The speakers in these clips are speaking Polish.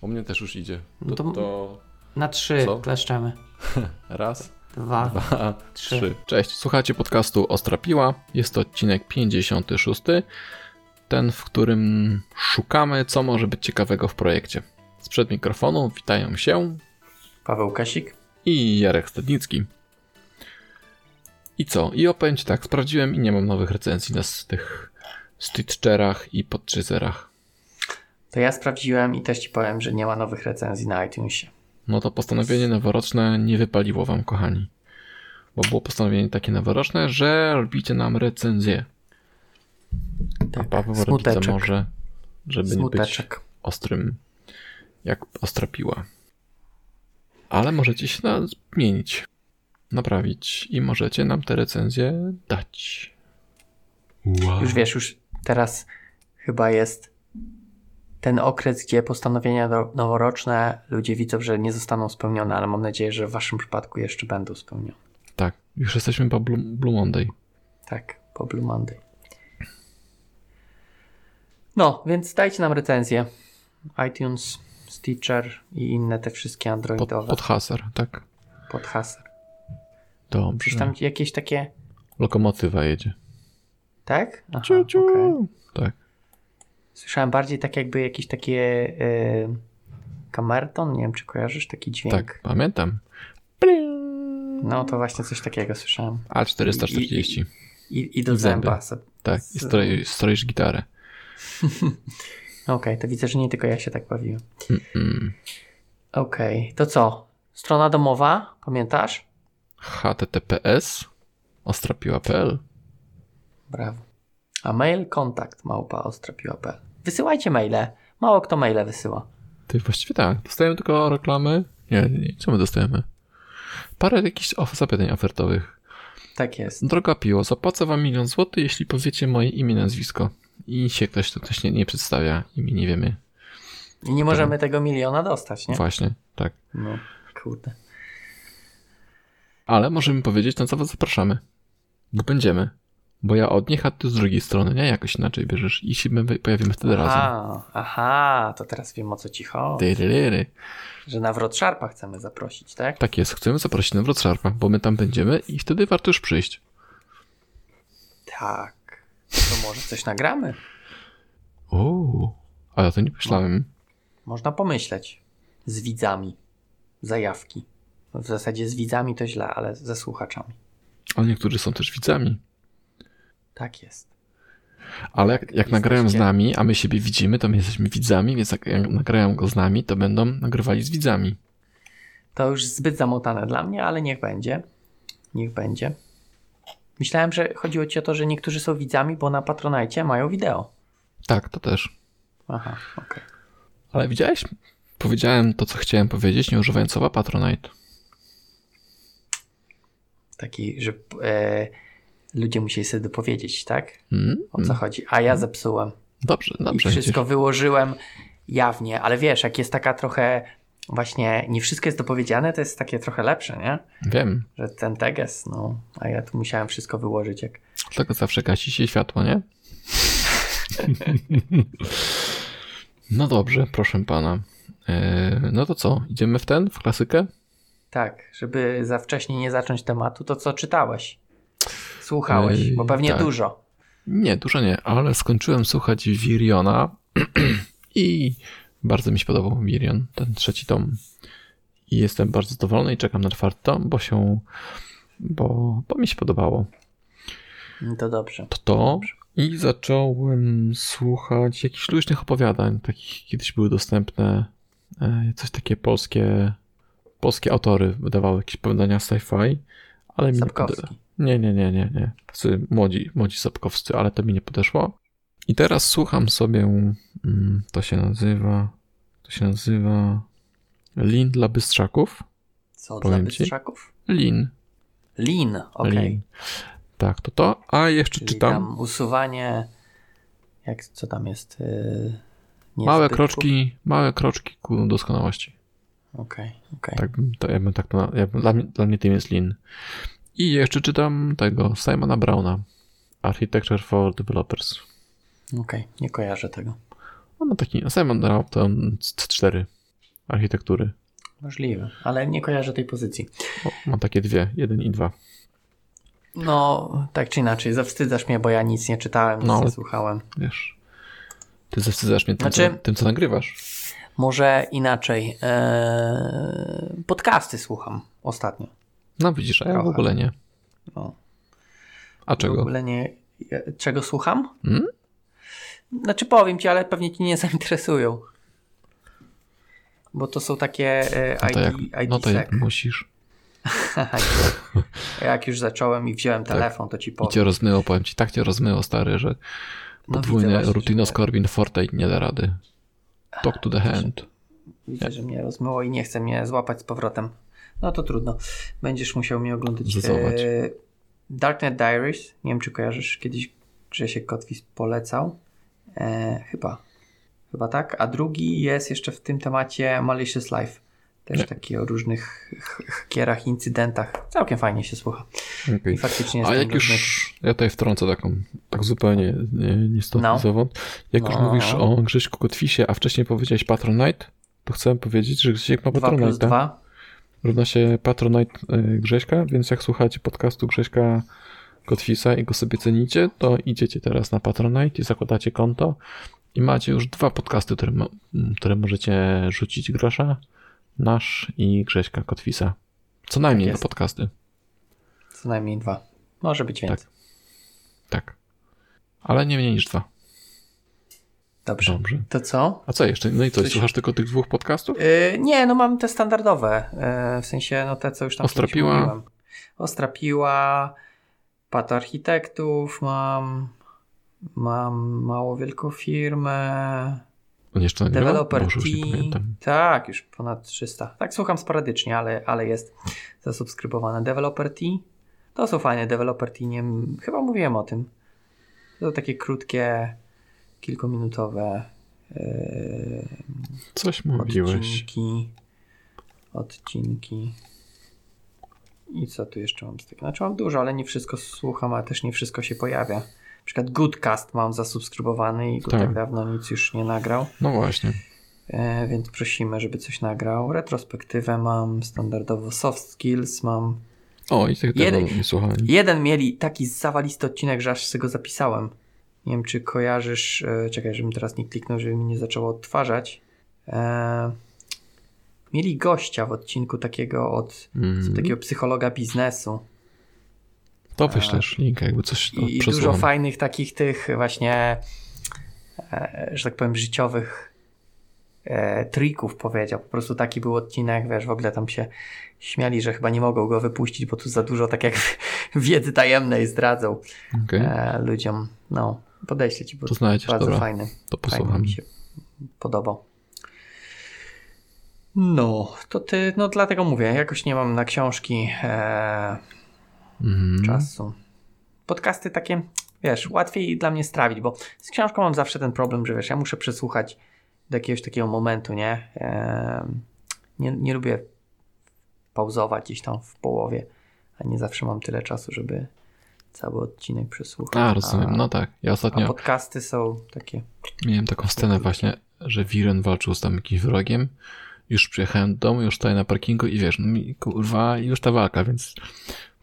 U mnie też już idzie. No To, to- to Na trzy Co? kleszczemy. raz, Dwa. dwa, Trzy. trzy. Cześć, słuchacie podcastu Ostra Piła. Jest to odcinek 56. Ten, w którym szukamy, co może być ciekawego w projekcie. Sprzed mikrofonu witają się Paweł Kasik. i Jarek Stadnicki. I co? I ci tak, sprawdziłem i nie mam nowych recenzji na tych Stitcherach i Podchaserach. To ja sprawdziłem i też ci powiem, że nie ma nowych recenzji na iTunesie. No to postanowienie noworoczne nie wypaliło wam, kochani. Bo było postanowienie takie noworoczne, że robicie nam recenzję. A Paweł robi Tak, Smuteczek. może, żeby nie być Smuteczek. ostrym, jak ostra piła. Ale możecie się na- zmienić, naprawić i możecie nam te recenzje dać. Wow. Już wiesz, już teraz chyba jest ten okres, gdzie postanowienia noworoczne ludzie widzą, że nie zostaną spełnione, ale mam nadzieję, że w waszym przypadku jeszcze będą spełnione. Tak, już jesteśmy po Blue, Blue Monday. Tak, po Blue Monday. No, więc dajcie nam recenzję. iTunes, Stitcher i inne te wszystkie Pod, androidowe pod haser, tak? pod haser. Dobrze. Gdzieś tam jakieś takie... Lokomotywa jedzie. Tak? Aha, Ciu, ciu. okej. Tak. Słyszałem bardziej tak jakby jakieś takie y, kamerton, nie wiem czy kojarzysz taki dźwięk. Tak, pamiętam. No to właśnie coś takiego słyszałem. A440. I, i do I zęba. Tak, i stroi- stroisz gitarę. Okej, to widzę, że nie tylko ja się tak bawiłem. Mm. Okej, to co? Strona domowa, pamiętasz? https ostrapiła.pl Brawo. A mail kontakt małpa ostrapiła.pl. Wysyłajcie maile. Mało kto maile wysyła. Ty właściwie tak. Dostajemy tylko reklamy. Nie, nie. Co my dostajemy? Parę jakichś zapytań ofertowych. Tak jest. Droga piło, zapłacę wam milion złotych, jeśli powiecie moje imię, nazwisko. I się ktoś, to ktoś nie, nie przedstawia i my nie wiemy. I nie możemy tego miliona dostać, nie? Właśnie, tak. No, kurde. Ale możemy powiedzieć, na co was zapraszamy. Bo będziemy. Bo ja od nich, a ty z drugiej strony, nie? Jakoś inaczej bierzesz i się my pojawimy wtedy razem. Aha, aha, to teraz wiem o co ci chodzi. Że na wrot szarpa chcemy zaprosić, tak? Tak jest, chcemy zaprosić na Wrocławia, bo my tam będziemy i wtedy warto już przyjść. Tak. To może coś nagramy? O, ale to nie myślałem. Można pomyśleć. Z widzami. Zajawki. W zasadzie z widzami to źle, ale ze słuchaczami. Ale niektórzy są też widzami. Tak jest. Ale jak, jak nagrają z nami, a my siebie widzimy, to my jesteśmy widzami, więc jak jak nagrają go z nami, to będą nagrywali z widzami. To już zbyt zamotane dla mnie, ale niech będzie. Niech będzie. Myślałem, że chodziło ci o to, że niektórzy są widzami, bo na Patronajcie mają wideo. Tak, to też. Aha, okej. Ale widziałeś? Powiedziałem to, co chciałem powiedzieć, nie używając słowa Patronite. Taki, że e, ludzie musieli sobie dopowiedzieć, tak? Hmm? O co chodzi? A ja zepsułem. Dobrze, I dobrze. wszystko wyłożyłem jawnie, ale wiesz, jak jest taka trochę właśnie, nie wszystko jest dopowiedziane, to jest takie trochę lepsze, nie? Wiem. Że ten teges, no, a ja tu musiałem wszystko wyłożyć jak... Dlatego zawsze gasi się światło, nie? no dobrze, proszę pana. Eee, no to co, idziemy w ten, w klasykę? Tak, żeby za wcześnie nie zacząć tematu, to co czytałeś? Słuchałeś, Ej, bo pewnie tak. dużo. Nie, dużo nie, ale skończyłem słuchać Viriona i bardzo mi się podobał Virion, ten trzeci tom. I jestem bardzo zadowolony i czekam na czwarty tom, bo się, bo, bo mi się podobało. To dobrze. To to i zacząłem słuchać jakichś luźnych opowiadań, takich kiedyś były dostępne, e, coś takie polskie, polskie autory wydawały jakieś opowiadania sci-fi, ale mi nie, nie, nie, nie, nie, tacy młodzi, młodzi sapkowscy, ale to mi nie podeszło. I teraz słucham sobie, mm, to się nazywa, to się nazywa Lin dla bystrzaków. Co Powiem dla ci. bystrzaków? Lin. Lin, okej. Lin. Tak, to to. A jeszcze Czyli czytam. tam usuwanie, jak, co tam jest? Yy, Małe kroczki, małe kroczki ku doskonałości. Okej, okej. Tak, bym- to ja bym tak ja bym, dla, mnie, dla mnie tym jest Lean. I jeszcze czytam tego Simona Browna. Architecture for Developers. Okej, nie kojarzę tego. On ma taki, Simon Brown to C4. architektury. Możliwe, ale nie kojarzę tej pozycji. O, mam takie dwie, jeden i dwa. No, tak czy inaczej, zawstydzasz mnie, bo ja nic nie czytałem, nic No, nie słuchałem. Wiesz, ty zawstydzasz mnie tym, Znaczy- co, tym co nagrywasz. Może inaczej. Eee, podcasty słucham ostatnio. No widzisz, a ja w ogóle nie. No, A w czego? ogóle nie. Czego słucham? Hmm? Znaczy powiem ci, ale pewnie ci nie zainteresują. Bo to są takie e, No to jak, ID, ID no to jak musisz. Jak już zacząłem i wziąłem telefon, to ci I powiem. cię rozmyło, powiem ci, tak cię rozmyło, stary, że No podwójne właśnie, Rutino Scorbin Forte nie da rady. Talk to the hand. Widzę, że mnie rozmyło i nie chce mnie złapać z powrotem. No to trudno. Będziesz musiał mnie oglądać. E, Darknet Diaries. Nie wiem, czy kojarzysz. Kiedyś Grzesiek Kotwis polecał. E, chyba. Chyba tak. A drugi jest jeszcze w tym temacie Malicious Life. Też Nie. taki o różnych ch- hakierach, incydentach. Całkiem fajnie się słucha. Okej. I faktycznie jest A jak już, ja tutaj wtrącę taką, tak zupełnie nie, niestosową. Jak już No. mówisz o Grześku Kotwisie, a wcześniej powiedziałeś Patronite, to chcę powiedzieć, że Grzesiek ma 2 plus Patronite. 2. Równa się Patronite y, Grześka, więc jak słuchacie podcastu Grześka Kotwisa i go sobie cenicie, to idziecie teraz na Patronite i zakładacie konto i macie już dwa podcasty, które, które możecie rzucić grosza. Nasz i Grześka Kotwisa. Co najmniej Tak dwa podcasty. Co najmniej dwa. Może być więcej. Tak. Ale nie mniej niż dwa. Dobrze. Dobrze. To co? A co jeszcze? No i co, Coś- słuchasz tylko tych dwóch podcastów? Yy, nie, no mam te standardowe. Yy, w sensie, no te, co już tam Ostrapiła. mówiłem. Ostrapiła. Pat architektów mam. Mam mało wielką firmę. On jeszcze nagrywa? Developer Boże, Team. Tak, już ponad 300. Tak, słucham sporadycznie, ale, ale jest zasubskrybowane. Developer T. To są fajne. Developer T. Nie, chyba mówiłem o tym. To takie krótkie, kilkuminutowe yy, Coś mówiłeś. Odcinki. Odcinki. I co tu jeszcze mam z tego? Znaczy mam dużo, ale nie wszystko słucham, a też nie wszystko się pojawia. Na przykład Goodcast mam zasubskrybowany i go Tak. tak dawno nic już nie nagrał, No właśnie. e, więc prosimy, żeby coś nagrał. Retrospektywę mam, standardowo soft skills mam. O, i tych Jeden- nie słuchałem. Jeden mieli taki zawalisty odcinek, że aż sobie go zapisałem. Nie wiem, czy kojarzysz. E, czekaj, żebym teraz nie kliknął, żeby mi nie zaczęło odtwarzać. E, mieli gościa w odcinku takiego od Mm. takiego psychologa biznesu. To wyślesz link, jakby coś I, i dużo fajnych takich tych właśnie, e, że tak powiem, życiowych e, trików powiedział. Po prostu taki był odcinek, wiesz, w ogóle tam się śmiali, że chyba nie mogą go wypuścić, bo tu za dużo tak jak wiedzy tajemnej zdradzą Okej, e, ludziom. No, podeślę ci, bo to znajdziesz, bardzo dobra, fajny. to posłucham. mi się podobał. No, to ty, no dlatego mówię, jakoś nie mam na książki e, Mhm. czasu. Podcasty takie, wiesz, łatwiej dla mnie strawić, bo z książką mam zawsze ten problem, że wiesz, ja muszę przesłuchać do jakiegoś takiego momentu, nie? Em, nie, nie lubię pauzować gdzieś tam w połowie, a nie zawsze mam tyle czasu, żeby cały odcinek przesłuchać. A, rozumiem, A, no tak. Ja a ostatnio podcasty są takie, miałem taką scenę właśnie, że Viren walczył z tam jakimś wrogiem. Już przyjechałem do domu, już stoję na parkingu i wiesz, no mi kurwa, już ta walka, więc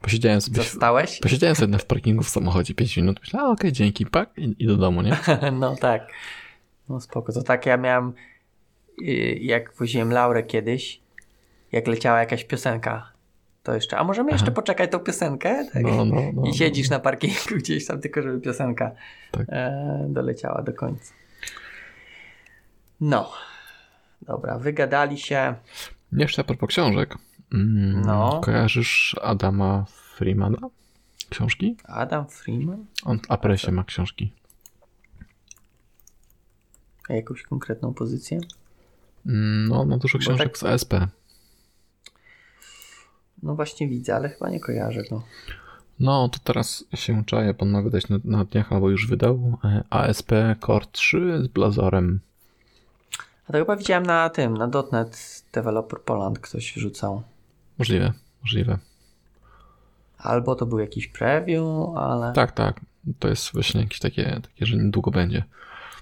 posiedziałem sobie, zostałeś? posiedziałem sobie w parkingu w samochodzie 5 minut, myślałem, a okej, dzięki, pak i, i do domu, nie? No tak. No spoko. To tak ja miałem, y, jak woziłem Laurę kiedyś, jak leciała jakaś piosenka, to jeszcze, a możemy jeszcze Aha. poczekać tą piosenkę? Tak? No, no, no. I siedzisz na parkingu gdzieś tam, tylko żeby piosenka Tak. e, doleciała do końca. No. Dobra, wygadali się. Jeszcze a propos książek. Mm, No. Kojarzysz Adama Freemana? Książki? Adam Freeman? On w Apresie ma książki. A jakąś konkretną pozycję? Mm, No, ma dużo książek tak- z ASP. No właśnie widzę, ale chyba nie kojarzę go. No, to teraz się czaję, pan ma wydać na, na dniach, albo już wydał e, ASP Core 3 z Blazorem. A to chyba widziałem na tym, na .NET Developer Poland ktoś wrzucał. Możliwe, możliwe. Albo to był jakiś preview, ale Tak, tak. To jest właśnie jakieś takie, takie że niedługo będzie.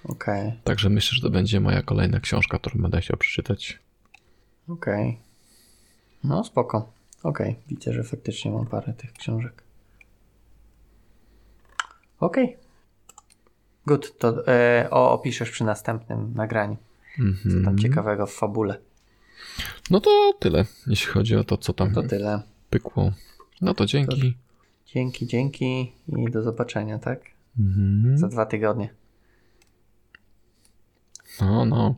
okej. Także myślę, że to będzie moja kolejna książka, którą będę chciał przeczytać. Okej. Okay. No spoko. Okej, okay. widzę, że faktycznie mam parę tych książek. Okej. Okay. Good, to e, o, opiszesz przy następnym nagraniu. Mm -hmm. Co tam mhm. ciekawego w fabule. No to tyle, jeśli chodzi o to, co tam no to tyle. pykło. No to dzięki. To, dzięki, dzięki i do zobaczenia, tak? Mm -hmm. Za dwa tygodnie. No, no.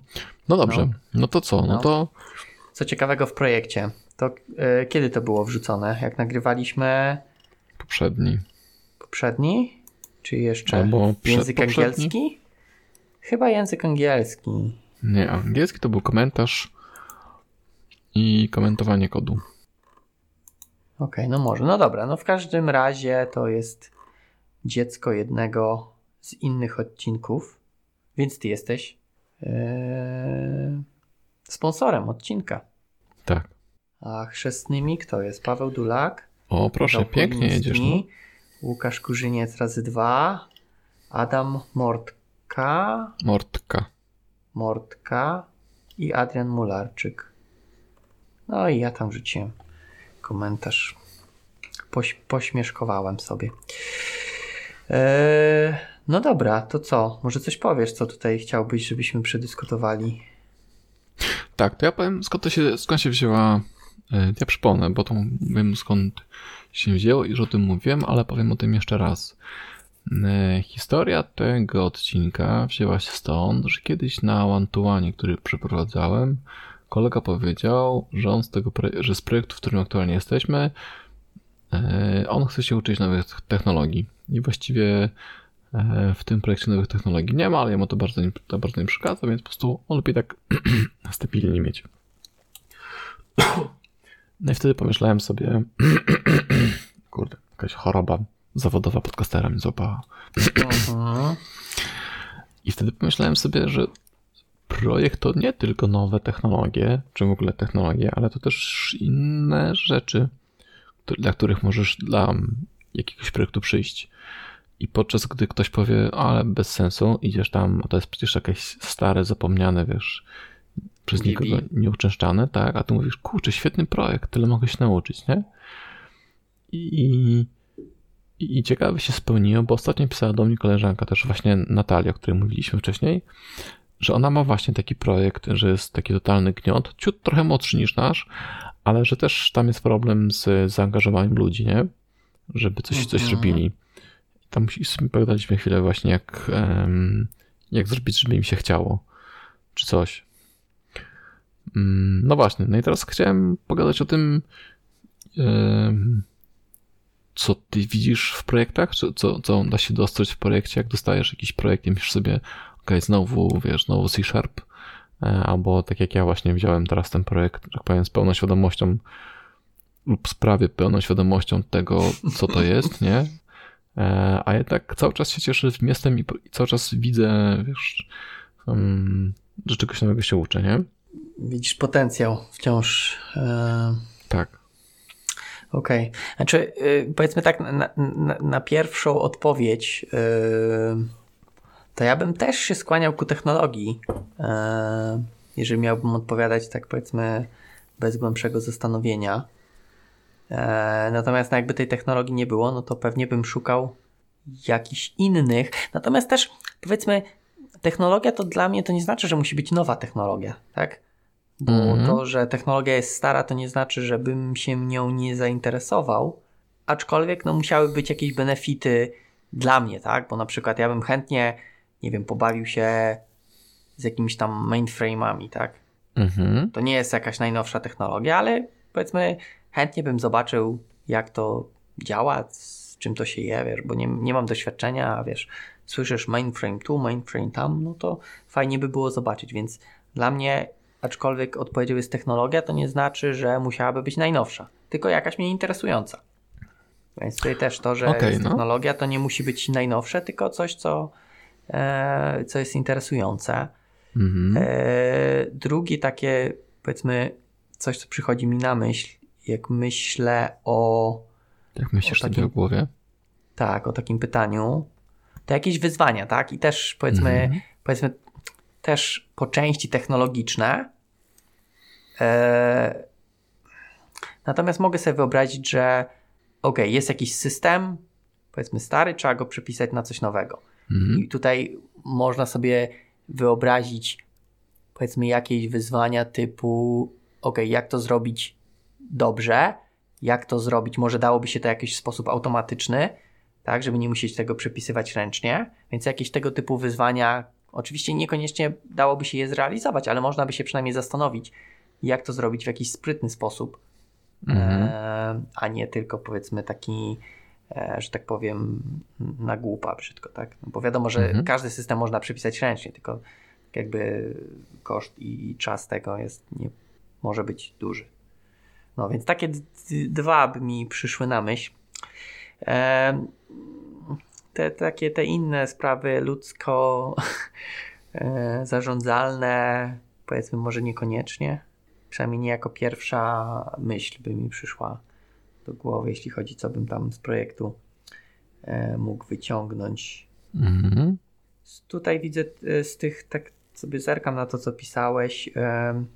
No dobrze. No, no to co? No. no. to. Co ciekawego w projekcie? To e, kiedy to było wrzucone? Jak nagrywaliśmy. Poprzedni. Poprzedni? Czy jeszcze Albo język angielski? Chyba język angielski. Nie, angielski to był komentarz i komentowanie kodu. Okej, okay, no może. No dobra, no w każdym razie to jest dziecko jednego z innych odcinków, więc ty jesteś ee, sponsorem odcinka. Tak. A chrzestnymi kto jest? Paweł Dulak. O, proszę, pięknie jedziesz. No. Łukasz Kurzyniec razy dwa. Adam Mortka. Mortka. Mortka i Adrian Mularczyk. No i ja tam rzuciłem komentarz. Poś, pośmieszkowałem sobie. Eee, no dobra, to co? Może coś powiesz, co tutaj chciałbyś, żebyśmy przedyskutowali? Tak, to ja powiem, skąd, to się, skąd się wzięła. E, ja przypomnę, bo to wiem skąd się wzięło i już o tym mówiłem, ale powiem o tym jeszcze raz. E, historia tego odcinka wzięła się stąd, że kiedyś na one który przeprowadzałem, kolega powiedział, że on z tego, że z projektu, w którym aktualnie jesteśmy, e, on chce się uczyć nowych technologii. I właściwie w tym projekcie nowych technologii nie ma, ale jemu to bardzo, to bardzo nie przeszkadza, więc po prostu on lepiej tak stabilnie mieć. No i wtedy pomyślałem sobie, kurde, jakaś choroba zawodowa podcastera mnie złapała. I wtedy pomyślałem sobie, że projekt to nie tylko nowe technologie, czy w ogóle technologie, ale to też inne rzeczy, dla których możesz dla jakiegoś projektu przyjść. I podczas gdy ktoś powie, ale bez sensu, idziesz tam, a to jest przecież jakieś stare, zapomniane, wiesz, przez nikogo nieuczęszczane, tak? A ty mówisz, kurczę, świetny projekt, tyle mogę się nauczyć, nie? I, i, i ciekawe się spełniło, bo ostatnio pisała do mnie koleżanka, też właśnie Natalia, o której mówiliśmy wcześniej, że ona ma właśnie taki projekt, że jest taki totalny gniot, ciut trochę młodszy niż nasz, ale że też tam jest problem z zaangażowaniem ludzi, nie? Żeby coś, coś mhm. robili. Tam pogadaliśmy chwilę właśnie, jak, jak zrobić, żeby im się chciało, czy coś. Mm, no właśnie, no i teraz chciałem pogadać o tym, co ty widzisz w projektach, co, co, co da się dostać w projekcie, jak dostajesz jakiś projekt i myślisz sobie, ok, znowu, wiesz, znowu C Sharp, e, albo tak jak ja właśnie wziąłem teraz ten projekt, tak powiem, z pełną świadomością lub z prawie pełną świadomością tego, co to jest, nie? E, a jednak cały czas się cieszę tym jestem i cały czas widzę, wiesz, że czegoś nowego się uczę, nie? Widzisz potencjał wciąż. E, tak. Okej. Okay. Znaczy, powiedzmy tak, na, na, na pierwszą odpowiedź to ja bym też się skłaniał ku technologii, e, jeżeli miałbym odpowiadać tak powiedzmy bez głębszego zastanowienia. E, natomiast no jakby tej technologii nie było, no to pewnie bym szukał jakichś innych. Natomiast też powiedzmy, technologia to dla mnie to nie znaczy, że musi być nowa technologia, tak? Bo mm-hmm. to, że technologia jest stara, to nie znaczy, żebym się nią nie zainteresował. Aczkolwiek no, musiały być jakieś benefity dla mnie, tak? Bo na przykład ja bym chętnie nie wiem, pobawił się z jakimiś tam mainframe'ami, tak? Mhm. To nie jest jakaś najnowsza technologia, ale powiedzmy chętnie bym zobaczył, jak to działa, z czym to się je, wiesz, bo nie, nie mam doświadczenia, wiesz, słyszysz mainframe tu, mainframe tam, no to fajnie by było zobaczyć, więc dla mnie, aczkolwiek odpowiedzią jest technologia, to nie znaczy, że musiałaby być najnowsza, tylko jakaś mnie interesująca. Więc tutaj też to, że okay, jest no. technologia, to nie musi być najnowsze, tylko coś, co E, co jest interesujące. Mhm. E, drugie takie, powiedzmy, coś, co przychodzi mi na myśl, jak myślę o. Jak myślisz o takim, sobie o głowie? Tak, o takim pytaniu. To jakieś wyzwania, tak? I też powiedzmy, mhm. powiedzmy też po części technologiczne, natomiast mogę sobie wyobrazić, że ok, jest jakiś system, powiedzmy stary, trzeba go przepisać na coś nowego. Mhm. I tutaj można sobie wyobrazić, powiedzmy, jakieś wyzwania typu, ok, jak to zrobić dobrze, jak to zrobić, może dałoby się to w jakiś sposób automatyczny, tak, żeby nie musieć tego przepisywać ręcznie, więc jakieś tego typu wyzwania, oczywiście niekoniecznie dałoby się je zrealizować, ale można by się przynajmniej zastanowić, jak to zrobić w jakiś sprytny sposób, Mhm. e, a nie tylko powiedzmy taki, e, że tak powiem, na głupa brzydko, tak? No bo wiadomo, że Mhm. każdy system można przepisać ręcznie, tylko tak jakby koszt i czas tego jest, nie, może być duży. No więc takie dwa by mi przyszły na myśl. E, te takie te inne sprawy ludzko e, zarządzalne, powiedzmy może niekoniecznie. Przynajmniej nie jako pierwsza myśl by mi przyszła do głowy, jeśli chodzi, co bym tam z projektu e, mógł wyciągnąć. Mhm. Tutaj widzę e, z tych, tak sobie zerkam na to, co pisałeś. em,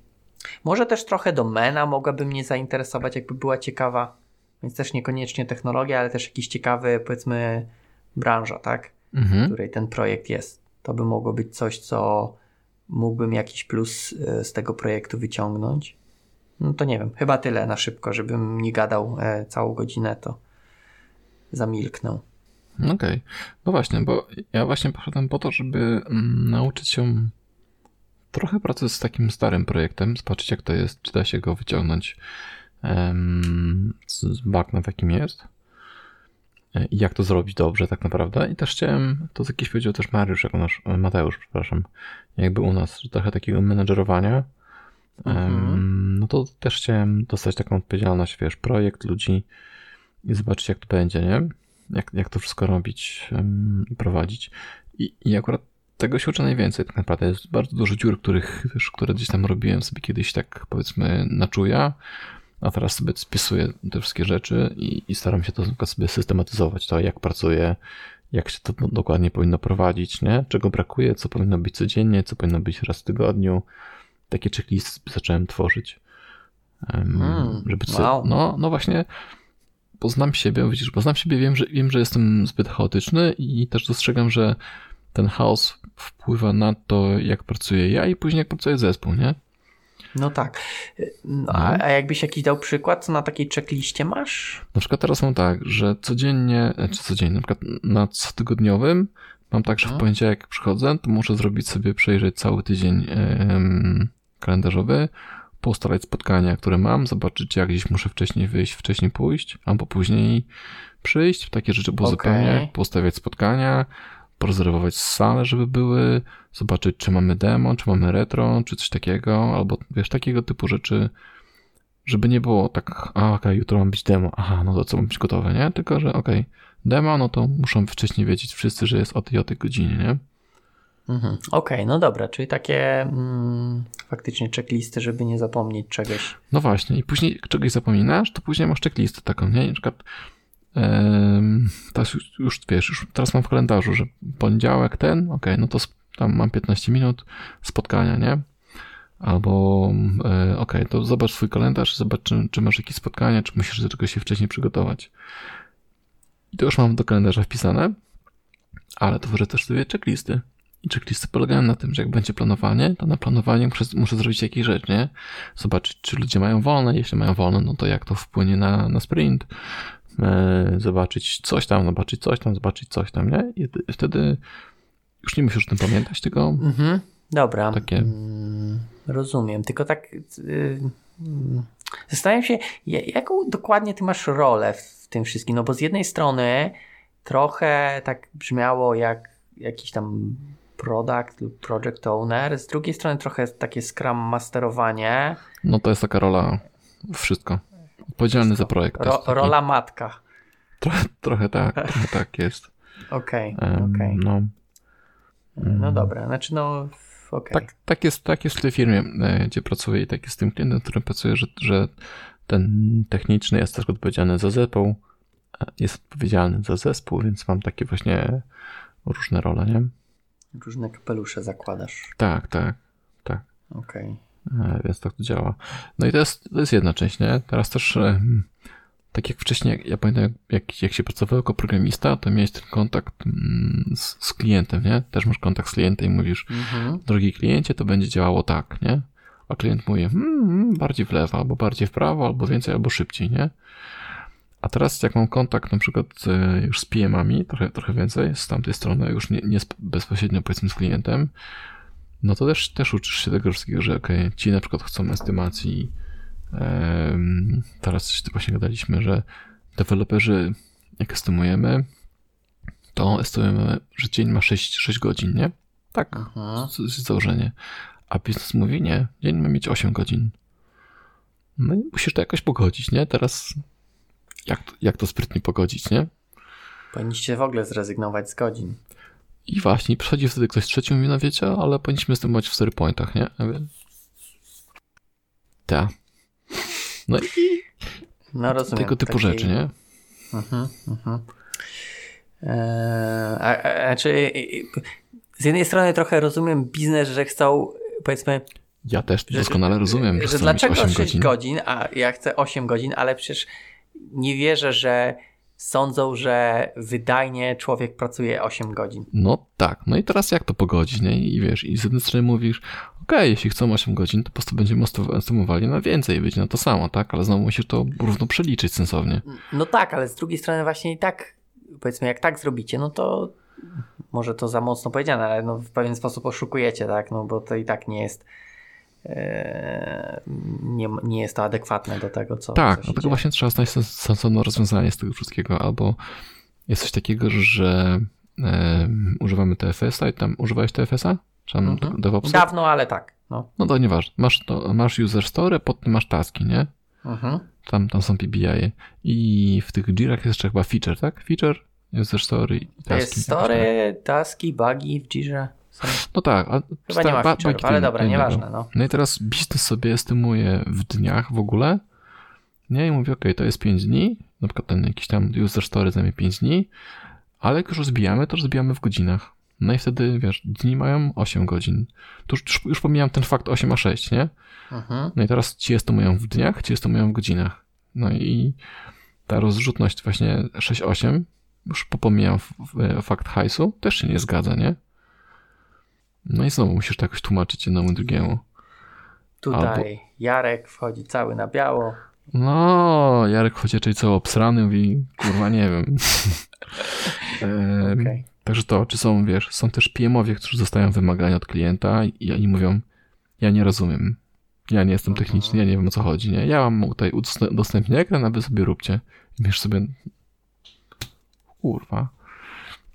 może też trochę domena mogłaby mnie zainteresować, jakby była ciekawa. Więc też niekoniecznie technologia, ale też jakiś ciekawy, powiedzmy, branża, tak? w Mhm. której ten projekt jest. To by mogło być coś, co mógłbym jakiś plus e, z tego projektu wyciągnąć. No to nie wiem, chyba tyle na szybko, żebym nie gadał e, całą godzinę, to zamilknął. Okej. No właśnie, bo ja właśnie poszedłem po to, żeby mm, nauczyć się trochę pracy z takim starym projektem, zobaczyć jak to jest, czy da się go wyciągnąć z bagna w jakim jest i jak to zrobić dobrze tak naprawdę. I też chciałem, to jakiś powiedział też Mariusz, jako nasz, e, Mateusz, przepraszam, jakby u nas, trochę takiego menedżerowania. Mhm. No to też chciałem dostać taką odpowiedzialność, wiesz, projekt, ludzi i zobaczyć jak to będzie, nie? Jak, jak to wszystko robić i prowadzić. I, I akurat tego się uczę najwięcej tak naprawdę. Jest bardzo dużo dziur, których, wiesz, które gdzieś tam robiłem sobie kiedyś tak powiedzmy na czuja, a teraz sobie spisuję te wszystkie rzeczy i, i staram się to sobie systematyzować, to jak pracuję, jak się to do- dokładnie powinno prowadzić, nie? Czego brakuje, co powinno być codziennie, co powinno być raz w tygodniu. Takie checklisty zacząłem tworzyć. Em, Mm, żeby sobie, wow. no, no właśnie poznam siebie, widzisz, poznam siebie, wiem że, wiem, że jestem zbyt chaotyczny i też dostrzegam, że ten chaos wpływa na to, jak pracuję ja i później jak pracuje zespół, nie? No tak. E, No, a, a jakbyś jakiś dał przykład, co na takiej checkliście masz? Na przykład teraz mam tak, że codziennie, e, czy codziennie, na przykład na cotygodniowym mam tak, że w Mhm. poniedziałek jak przychodzę, to muszę zrobić sobie, przejrzeć cały tydzień em, kalendarzowy, poustalać spotkania, które mam, zobaczyć jak gdzieś muszę wcześniej wyjść, wcześniej pójść, albo później przyjść, takie rzeczy pouzupełniać, Okej. poustawiać spotkania, porezerwować salę, żeby były, zobaczyć czy mamy demo, czy mamy retro, czy coś takiego, albo wiesz, takiego typu rzeczy, żeby nie było tak, a okej, jutro mam być demo, aha, no to co mam być gotowe, nie? Tylko, że okej, demo, no to muszą wcześniej wiedzieć wszyscy, że jest o tej o tej godzinie, nie? Mhm. Okej, no dobra, czyli takie mm, faktycznie checklisty, żeby nie zapomnieć czegoś. No właśnie, i później czegoś zapominasz, to później masz checklistę taką, nie? Na przykład teraz już, już wiesz, już teraz mam w kalendarzu, że poniedziałek ten, okej, no to tam mam 15 minut spotkania, nie? Albo e, okej, to zobacz swój kalendarz, zobacz, czy, czy masz jakieś spotkania, czy musisz do czegoś się wcześniej przygotować. I to już mam do kalendarza wpisane, ale tworzę też sobie checklisty. I checklisty polegają na tym, że jak będzie planowanie, to na planowanie muszę, muszę zrobić jakieś rzeczy, nie? Zobaczyć, czy ludzie mają wolne. Jeśli mają wolne, no to jak to wpłynie na, na sprint. E, zobaczyć coś tam, zobaczyć coś tam, zobaczyć coś tam, nie? I wtedy już nie musisz o tym pamiętać, tylko Mhm. Dobra. Takie- Mm, rozumiem, tylko tak y, mm, zastanawiam się, ja- jaką dokładnie ty masz rolę w tym wszystkim, no bo z jednej strony trochę tak brzmiało jak jakiś tam product lub project owner, z drugiej strony trochę takie scrum masterowanie, no to jest taka rola wszystko. Odpowiedzialny za projekt. ro, rola matka. Trochę, trochę tak, trochę tak jest. Okej, Em, okej. No, No dobra, znaczy no okej. tak, tak, jest, tak jest w tej firmie, e, gdzie pracuję i tak jest z tym klientem, którym pracuję, że, że ten techniczny jest też odpowiedzialny za zespół, jest odpowiedzialny za zespół, więc mam takie właśnie różne role, nie? Różne kapelusze zakładasz. Tak, tak, tak. Okej, E, więc tak to działa. No i to jest, to jest jedna część, nie? Teraz też, e, tak jak wcześniej, ja pamiętam, jak, jak się pracował jako programista, to miałeś ten kontakt mm, z, z klientem, nie? Też masz kontakt z klientem i mówisz, Mhm. drogi kliencie, to będzie działało tak, nie? A klient mówi, hmm, bardziej w lewo, albo bardziej w prawo, albo więcej, albo szybciej, nie? A teraz jak mam kontakt na przykład e, już z PM-ami, trochę, trochę więcej, z tamtej strony, już nie, nie bezpośrednio powiedzmy z klientem, no to też, też uczysz się tego wszystkiego, że okej, ci na przykład chcą estymacji, teraz coś tu właśnie gadaliśmy, że deweloperzy, jak estymujemy, to estymujemy, że dzień ma 6, 6 godzin, nie? Tak, to jest założenie. A biznes mówi nie, dzień ma mieć 8 godzin. No i musisz to jakoś pogodzić, nie? Teraz jak, to- jak to sprytnie pogodzić, nie? Powinniście w ogóle zrezygnować z godzin. I właśnie, przychodzi wtedy ktoś trzeci mówi, no wiecie, ale powinniśmy stymować w story pointach, nie? Ja mówię, Ta. No i No rozumiem. tego typu Takiej- rzeczy, nie? Mhm, mhm. Eee, a, a, a czy z jednej strony trochę rozumiem biznes, że chcą powiedzmy, Ja też że, doskonale rozumiem, że, że, dlaczego 8 6 godzin. godzin, a ja chcę 8 godzin, ale przecież nie wierzę, że sądzą, że wydajnie człowiek pracuje 8 godzin. No tak, no i teraz jak to pogodzić, nie? I wiesz, i z jednej strony mówisz, okej, jeśli chcą 8 godzin, to po prostu będziemy estymowali na więcej i będzie na to samo, tak? Ale znowu musisz to równo przeliczyć sensownie. No tak, ale z drugiej strony właśnie i tak, powiedzmy, jak tak zrobicie, no to może to za mocno powiedziane, ale no w pewien sposób oszukujecie, tak? No bo to i tak nie jest e, nie, nie jest to adekwatne do tego, co Tak, co dlatego dzieje. właśnie trzeba znaleźć sens- sensowne rozwiązanie z tego wszystkiego, albo jest coś takiego, że em, używamy TFS-a i tam używałeś TFS-a? Czy Mhm. DevOpsa? Dawno, ale tak. No. No to nieważne. Masz, to, masz user story, pod tym masz taski, nie? Mhm. Tam, tam są PBI. -y. I w tych Jirach jest jeszcze chyba feature, tak? Feature, user story i taski. To jest story, taski, bugi w Jirze. Są. tak. No tak. A Chyba nie ma to ale dobra, nieważne. No. No i teraz biznes sobie estymuje w dniach w ogóle. Nie, i mówi, ok, to jest 5 dni, na przykład ten jakiś tam user story zajmie 5 dni, ale jak już rozbijamy, to rozbijamy w godzinach. No i wtedy, wiesz, dni mają 8 godzin. Tu już, już, pomijam ten fakt 8 a 6, nie? Mhm. No i teraz ci estymują w dniach, ci estymują w godzinach. No i ta rozrzutność właśnie 6-8, już f- fakt hajsu, też się nie zgadza, nie? No i znowu musisz to jakoś tłumaczyć jednemu drugiemu. Tutaj Jarek wchodzi cały na biało. No, Jarek Chociaczej co obsrany mówi, kurwa nie wiem. Em, Okej. Także to, czy są, wiesz, są też PM-owie, którzy dostają wymagania od klienta i oni mówią, ja nie rozumiem. Ja nie jestem techniczny, ja nie wiem o co chodzi, nie? Ja mam tutaj udostęp- udostępnię ekran, a wy sobie róbcie. I wiesz sobie, kurwa.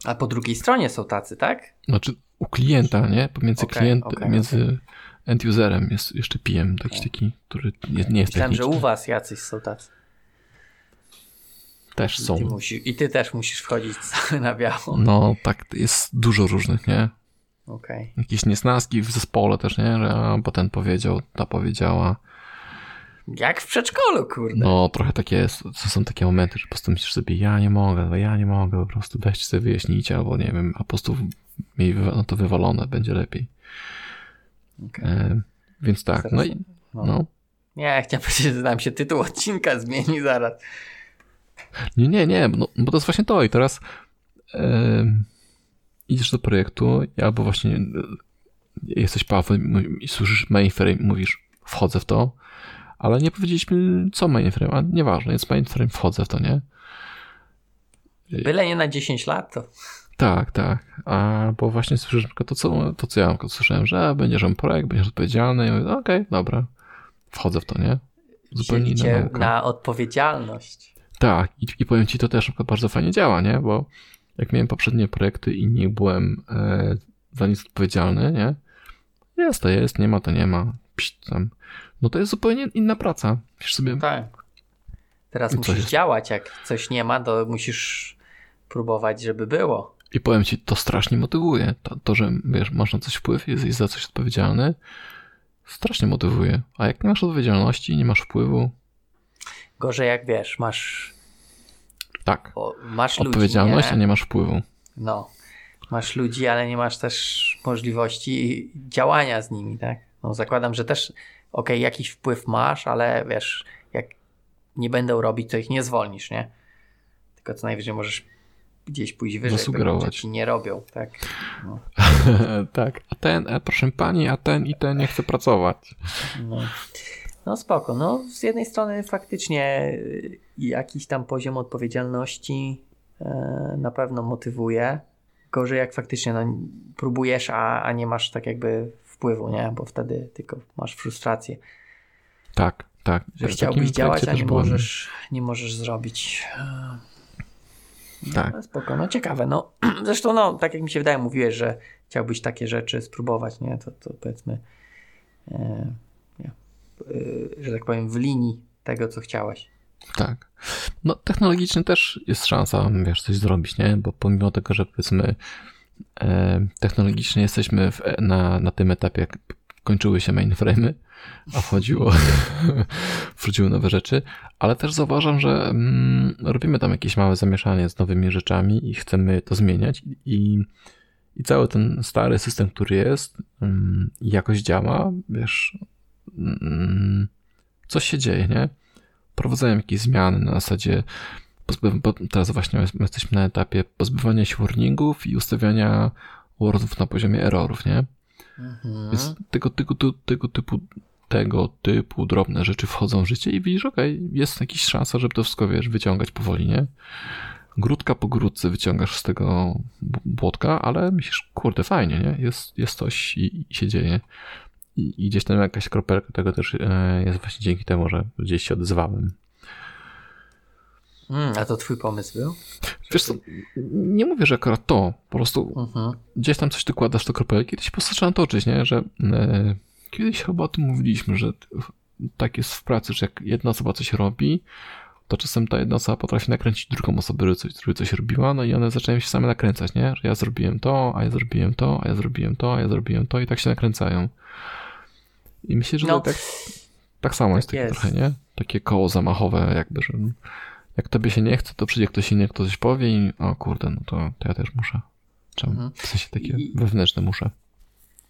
A po drugiej stronie są tacy, tak? Znaczy u klienta, nie? Pomiędzy klientem, okej, między end-userem jest jeszcze PM, taki, taki, który nie, nie jest Myślałem, że techniczny. u was jacyś są tacy. Też I są. ty, musisz, I ty też musisz wchodzić cały na biało. No, tak, jest dużo różnych, nie? Okej. Jakieś niesnaski w zespole też, nie? Że bo ten powiedział, ta powiedziała. Jak w przedszkolu, kurde. No, trochę tak jest. To są takie momenty, że po prostu myślisz sobie, ja nie mogę, ja nie mogę, po prostu weźcie sobie wyjaśnijcie, albo nie wiem, a po prostu miej no to wywalone, będzie lepiej. Okej. E, więc tak, Zaraz- no i no. no. Nie, chciałem powiedzieć, że nam się tytuł odcinka zmieni zaraz. Nie, nie, nie, no, bo to jest właśnie to i teraz em, idziesz do projektu albo właśnie e, jesteś Paweł i słyszysz mainframe, mówisz wchodzę w to, ale nie powiedzieliśmy co mainframe, a nieważne, jest mainframe, wchodzę w to, nie? Byle nie na 10 lat, to Tak, tak. A bo właśnie słyszysz to, co, to, co ja słyszałem, że będziesz on projekt, będziesz odpowiedzialny. I mówię, no okej, dobra. Wchodzę w to, nie? Zupełnie inna na odpowiedzialność. Tak, i, i powiem ci, to też bardzo fajnie działa, nie? Bo jak miałem poprzednie projekty i nie byłem e, za nic odpowiedzialny, nie? Jest to jest, nie ma to nie ma. Pść, tam. No to jest zupełnie inna praca. Sobie, Tak. Teraz musisz jest? działać. Jak coś nie ma, to musisz próbować, żeby było. I powiem ci, to strasznie motywuje. To, to że wiesz, masz na coś wpływ, jesteś za coś odpowiedzialny, strasznie motywuje. A jak nie masz odpowiedzialności, nie masz wpływu, Gorzej jak wiesz, masz, tak. o, masz ludzi, Odpowiedzialność, nie? a nie masz wpływu. No. Masz ludzi, ale nie masz też możliwości działania z nimi, tak? No zakładam, że też ok, jakiś wpływ masz, ale wiesz, jak nie będą robić, to ich nie zwolnisz, nie? Tylko co najwyżej możesz gdzieś pójść wyżej, Zasugerować. ci nie robią, tak? No. tak, a ten, a proszę pani, a ten i ten nie chce pracować. No. No spoko, no z jednej strony faktycznie y, jakiś tam poziom odpowiedzialności e, na pewno motywuje, gorzej jak faktycznie no, próbujesz, a, a nie masz tak jakby wpływu, nie? Bo wtedy tylko masz frustrację. Tak, tak. Że chciałbyś działać, a nie byłem. możesz, nie możesz zrobić. No, Tak. No, spoko, no ciekawe. No, zresztą, no, tak jak mi się wydaje, mówiłeś, że chciałbyś takie rzeczy spróbować, nie? To, to powiedzmy, e, e, że tak powiem, w linii tego, co chciałeś. Tak. No technologicznie też jest szansa, wiesz, coś zrobić, nie? Bo pomimo tego, że powiedzmy e, technologicznie jesteśmy w, na, na tym etapie, jak kończyły się mainframe'y, a wchodziło, wchodziły nowe rzeczy, ale też zauważam, że mm, robimy tam jakieś małe zamieszanie z nowymi rzeczami i chcemy to zmieniać i, i cały ten stary system, który jest, mm, jakoś działa, wiesz, coś się dzieje, nie? Prowadzają jakieś zmiany na zasadzie teraz właśnie my jesteśmy na etapie pozbywania się warningów i ustawiania wordów na poziomie errorów, nie? Mhm. Więc tego, tego, tego, typu tego typu drobne rzeczy wchodzą w życie i widzisz, okej, jest jakaś szansa, żeby to wszystko, wiesz, wyciągać powoli, nie? Grudka po grudce wyciągasz z tego błotka, ale myślisz, kurde, fajnie, nie? Jest, jest coś i, i się dzieje. I, gdzieś tam jakaś kropelka tego też e, jest właśnie dzięki temu, że gdzieś się odzywałem. Mm, a to twój pomysł był? Wiesz co, nie mówię, że akurat to, po prostu Mhm. gdzieś tam coś dokładasz do kropelki, to się po prostu toczyć, nie? Że e, kiedyś chyba o tym mówiliśmy, że tak jest w pracy, że jak jedna osoba coś robi, to czasem ta jedna osoba potrafi nakręcić drugą osobę, żeby coś, żeby coś robiła, no i one zaczynają się same nakręcać, nie? Że ja zrobiłem to, a ja zrobiłem to, a ja zrobiłem to, a ja zrobiłem to i tak się nakręcają. I myślę, że No. tak, tak samo jest, Tak takie jest. trochę, nie? Takie koło zamachowe jakby, że jak tobie się nie chce, to przyjdzie ktoś inny, kto coś powie i o kurde, no to, to ja też muszę. Czemu? Mhm. W sensie takie I- wewnętrzne muszę.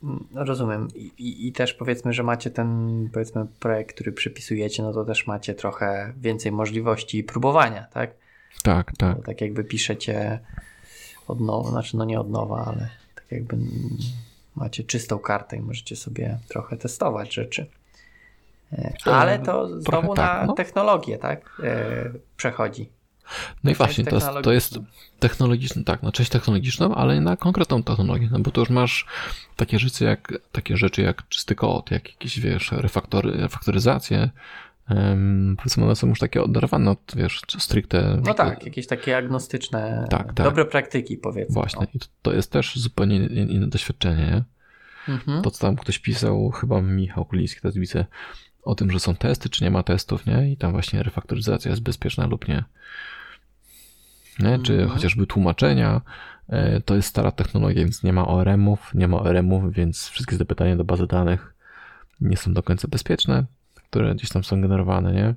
No, rozumiem. I, i, I też powiedzmy, że macie ten powiedzmy projekt, który przypisujecie, no to też macie trochę więcej możliwości próbowania, tak? Tak, tak. Bo tak jakby piszecie od nowa, znaczy no nie od nowa, ale tak jakby mm, macie czystą kartę i możecie sobie trochę testować rzeczy. E, Ale to znowu tak, na no. technologię, tak? E, przechodzi. No i właśnie, to jest, to jest technologiczne, tak, na część technologiczną, ale na konkretną technologię, no bo to już masz takie rzeczy jak, takie rzeczy jak czysty kod, jak jakieś, wiesz, refaktory, refaktoryzacje, um, powiedzmy one są już takie oderwane od, wiesz, stricte... No tak, jakieś takie agnostyczne, Tak, tak. dobre praktyki powiedzmy. Właśnie, i to, to jest też zupełnie inne, doświadczenie. Mhm. To, co tam ktoś pisał, chyba Michał Kuliński, to jest wice, o tym, że są testy, czy nie ma testów, nie? I tam właśnie refaktoryzacja jest bezpieczna lub nie. nie? Czy Mhm. chociażby tłumaczenia. E, To jest stara technologia, więc nie ma ORM-ów, nie ma ORM-ów, więc wszystkie zapytania do bazy danych nie są do końca bezpieczne, które gdzieś tam są generowane, nie?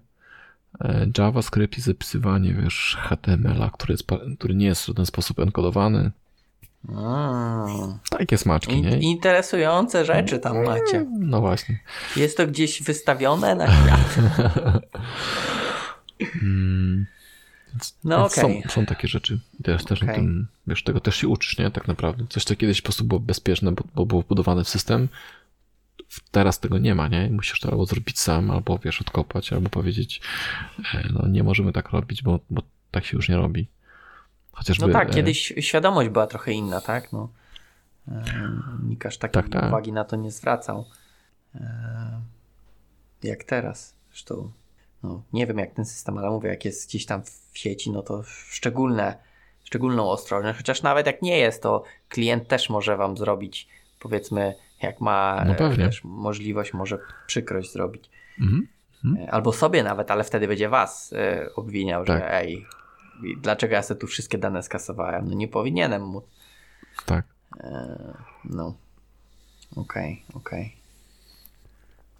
E, JavaScript i zapisywanie, wiesz, HTML-a, który, jest, który nie jest w żaden sposób enkodowany. Mm. Takie smaczki, nie? In, interesujące rzeczy tam macie. No właśnie. Jest to gdzieś wystawione na świat. Mm. Więc, No więc okej. są, są takie rzeczy. Też na Okej. tym, wiesz, tego też się uczysz, nie? Tak naprawdę. Coś, co kiedyś po prostu było bezpieczne, bo, bo było wbudowane w system, teraz tego nie ma, nie? Musisz to albo zrobić sam, albo wiesz, odkopać, albo powiedzieć, e, no nie możemy tak robić, bo, bo tak się już nie robi. Chociażby, No tak, e, kiedyś świadomość była trochę inna, tak? No, e, nikt aż takiej Tak, tak. uwagi na to nie zwracał. Jak teraz. Zresztą no, nie wiem jak ten system, ale mówię, jak jest gdzieś tam w sieci, no to szczególne, szczególną ostrożność. Chociaż nawet jak nie jest, to klient też może wam zrobić, powiedzmy, jak ma No e, wiesz, możliwość, może przykrość zrobić. Mhm. E, Albo sobie nawet, ale wtedy będzie was e, obwiniał, Tak. że ej, dlaczego ja sobie tu wszystkie dane skasowałem? No nie powinienem móc. Tak. No. Okej, okej.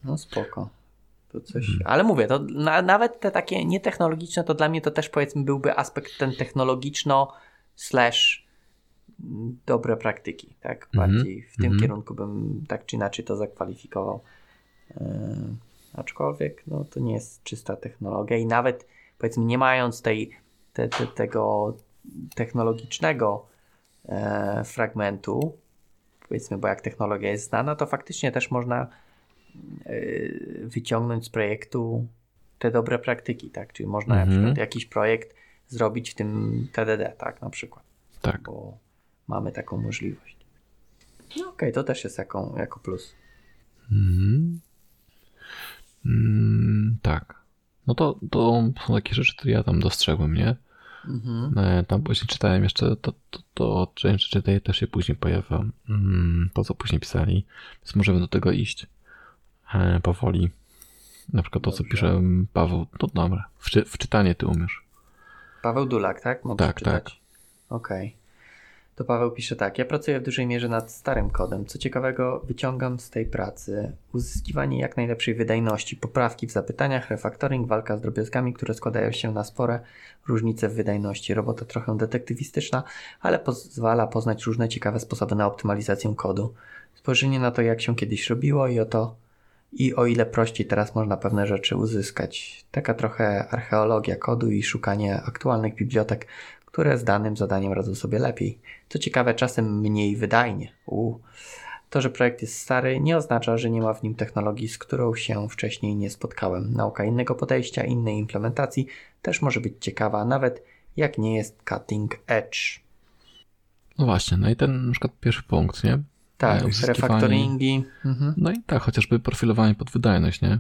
No spoko. To coś. Mhm. Ale mówię, to na, nawet te takie nietechnologiczne, to dla mnie to też powiedzmy byłby aspekt ten technologiczno slash dobre praktyki, tak? Mhm, Bardziej w tym mhm. kierunku bym tak czy inaczej to zakwalifikował. Yy, aczkolwiek no, to nie jest czysta technologia i nawet powiedzmy nie mając tej, te, te, tego technologicznego e, fragmentu, powiedzmy, bo jak technologia jest znana, to faktycznie też można e, wyciągnąć z projektu te dobre praktyki, tak? Czyli można mhm. na przykład jakiś projekt zrobić w tym TDD, tak? Na przykład. Tak. Bo mamy taką możliwość. No okej, okay, to też jest jako, jako plus. Mhm. Mm, tak. No to, to są takie rzeczy, które ja tam dostrzegłem, nie? Mhm. E, tam później czytałem jeszcze, to, to, to część rzeczy też się później pojawia, mm, to co później pisali, więc możemy do tego iść e, powoli. Na przykład to, co pisze Paweł, to dobra, w, w czytanie ty umiesz. Paweł Dulak, tak? Mogę tak, czytać? tak. Okej. Okay to Paweł pisze tak. Ja pracuję w dużej mierze nad starym kodem. Co ciekawego, wyciągam z tej pracy uzyskiwanie jak najlepszej wydajności, poprawki w zapytaniach, refaktoring, walka z drobiazgami, które składają się na spore różnice w wydajności. Robota trochę detektywistyczna, ale pozwala poznać różne ciekawe sposoby na optymalizację kodu. Spojrzenie na to, jak się kiedyś robiło i o to, i o ile prościej teraz można pewne rzeczy uzyskać. Taka trochę archeologia kodu i szukanie aktualnych bibliotek które z danym zadaniem radzą sobie lepiej. Co ciekawe, czasem mniej wydajnie. Uu. To, że projekt jest stary, nie oznacza, że nie ma w nim technologii, z którą się wcześniej nie spotkałem. Nauka innego podejścia, innej implementacji też może być ciekawa, nawet jak nie jest cutting edge. No właśnie, no i ten na przykład pierwszy punkt, nie? Tak, refaktoringi. Mhm. No i tak, chociażby profilowanie pod wydajność, nie?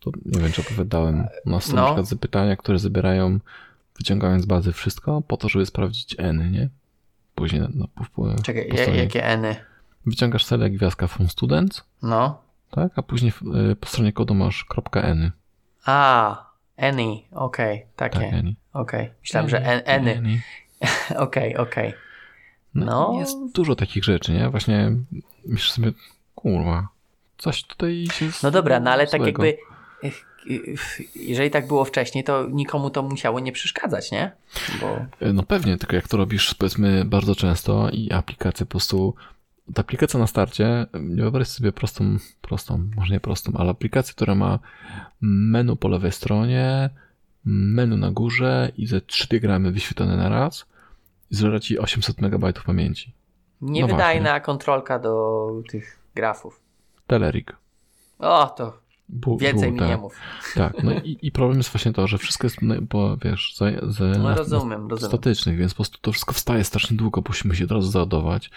To nie wiem, czy opowiadałem. No, są no. na przykład zapytania, które zabierają wyciągając z bazy wszystko po to, żeby sprawdzić n, nie? Później na, na po, po Czekaj, po stronie, jakie n? Wyciągasz select gwiazdka from students. No. Tak, a później y, po stronie kodu masz .n. A, any, okej, okay, takie. Tak, any. Okej, okay. myślałem, any, że any. Okej, okej. No, no. Jest dużo takich rzeczy, nie? Właśnie myślisz sobie, kurwa, coś tutaj się No dobra, no ale tak jakby jeżeli tak było wcześniej, to nikomu to musiało nie przeszkadzać, nie? Bo... No pewnie, tylko jak to robisz powiedzmy bardzo często i aplikacja po prostu ta aplikacja na starcie, nie wyobraź sobie prostą, prostą, może nie prostą, ale aplikację, która ma menu po lewej stronie, menu na górze i ze 3 diagramy wyświetlone na raz i zżera ci 800 MB pamięci. Niewydajna no kontrolka do tych grafów. Telerik. O, to Bu, Więcej bu, mi tak, nie mów. Tak, no i, i, problem jest właśnie to, że wszystko jest, no, bo wiesz, z, z no, rozumiem, rozumiem. statycznych, więc po prostu to wszystko wstaje strasznie długo, musimy się od razu załadować.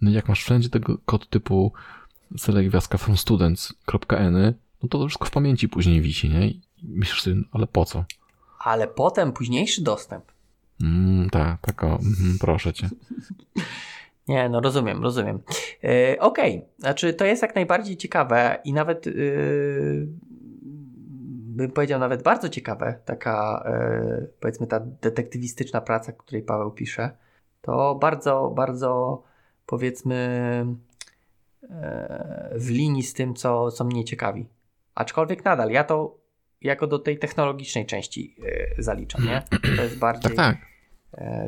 No i jak masz wszędzie tego kod typu select gwiazdka from students.n, no to to wszystko w pamięci później wisi, nie? I myślisz sobie, ale po co? Ale potem późniejszy dostęp. Mm, tak, tak o, mm, proszę cię. Nie, no rozumiem, rozumiem. Yy, Okej, okay. znaczy to jest jak najbardziej ciekawe i nawet yy, bym powiedział nawet bardzo ciekawe, taka yy, powiedzmy ta detektywistyczna praca, której Paweł pisze, to bardzo, bardzo powiedzmy w linii z tym, co, co mnie ciekawi. Aczkolwiek nadal ja to jako do tej technologicznej części zaliczam, nie? To jest bardziej... Tak, tak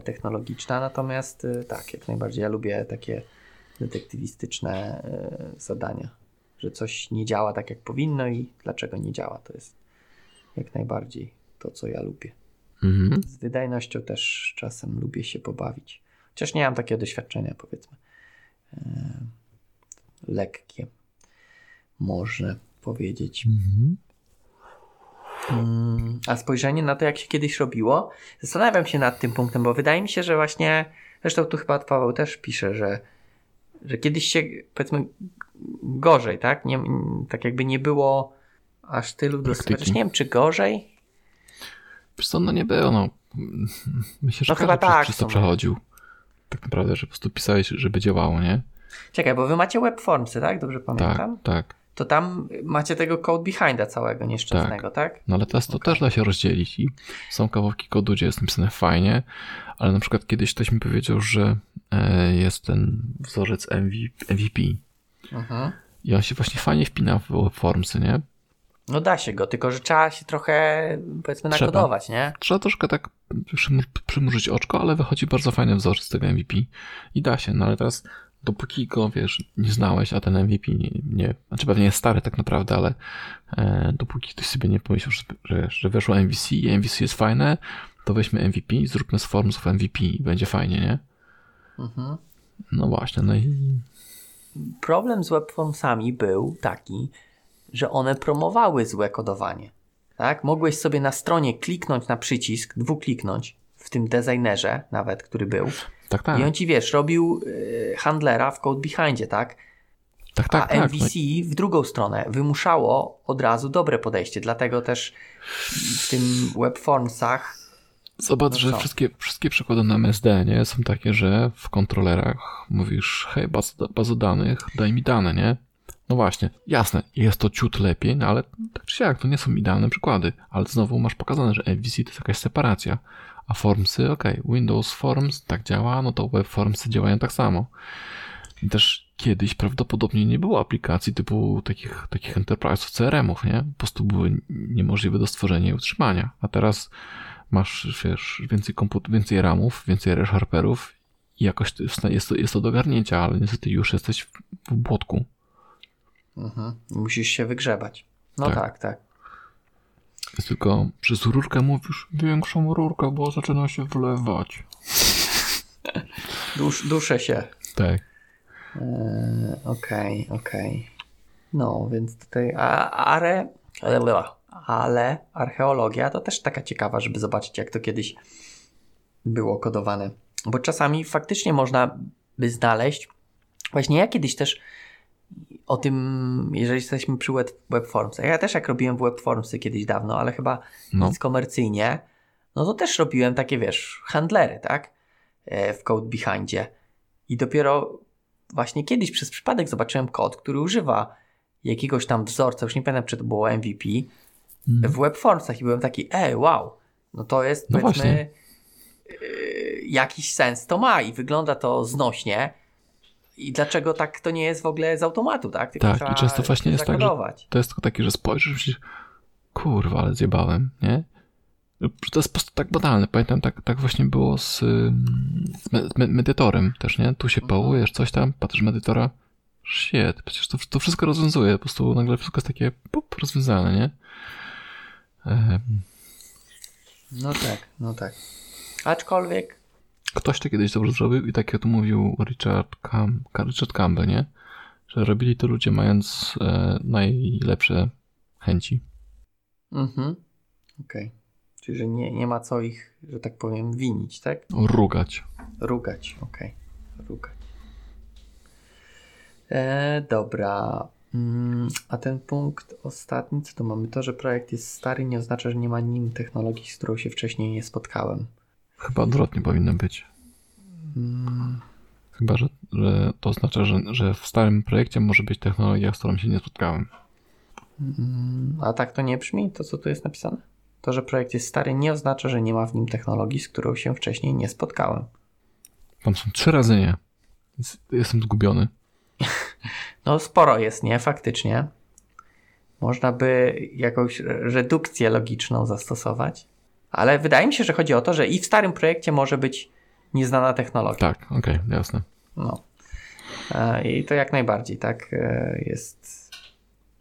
technologiczna, natomiast e, tak, jak najbardziej ja lubię takie detektywistyczne e, zadania, że coś nie działa tak jak powinno i dlaczego nie działa. To jest jak najbardziej to, co ja lubię. Mhm. Z wydajnością też czasem lubię się pobawić. Chociaż nie mam takiego doświadczenia, powiedzmy. lekkie, można powiedzieć. Mhm. Mm, a spojrzenie na to, jak się kiedyś robiło, zastanawiam się nad tym punktem, bo wydaje mi się, że właśnie, zresztą tu chyba Paweł też pisze, że, że kiedyś się, powiedzmy, gorzej, tak? Nie, tak jakby nie było aż tylu dosyć. Nie wiem, czy gorzej? Wiesz co, no nie było, no. Myślę, że no chyba tak, przez to przechodził. Tak naprawdę, że po prostu pisałeś, żeby działało, nie? Czekaj, bo wy macie webformsy, tak? Dobrze pamiętam? Tak, tak to tam macie tego code behinda całego nieszczęsnego, tak? tak? No ale teraz to okay. też da się rozdzielić i są kawałki kodu, gdzie jest napisane fajnie, ale na przykład kiedyś ktoś mi powiedział, że e, jest ten wzorzec MVP mhm. i on się właśnie fajnie wpina w formsy, nie? No da się go, tylko że trzeba się trochę powiedzmy trzeba. nakodować, nie? Trzeba troszkę tak przymurzyć oczko, ale wychodzi bardzo fajny wzorzec tego MVP i da się, no ale teraz dopóki go, wiesz, nie znałeś, a ten MVP nie, nie znaczy pewnie jest stary tak naprawdę, ale e, dopóki ktoś sobie nie pomyślał, że, że, że weszło MVC i MVC jest fajne, to weźmy MVP, zróbmy z Formsów MVP i będzie fajnie, nie? Mhm. No właśnie, no i Problem z webformsami był taki, że one promowały złe kodowanie. Tak? Mogłeś sobie na stronie kliknąć na przycisk, dwukliknąć w tym designerze nawet, który był. Tak, tak, I on ci, wiesz, robił y, handlera w code behindzie, tak? tak, tak, A tak. MVC w drugą stronę wymuszało od razu dobre podejście. Dlatego też w tym webformsach Zobacz, No że co? wszystkie, wszystkie przykłady na MSD nie, są takie, że w kontrolerach mówisz, hej, baz, baza danych, daj mi dane, nie? No właśnie, jasne, jest to ciut lepiej, no ale tak czy siak, to nie są idealne przykłady, ale znowu masz pokazane, że MVC to jest jakaś separacja, a Formsy, ok, Windows Forms tak działa, no to Web Formsy działają tak samo. I też kiedyś prawdopodobnie nie było aplikacji typu takich, takich enterprise'ów, CRM-ów, nie? Po prostu były niemożliwe do stworzenia i utrzymania, a teraz masz, wiesz, więcej komput- więcej ramów, więcej ReSharperów i jakoś jest, to, jest to do garnięcia, ale niestety już jesteś w, w błotku. mhm, musisz się wygrzebać. No tak, Tak. tak. Jest tylko przez rurkę mówisz, większą rurkę, bo zaczyna się wlewać. Dusz, duszę się. Tak. Eee, Okej, okej. No, więc tutaj. A, ale, ale archeologia to też taka ciekawa, żeby zobaczyć, jak to kiedyś było kodowane. Bo czasami faktycznie można by znaleźć. Właśnie ja kiedyś też o tym, jeżeli jesteśmy przy web, webformsach. Ja też jak robiłem webformsy kiedyś dawno, ale chyba No. nic komercyjnie, no to też robiłem takie, wiesz, handlery, tak? E, W code behindzie. I dopiero właśnie kiedyś przez przypadek zobaczyłem kod, który używa jakiegoś tam wzorca, już nie pamiętam, czy to było MVP, Mhm. w webformsach i byłem taki, ej, wow, no to jest, No powiedzmy, właśnie. yy, jakiś sens to ma i wygląda to znośnie. I dlaczego tak to nie jest w ogóle z automatu, tak? Tylko Tak, i często właśnie jest tak, że-. To jest tylko takie, że spojrzysz i myślisz, kurwa, ale zjebałem, nie? To jest po prostu tak banalne. Pamiętam, tak, tak właśnie było z, z me- z me- medytorem też, nie? Tu się Mhm. pałujesz, coś tam, patrzysz medytora, shit, przecież to, to wszystko rozwiązuje. Po prostu nagle wszystko jest takie pup, rozwiązane, nie? Em, No tak, no tak. Aczkolwiek, Ktoś to kiedyś dobrze zrobił i tak jak tu mówił Richard, Cam, Richard Campbell, nie? Że robili to ludzie mając e, najlepsze chęci. mhm, okej. Czyli, że nie, nie ma co ich, że tak powiem, winić, tak? Rugać. Rugać, okej. Rugać. E, dobra. Mm, a ten punkt ostatni, co tu mamy? To, że projekt jest stary, nie oznacza, że nie ma nim technologii, z którą się wcześniej nie spotkałem. Chyba odwrotnie powinno być. Chyba, że, że to oznacza, że, że w starym projekcie może być technologia, z którą się nie spotkałem. mm, a tak to nie brzmi, to co tu jest napisane? To, że projekt jest stary, nie oznacza, że nie ma w nim technologii, z którą się wcześniej nie spotkałem. Tam są trzy razy nie. Jestem zgubiony. No sporo jest, nie? Faktycznie. Można by jakąś redukcję logiczną zastosować. Ale wydaje mi się, że chodzi o to, że i w starym projekcie może być nieznana technologia. Tak, okej, jasne. No. E, I to jak najbardziej, tak, e, jest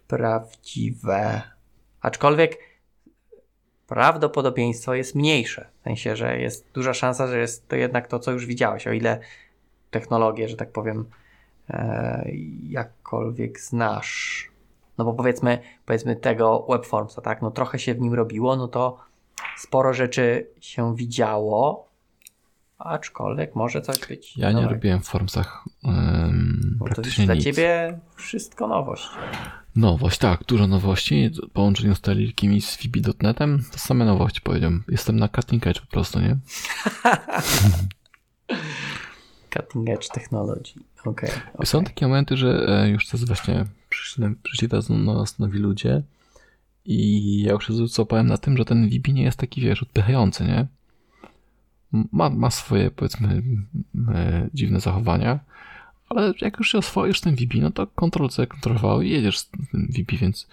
prawdziwe. Aczkolwiek prawdopodobieństwo jest mniejsze. W sensie, że jest duża szansa, że jest to jednak to, co już widziałeś. O ile technologię, że tak powiem, e, jakkolwiek znasz. No bo powiedzmy, powiedzmy tego webformsa, tak? No trochę się w nim robiło, no to sporo rzeczy się widziało, aczkolwiek może coś być. Ja nie nowego. robiłem w Formsach um, Bo to jest praktycznie dla nic. ciebie wszystko nowość. Nowość, tak, dużo nowości. W połączeniu z Telikimi z VB.netem to same nowości powiedziałem. Jestem na cutting edge po prostu, nie? Cutting edge technology. Okej. okej. Są takie momenty, że e, już teraz właśnie przyszli, przyszli teraz do nas nowi ludzie i ja już się złapałem na tym, że ten VB nie jest taki, wiesz, odpychający, nie? Ma, ma swoje, powiedzmy, e, dziwne zachowania, ale jak już się oswoisz tym VB, no to Ctrl-C, Ctrl-V i jedziesz z tym VB, więc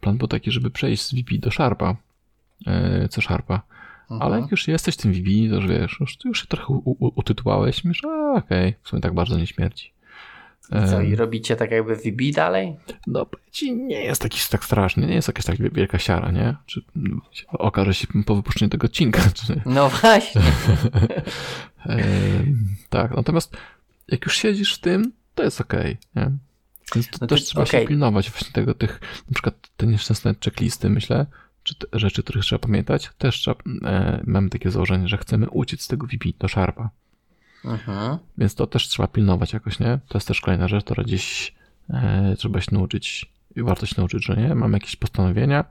plan był taki, żeby przejść z VB do Sharpa, e, C Sharpa. Mhm. Ale jak już jesteś tym VB, to już wiesz, już, już się trochę u, u, utytułałeś, myślisz, a okej, w sumie tak bardzo nie śmierci. I co, i robicie tak jakby VB dalej? No, nie jest taki tak straszny, nie jest jakaś tak wielka siara, nie? Czy no, okaże się po wypuszczeniu tego odcinka, czy... No właśnie. e, tak, natomiast jak już siedzisz w tym, to jest okej, okay, nie? Więc to no też trzeba okay. się pilnować właśnie tego, tych, na przykład te nieszczęsne checklisty, myślę, czy te rzeczy, których trzeba pamiętać, też trzeba, e, mamy takie założenie, że chcemy uciec z tego VP do Sharpa. Aha. Więc to też trzeba pilnować jakoś, nie? To jest też kolejna rzecz, która gdzieś e, trzeba się nauczyć i warto się nauczyć, że nie? Mamy jakieś postanowienia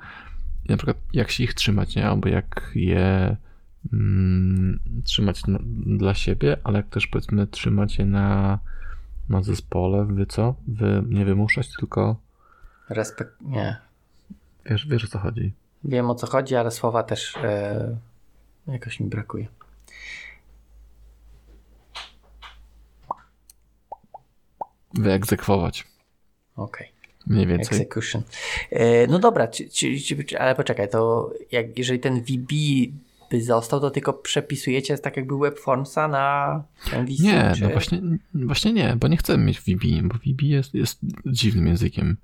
i na przykład jak się ich trzymać, nie? Albo jak je mm, trzymać na, dla siebie, ale jak też powiedzmy trzymać je na, na zespole, wy co? Wy nie wymuszać, tylko respekt, nie. Wiesz, wiesz o co chodzi. Wiem o co chodzi, ale słowa też e, jakoś mi brakuje. Wyegzekwować. Okej. Okay. Mniej więcej. Execution. E, no dobra, czy, czy, czy, ale poczekaj, to jak, jeżeli ten VB by został, to tylko przepisujecie tak jakby webformsa na MVC? Nie, czy... no właśnie, właśnie nie, bo nie chcemy mieć VB, bo VB jest, jest dziwnym językiem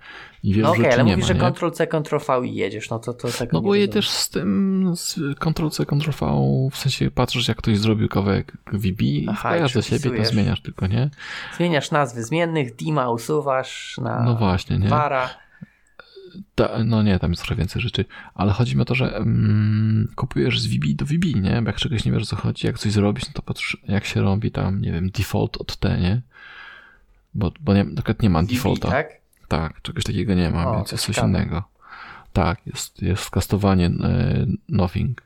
i wielu no okay, ale mówisz, ma, że Ctrl-C, Ctrl-V i jedziesz, no to, to tego No bo je też z tym z Ctrl-C, Ctrl-V, w sensie patrzysz jak ktoś zrobił kawałek VB i wklejasz do siebie, to zmieniasz tylko, nie? Zmieniasz nazwy zmiennych, Dima usuwasz na no właśnie, nie? Vara. Ta, no nie, tam jest trochę więcej rzeczy, ale chodzi mi o to, że mm, kupujesz z VB do VB, nie? Bo jak czegoś nie wiesz o co chodzi, jak coś zrobić, no to patrz jak się robi tam, nie wiem, default od T, nie? Bo, bo nie, na nie ma VB, defaulta. tak? Tak, czegoś takiego nie ma, o, więc jest coś innego. Tak, jest, jest kastowanie e, nothing.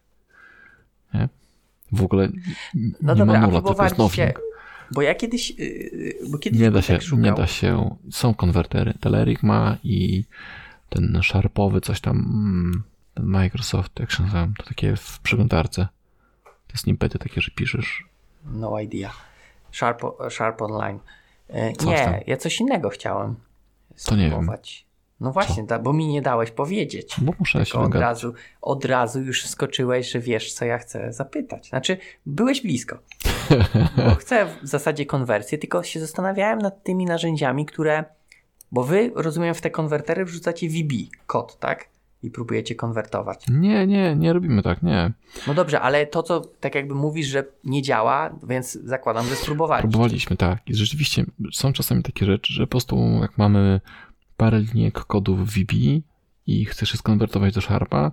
Nie? W ogóle no nie dobra, ma nula, tylko jest nothing. Bo ja kiedyś, yy, bo kiedyś nie da się, tak nie da się, są konwertery. Telerik ma i ten sharpowy coś tam, mm, ten Microsoft, jak się nazywa, to takie w przeglądarce. Te snippety takie, że piszesz. No idea. Sharp, Sharp Online. E, nie, tam. ja coś innego chciałem to nie wiem. No właśnie, da, bo mi nie dałeś powiedzieć. Bo muszę się od razu, od razu już skoczyłeś, że wiesz, co ja chcę zapytać. Znaczy, byłeś blisko. bo chcę w zasadzie konwersję, tylko się zastanawiałem nad tymi narzędziami, które bo wy, rozumiem, w te konwertery wrzucacie VB, kod, tak? I próbujecie konwertować. Nie, nie, nie robimy tak, nie. No dobrze, ale to, co tak jakby mówisz, że nie działa, więc zakładam, że spróbowaliście. Próbowaliśmy, tak. I rzeczywiście są czasami takie rzeczy, że po prostu jak mamy parę linijek kodu w VB i chcesz je skonwertować do Sharpa,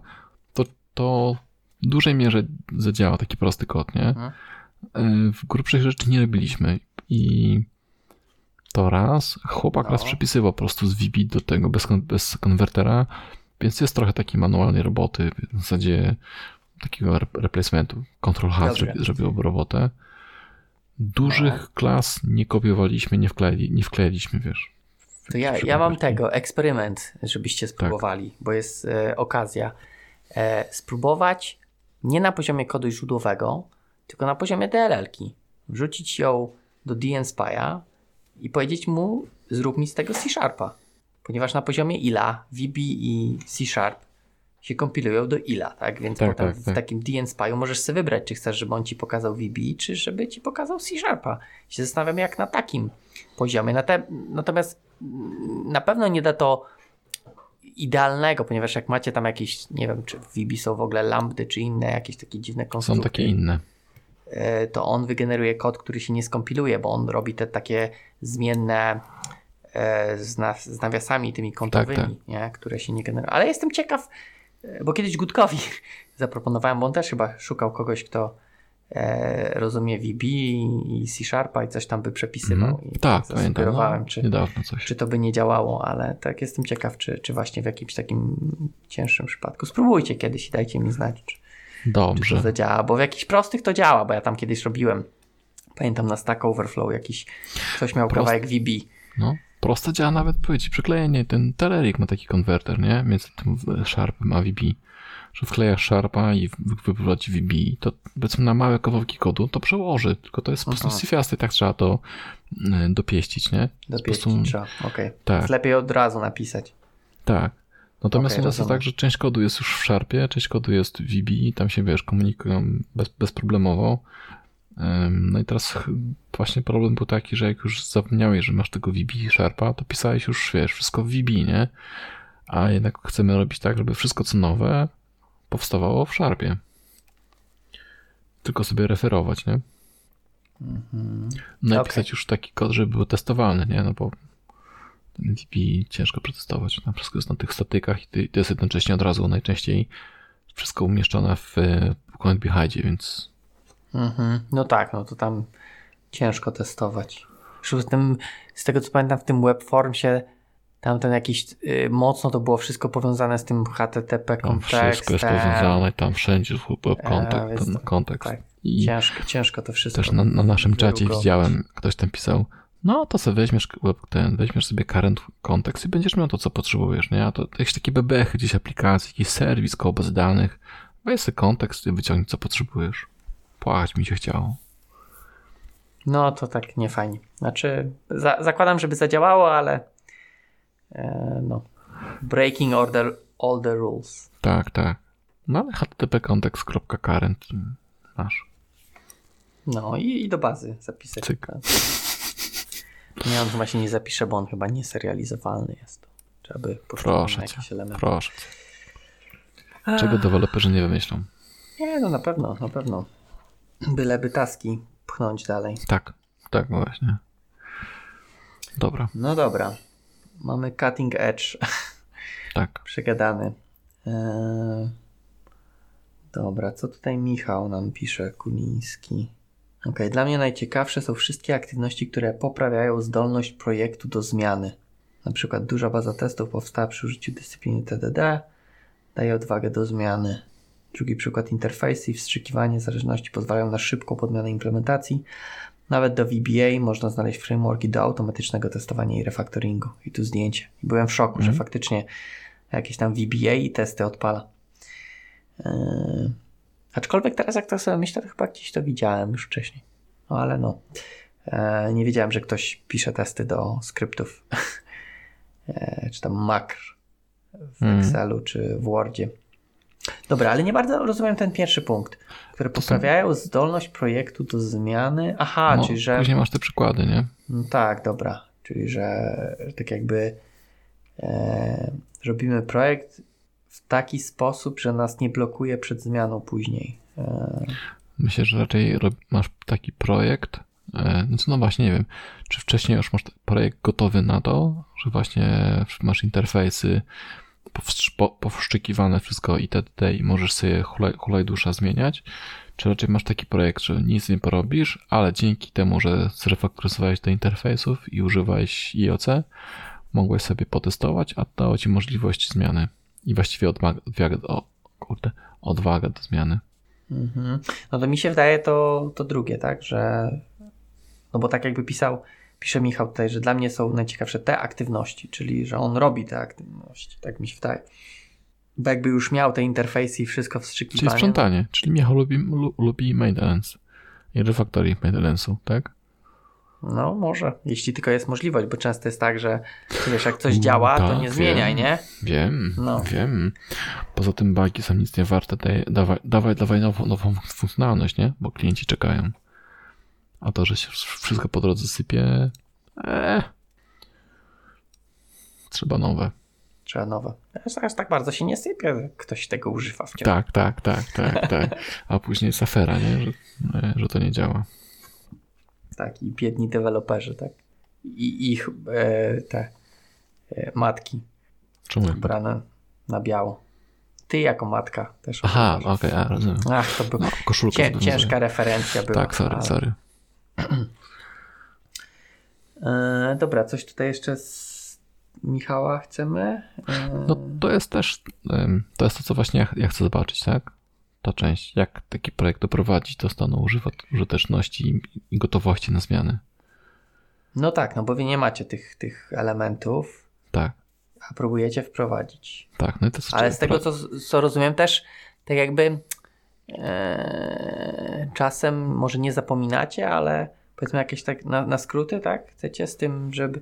to, to w dużej mierze zadziała taki prosty kod, nie? Mhm. E, w grubszych rzeczy nie robiliśmy i to raz. Chłopak no. raz przepisywał po prostu z VB do tego bez, bez konwertera, więc jest trochę takiej manualnej roboty, w zasadzie takiego replacementu. Control H zrobi, zrobił robotę. Dużych no. klas nie kopiowaliśmy, nie, wklei, nie wkleiliśmy, wiesz. To ja, ja mam tego, eksperyment, żebyście tak. spróbowali, tak. bo jest e, okazja. E, spróbować nie na poziomie kodu źródłowego, tylko na poziomie DLL-ki. Wrzucić ją do DNSPy'a, i powiedzieć mu, zrób mi z tego C-Sharpa. Ponieważ na poziomie ILA, VB i C-Sharp się kompilują do ILA, tak? Więc tak, potem tak, w tak. takim DNSPy'u możesz sobie wybrać, czy chcesz, żeby on ci pokazał VB, czy żeby ci pokazał C-Sharpa. Się zastanawiam, jak na takim poziomie. Natomiast na pewno nie da to idealnego, ponieważ jak macie tam jakieś, nie wiem, czy w VB są w ogóle lambdy, czy inne jakieś takie dziwne konstrukcje. Są takie inne. E, to on wygeneruje kod, który się nie skompiluje, bo on robi te takie zmienne e, z, na, z nawiasami tymi kątowymi, tak, tak. Nie? które się nie generują. Ale jestem ciekaw, e, bo kiedyś Gutkowi zaproponowałem, bo on też chyba szukał kogoś, kto e, rozumie VB i C Sharpa i coś tam by przepisywał. Mm, I tak, zasugerowałem, no, czy, coś. czy to by nie działało, ale tak jestem ciekaw, czy, czy właśnie w jakimś takim cięższym przypadku. Spróbujcie kiedyś i dajcie mi znać, czy, Dobrze. Czy to zadziała, bo w jakichś prostych to działa, bo ja tam kiedyś robiłem. Pamiętam na Stack Overflow jakiś, ktoś miał Prost... kawałek VB. No, prosto działa nawet, powiedz przyklejenie, ten Telerik ma taki konwerter, nie? Między tym Sharpem a VB. Że wklejasz Sharpa i wyprowadzi VB. To powiedzmy na małe kawałki kodu to przełoży, tylko to jest po prostu syfiasty, tak trzeba to e, dopieścić, nie? Dopieścić prostu... trzeba, okej. Okay. Tak. lepiej od razu napisać. Tak. Natomiast okay, u nas jest tak, że część kodu jest już w Sharpie, część kodu jest w VB, tam się wiesz, komunikują bez, bezproblemowo. No i teraz właśnie problem był taki, że jak już zapomniałeś, że masz tego VB Sharpa, to pisałeś już, wiesz, wszystko w VB, nie? A jednak chcemy robić tak, żeby wszystko co nowe powstawało w Sharpie. Tylko sobie referować, nie? No i Okej. pisać już taki kod, żeby był testowalny, nie? No bo VB ciężko przetestować. Tam wszystko jest na tych statykach i to jest jednocześnie od razu najczęściej wszystko umieszczone w e, comment behindzie, więc Mhm. No tak, no to tam ciężko testować. Z, tym, z tego co pamiętam w tym webformsie tam ten jakiś y, mocno to było wszystko powiązane z tym HTTP tam wszystko jest kontekstem. powiązane, tam wszędzie web E, kontekst, więc ten to- kontekst. tak. I Ciężko, ciężko to wszystko. też na, na naszym czacie widziałem, ktoś tam pisał, no to sobie weźmiesz ten, weźmiesz sobie current kontekst i będziesz miał to, co potrzebujesz, nie? A to jakieś takie bebechy gdzieś aplikacji, jakiś serwis, koło baz danych, weź sobie kontekst i wyciągnij, co potrzebujesz. Płakać mi się chciało. No to tak nie fajnie. Znaczy, za, zakładam, żeby zadziałało, ale e, no. Breaking all the, all the rules. Tak, tak. No ale http context.current masz. No i, i do bazy zapisać. Cyk. Tak. Nie, on chyba się nie zapisze, bo on chyba nieserializowalny jest. Trzeba by Proszę cię, jakieś elementy. proszę cię. Czego deweloperzy nie wymyślą? Nie, no na pewno, na pewno. Byleby taski pchnąć dalej. Tak, tak właśnie. Dobra, No dobra. Mamy cutting edge tak. przegadany. Eee, dobra, co tutaj Michał nam pisze, Kuliński. Ok, dla mnie najciekawsze są wszystkie aktywności, które poprawiają zdolność projektu do zmiany. Na przykład duża baza testów powstała przy użyciu dyscypliny TDD, daje odwagę do zmiany. Drugi przykład interfejsy i wstrzykiwanie zależności pozwalają na szybką podmianę implementacji. Nawet do VBA można znaleźć frameworki do automatycznego testowania i refactoringu. I tu zdjęcie. I byłem w szoku, że faktycznie jakieś tam VBA i testy odpala. Yy, aczkolwiek teraz jak to sobie myślę, to chyba gdzieś to widziałem już wcześniej. No ale no. E, nie wiedziałem, że ktoś pisze testy do skryptów. e, czy tam makr w Mhm. Excelu, czy w Wordzie. Dobra, ale nie bardzo rozumiem ten pierwszy punkt, które poprawiają zdolność projektu do zmiany. Aha, No, czyli że. Później masz te przykłady, nie? No tak, dobra. Czyli, że tak jakby e, robimy projekt taki sposób, że nas nie blokuje przed zmianą później. E, Myślę, że raczej masz taki projekt. e, No, no właśnie, nie wiem, czy wcześniej już masz projekt gotowy na to, że właśnie masz interfejsy powszczykiwane wszystko itd. i możesz sobie hulaj, hulaj dusza zmieniać, czy raczej masz taki projekt, że nic nie porobisz, ale dzięki temu, że zrefaktoryzowałeś do interfejsów i używałeś IOC, mogłeś sobie potestować, a dało ci możliwość zmiany i właściwie odwagę, o, kurde, odwagę do zmiany. mhm. No to mi się wydaje to, to drugie, tak, że no bo tak jakby pisał, pisze Michał tutaj, że dla mnie są najciekawsze te aktywności, czyli że on robi te aktywności, tak mi się wydaje. Bo jakby już miał te interfejsy i wszystko Czyli wstrzykiwanie. sprzątanie, czyli Michał lubi, lu, lubi maintenance i refactoring maintenance'u, tak? No może, jeśli tylko jest możliwość, bo często jest tak, że wiesz, jak coś Mm, działa, to tak, nie wiem. zmieniaj, nie? Wiem, No. wiem. Poza tym bugi są nic nie warte, daj, dawaj, dawaj, dawaj nową, nową funkcjonalność, nie? Bo klienci czekają. A to, że się wszystko po drodze sypie, ee, trzeba nowe. Trzeba nowe. Zaraz tak bardzo się nie sypie, ktoś tego używa wciąż. Tak, tak, tak, tak, tak. A później jest afera, nie? Że, e, że to nie działa. Tak, i biedni deweloperzy, tak. I ich e, te e, matki Czemu? ubrane na biało. Ty jako matka też. Aha, okej, a rozumiem. Ach, to był No, cię, ciężka referencja była. Tak, sorry, ale- sorry. E, dobra, coś tutaj jeszcze z Michała chcemy? E, No to jest też, to jest to, co właśnie ja, ja chcę zobaczyć, tak? Ta część, jak taki projekt doprowadzić do stanu użyteczności i, i gotowości na zmiany. no tak, no bo wy nie macie tych, tych elementów, Tak, a próbujecie wprowadzić. tak. No i to jest Ale z tego, co, co rozumiem, też tak jakby e, czasem może nie zapominacie, ale powiedzmy jakieś tak na, na skróty, tak? Chcecie z tym, żeby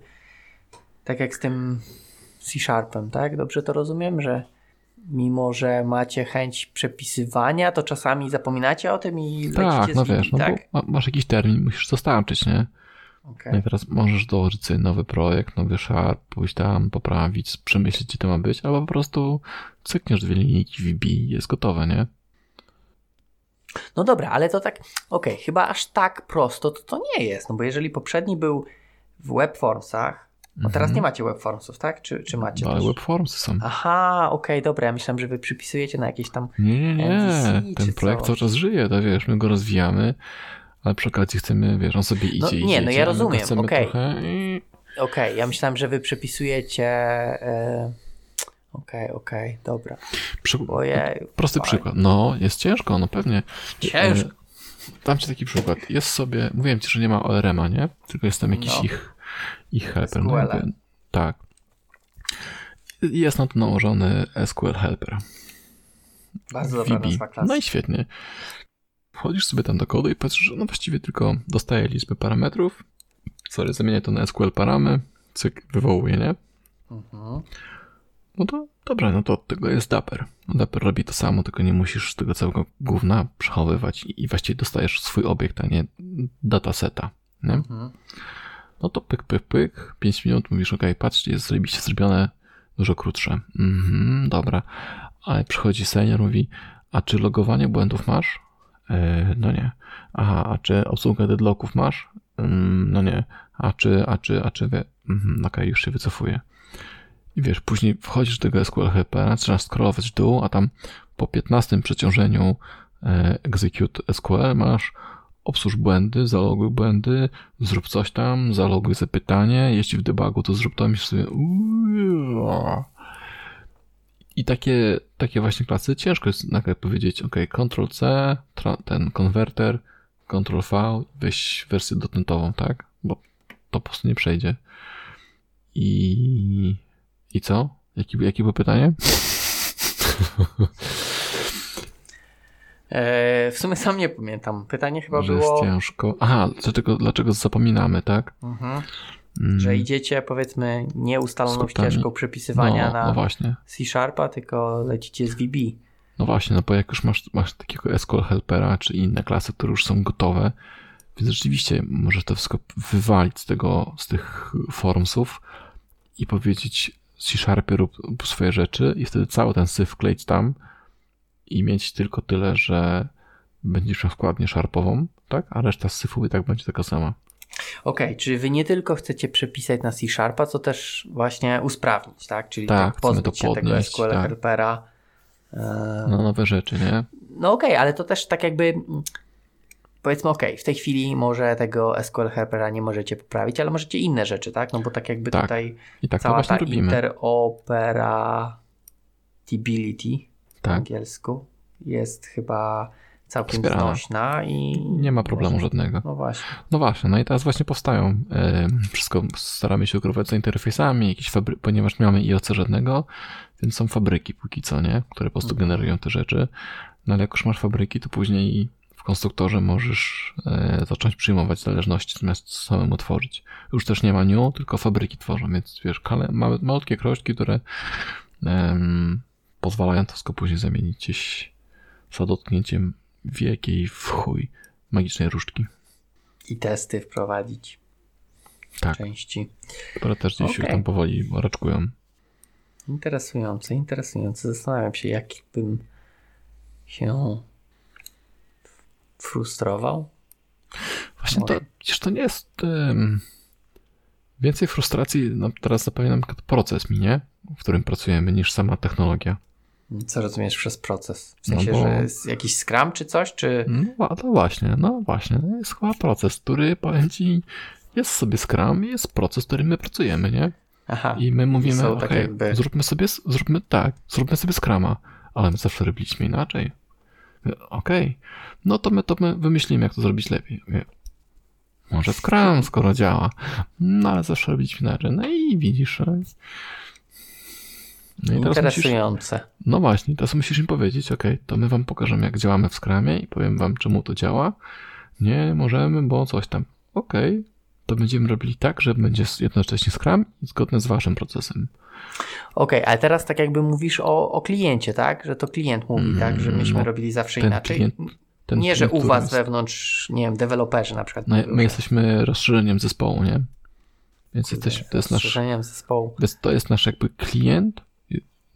tak jak z tym C-Sharpem, tak? Dobrze to rozumiem, że mimo że macie chęć przepisywania, to czasami zapominacie o tym i Tak, no wiesz, no tak? bo ma- masz jakiś termin, musisz dostarczyć, nie? Okej. No i teraz możesz dołożyć sobie nowy projekt, nowy szar, pójść tam, poprawić, przemyśleć, gdzie to ma być, albo po prostu cykniesz dwie linijki, wbij i jest gotowe, nie? No dobra, ale to tak, okej, chyba aż tak prosto to to nie jest, no bo jeżeli poprzedni był w webformsach, no teraz Mhm. nie macie webformsów, tak? Czy, czy macie No, ale też? webformsy są. Aha, okej, dobra, ja myślałem, że wy przypisujecie na jakieś tam... Nie, nie, nie. MVC Ten projekt cały czas żyje, to wiesz, my go rozwijamy, ale przy okazji chcemy, wiesz, on sobie idzie, nie, idzie, no ja idzie, a my go rozumiem, okej. i... Okej, ja myślałem, że wy przepisujecie... E... Okej, okej, dobra. Przy... Ojej, Prosty fajnie. przykład. No, jest ciężko, no pewnie. Ciężko. E, Dam ci taki przykład. Jest sobie, mówiłem ci, że nie ma ORM-a, nie? Tylko jest tam jakiś No. ich, ich helper. No, SQL. jakby, tak. Jest na to nałożony SQL Helper. Bardzo dobra nazwa klasy. No i świetnie. Wchodzisz sobie tam do kodu i patrzysz, że no właściwie tylko dostaje liczbę parametrów. Sorry, zamienię to na SQL paramy. Cyk, wywołuje, nie? Mhm. No to dobra, no to od tego jest Dapper. No Dapper robi to samo, tylko nie musisz tego całego gówna przechowywać i i właściwie dostajesz swój obiekt, a nie dataseta. Nie? Mhm. No to pyk, pyk, pyk, 5 minut, mówisz, ok, patrzcie, jest zrobiście zrobione dużo krótsze. Mhm, dobra. Ale przychodzi senior, mówi, a czy logowanie błędów masz? E, no nie. Aha, a czy obsługę deadlocków masz? Mm, no nie. A czy, a czy, a czy wie? Mhm, już się wycofuje. I wiesz, później wchodzisz do tego SQL Helpera, zaczynasz scrollować w dół, a tam po 15 przeciążeniu e, execute SQL masz obsłuż błędy, zaloguj błędy, zrób coś tam, zaloguj zapytanie, jeśli w debugu to zrób to, myślisz sobie i takie, takie właśnie klasy ciężko jest nagle powiedzieć, ok, Ctrl-C, ten konwerter, Ctrl-V, weź wersję dotnetową, tak? Bo to po prostu nie przejdzie. I, i co? Jakie jakie było pytanie? E, w sumie sam nie pamiętam. Pytanie chyba Że było, jest ciężko. Aha, dlaczego, dlaczego zapominamy, tak? mhm, Mm, że idziecie powiedzmy nieustaloną ścieżką przepisywania no, na no właśnie. C-Sharpa, tylko lecicie z VB. No właśnie, no bo jak już masz, masz takiego SQL Helpera, czy inne klasy, które już są gotowe, więc rzeczywiście możesz to wszystko wywalić z tego, z tych formsów i powiedzieć C-Sharpie rób, rób swoje rzeczy i wtedy cały ten syf wkleić tam i mieć tylko tyle, że będziesz miał składnię sharpową, tak? A reszta z syfu i tak będzie taka sama. Okej, czyli wy nie tylko chcecie przepisać na C-Sharpa, co też właśnie usprawnić, tak? Czyli Tak, tak, pozbyć to się tego podnieść, SQL tak. Helpera. E, No nowe rzeczy, nie? No okej, ale to też tak jakby powiedzmy okej, w tej chwili może tego SQL Helpera nie możecie poprawić, ale możecie inne rzeczy, tak? No bo tak jakby Tak, tutaj I tak to cała właśnie ta robimy. interoperability Tak, angielsku jest chyba całkiem Wspierana. znośna i nie ma problemu właśnie, żadnego. No właśnie. No właśnie, no i teraz właśnie powstają. Wszystko staramy się ukrywać za interfejsami, jakieś fabry- ponieważ nie mamy IOC żadnego, więc są fabryki póki co, nie? Które po prostu Mhm. generują te rzeczy. No ale jak już masz fabryki, to później w konstruktorze możesz e, zacząć przyjmować zależności zamiast samemu tworzyć. Już też nie ma new, tylko fabryki tworzą, więc wiesz, kale, małe, malutkie kroczki, które em, pozwalają to wszystko później zamienić gdzieś za dotknięciem wielkiej w chuj magicznej różdżki. I testy wprowadzić Tak. części. które też gdzieś już Okej. tam powoli raczkują. Interesujące, interesujące. Zastanawiam się, jak bym się frustrował. Właśnie Może. to, przecież to nie jest em, więcej frustracji, no teraz zapewne nam proces minie, w którym pracujemy, niż sama technologia. Co rozumiesz przez proces? W No sensie, bo- że jest jakiś Scrum czy coś, czy... No, no właśnie, no właśnie, no jest chyba proces, który powiem ci, jest sobie Scrum i jest proces, w którym my pracujemy, nie? Aha, I my mówimy, są okej, tak jakby- zróbmy sobie, zróbmy tak, zróbmy sobie Scrama, ale my zawsze robiliśmy inaczej. Okej, no to my to my wymyślimy, jak to zrobić lepiej. Mówię, Może Scrum, skoro działa, no ale zawsze robiliśmy inaczej. No i widzisz. No i, i teraz musisz, interesujące. no właśnie, teraz musisz im powiedzieć, ok, to my wam pokażemy, jak działamy w Scrumie i powiem wam, czemu to działa. Nie możemy, bo coś tam. Ok, to będziemy robili tak, że będzie jednocześnie Scrum i zgodne z waszym procesem. Okej, ale teraz tak jakby mówisz o, o kliencie, tak? Że to klient mówi, tak? Że myśmy no, robili zawsze inaczej. klient- Ten nie, że u was jest- wewnątrz, nie wiem, deweloperzy na przykład. No, my że- jesteśmy rozszerzeniem zespołu, nie? Więc kurde, jesteś, to jest nasz, rozszerzeniem zespołu to jest nasz jakby klient,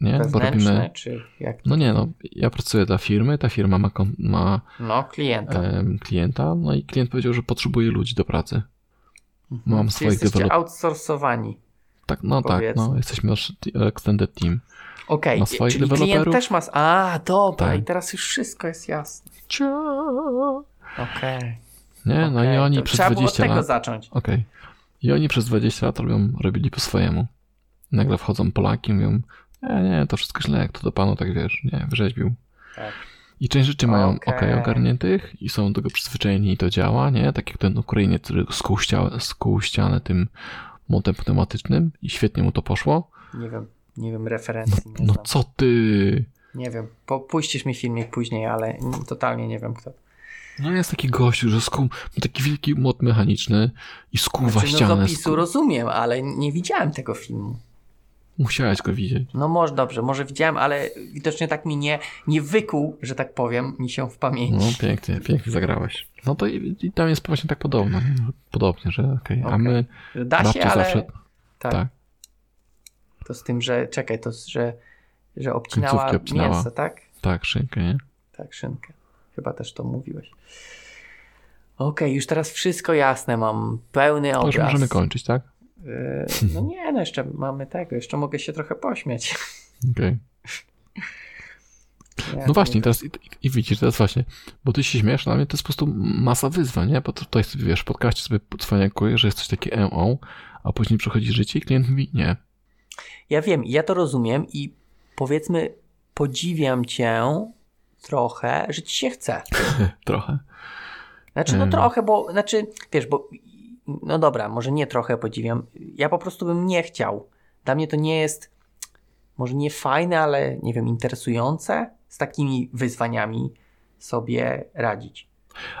nie? Bo robimy, czy jak? no nie no, ja pracuję dla firmy, ta firma ma, ma No, klienta. em, klienta, no i klient powiedział, że potrzebuje ludzi do pracy. mam Czy swoich jesteście dewelop- outsourcowani. Tak, no tak, Powiedzmy. no, jesteśmy extended team. Okej, Ma swoich czyli klient deweloperów? też ma... A, dobra, Tak. i teraz już wszystko jest jasne. Okej. Nie, no i oni przez Trzeba było od 20 tego lat, zacząć. okej. I oni przez 20 lat robią, robili po swojemu. Nagle wchodzą Polaki mówią, nie, nie, to wszystko źle, jak to do panu tak wiesz, nie, wrzeźbił. Tak. I część rzeczy mają ok ogarniętych i są do tego przyzwyczajeni i to działa, nie? Tak jak ten Ukrainiec, który skuł, ścia- skuł ścianę tym montem pneumatycznym i świetnie mu to poszło. Nie wiem, nie wiem referencji. Nie, No znam. co ty? nie wiem. Po, puścisz mi filmik później, ale totalnie nie wiem kto. No jest taki gościu, że skuł, ma taki wielki młot mechaniczny i skuwa Znaczy, no z ścianę. opisu Sku... rozumiem, ale nie widziałem tego filmu. Musiałeś go widzieć. No może dobrze, może widziałem, ale widocznie tak mi nie, nie wykuł, że tak powiem, mi się w pamięci. No pięknie, pięknie zagrałeś. No to i, i tam jest właśnie tak podobno. nie? Podobnie, że okej, a Okej. my Że Da się, ale zawsze... tak, tak. To z tym, że czekaj, to że, że obcinała, Końcówki obcinała. mięso, tak? Tak, szynkę, nie? Tak, szynkę. Chyba też to mówiłeś. Okej, już teraz wszystko jasne mam. Pełny To już obraz. możemy kończyć, tak? Yy, no nie, no jeszcze mamy tego, jeszcze mogę się trochę pośmiać. Okej. Nie, No właśnie, nie- teraz i, i widzisz, teraz właśnie, bo ty się śmiesz, dla mnie to jest po prostu masa wyzwań, nie? Bo tutaj sobie, wiesz, w podcaście sobie cwaniakuje, że jest coś takie MO, a później przychodzi życie i klient mówi nie. Ja wiem, ja to rozumiem i powiedzmy, podziwiam cię trochę, że ci się chce. Trochę. Znaczy, no Mm. trochę, bo, znaczy, wiesz, bo, no dobra, może nie trochę podziwiam. Ja po prostu bym nie chciał. Dla mnie to nie jest, może nie fajne, ale nie wiem, interesujące z takimi wyzwaniami sobie radzić.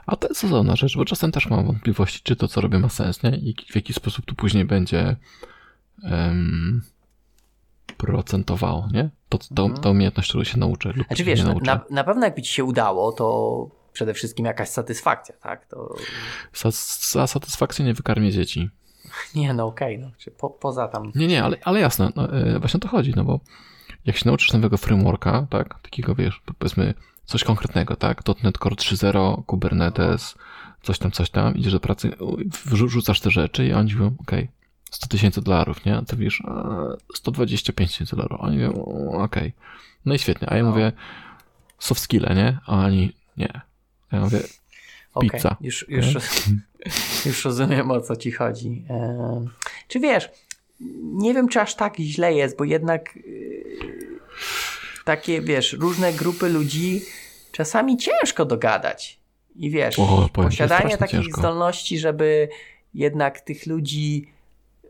A to jest osobna rzecz, bo czasem też mam wątpliwości, czy to, co robię, ma sens, nie? I w jaki sposób to później będzie em, procentowało, nie? To, to, Mhm. ta umiejętność, którą się nauczę lub Znaczy wiesz, na, nauczę. na, na pewno jakby ci się udało, to przede wszystkim jakaś satysfakcja, tak? To Za, za satysfakcję nie wykarmię dzieci. nie, no okej, no, czy po, poza tam. Nie, nie, ale, ale jasne, no, e, właśnie o to chodzi, no bo jak się nauczysz nowego frameworka, tak, takiego wiesz, powiedzmy coś konkretnego, tak, .NET Core 3.0, Kubernetes, coś tam, coś tam, idziesz do pracy, wrzucasz te rzeczy i oni mówią, okej, 100 tysięcy dolarów, nie, a ty wiesz, a, 125 tysięcy dolarów, oni mówią, "O, okej, no i świetnie, a ja No. mówię, soft skille, nie, a oni, nie, ja mówię, Okej, Pizza. Już, już, już rozumiem o co ci chodzi. Czy wiesz, nie wiem, czy aż tak źle jest, bo jednak yy, takie, wiesz, różne grupy ludzi czasami ciężko dogadać. I wiesz, O, posiadanie takich ciężko. zdolności, żeby jednak tych ludzi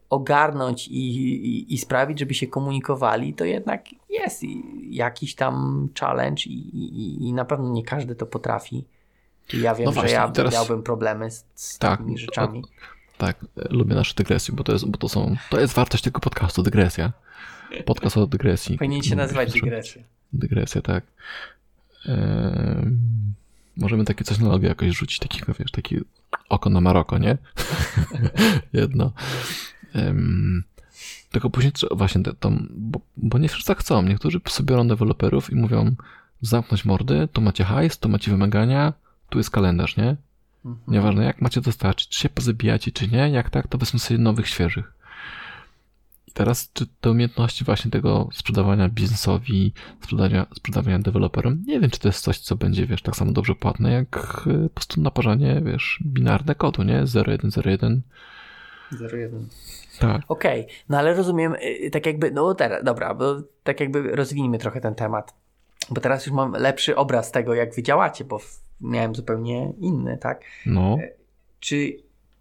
ogarnąć i, i, i sprawić, żeby się komunikowali, to jednak jest jakiś tam challenge i, i, i na pewno nie każdy to potrafi. I ja wiem, No że właśnie, ja i teraz- miałbym problemy z, z Tak, takimi rzeczami. Tak, lubię nasze dygresje, bo to jest, bo to są, to jest wartość tego podcastu, dygresja. Podcast o dygresji. Powinien się nazywać dygresja. Dygresja, tak. Ehm, możemy takie coś na logo jakoś rzucić, takiego, wiesz, taki oko na Maroko, nie? Jedno. Tylko później właśnie, te- to, bo, bo nie wszyscy tak chcą. Niektórzy sobie biorą deweloperów i mówią, zamknąć mordy, tu macie hajs, tu macie wymagania, tu jest kalendarz, nie? Mhm. Nieważne jak macie dostarczyć, czy się pozabijacie, czy nie, jak tak, to wezmę sobie nowych, świeżych. I teraz, czy te umiejętności właśnie tego sprzedawania biznesowi, sprzedawania, sprzedawania deweloperom, nie wiem, czy to jest coś, co będzie, wiesz, tak samo dobrze płatne, jak y, po prostu naparzanie, wiesz, binarne kodu, nie? 0101. 01. Tak. Okej, no ale rozumiem, y, tak jakby, no teraz, dobra, bo tak jakby rozwinijmy trochę ten temat, bo teraz już mam lepszy obraz tego, jak wy działacie, bo w- miałem zupełnie inny, tak? No, Czy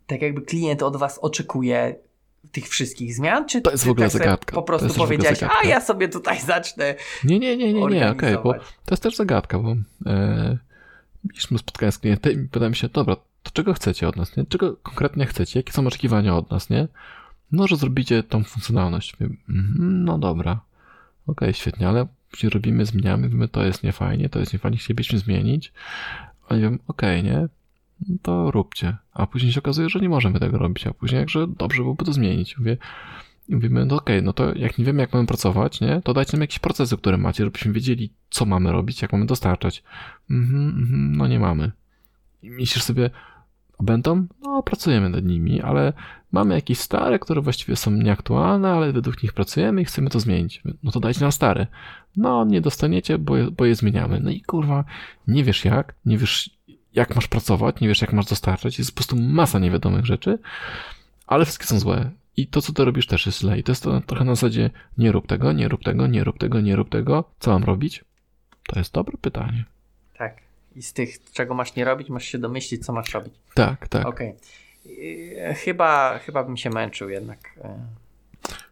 tak jakby klient od was oczekuje tych wszystkich zmian, czy To jest w ogóle tak zagadka. po prostu powiedziałeś, a ja sobie tutaj zacznę nie, nie, nie, nie, nie, okej, bo organizować. to jest też zagadka, bo e, mieliśmy spotkanie z klientem i pytałem się, dobra, to czego chcecie od nas, nie? Czego konkretnie chcecie? Jakie są oczekiwania od nas, nie? no, że zrobicie tą funkcjonalność. Mhm, no dobra, okej, okay, świetnie, ale później robimy, zmieniamy, to jest niefajnie, to jest niefajnie, chcielibyśmy zmienić. Oni mówią, okej, okay, nie, to róbcie. A później się okazuje, że nie możemy tego robić, a później jakże dobrze byłoby to zmienić. Mówię, i mówimy, no okej, okay, no to jak nie wiemy, jak mamy pracować, nie, to dajcie nam jakieś procesy, które macie, żebyśmy wiedzieli, co mamy robić, jak mamy dostarczać. Mhm, mhm, no nie mamy. I myślisz sobie, będą? No, pracujemy nad nimi, ale mamy jakieś stare, które właściwie są nieaktualne, ale według nich pracujemy i chcemy to zmienić. No to dajcie nam stare. No, nie dostaniecie, bo je, bo je zmieniamy. No i kurwa, nie wiesz jak, nie wiesz jak masz pracować, nie wiesz jak masz dostarczać, jest po prostu masa niewiadomych rzeczy, ale wszystkie są złe. I to, co ty robisz, też jest źle. I to jest to trochę na zasadzie nie rób tego, nie rób tego, nie rób tego, nie rób tego. Co mam robić? To jest dobre pytanie. Tak. I z tych, czego masz nie robić, masz się domyślić, co masz robić. Tak, tak. Okej. Okay. Chyba, chyba bym się męczył jednak. E.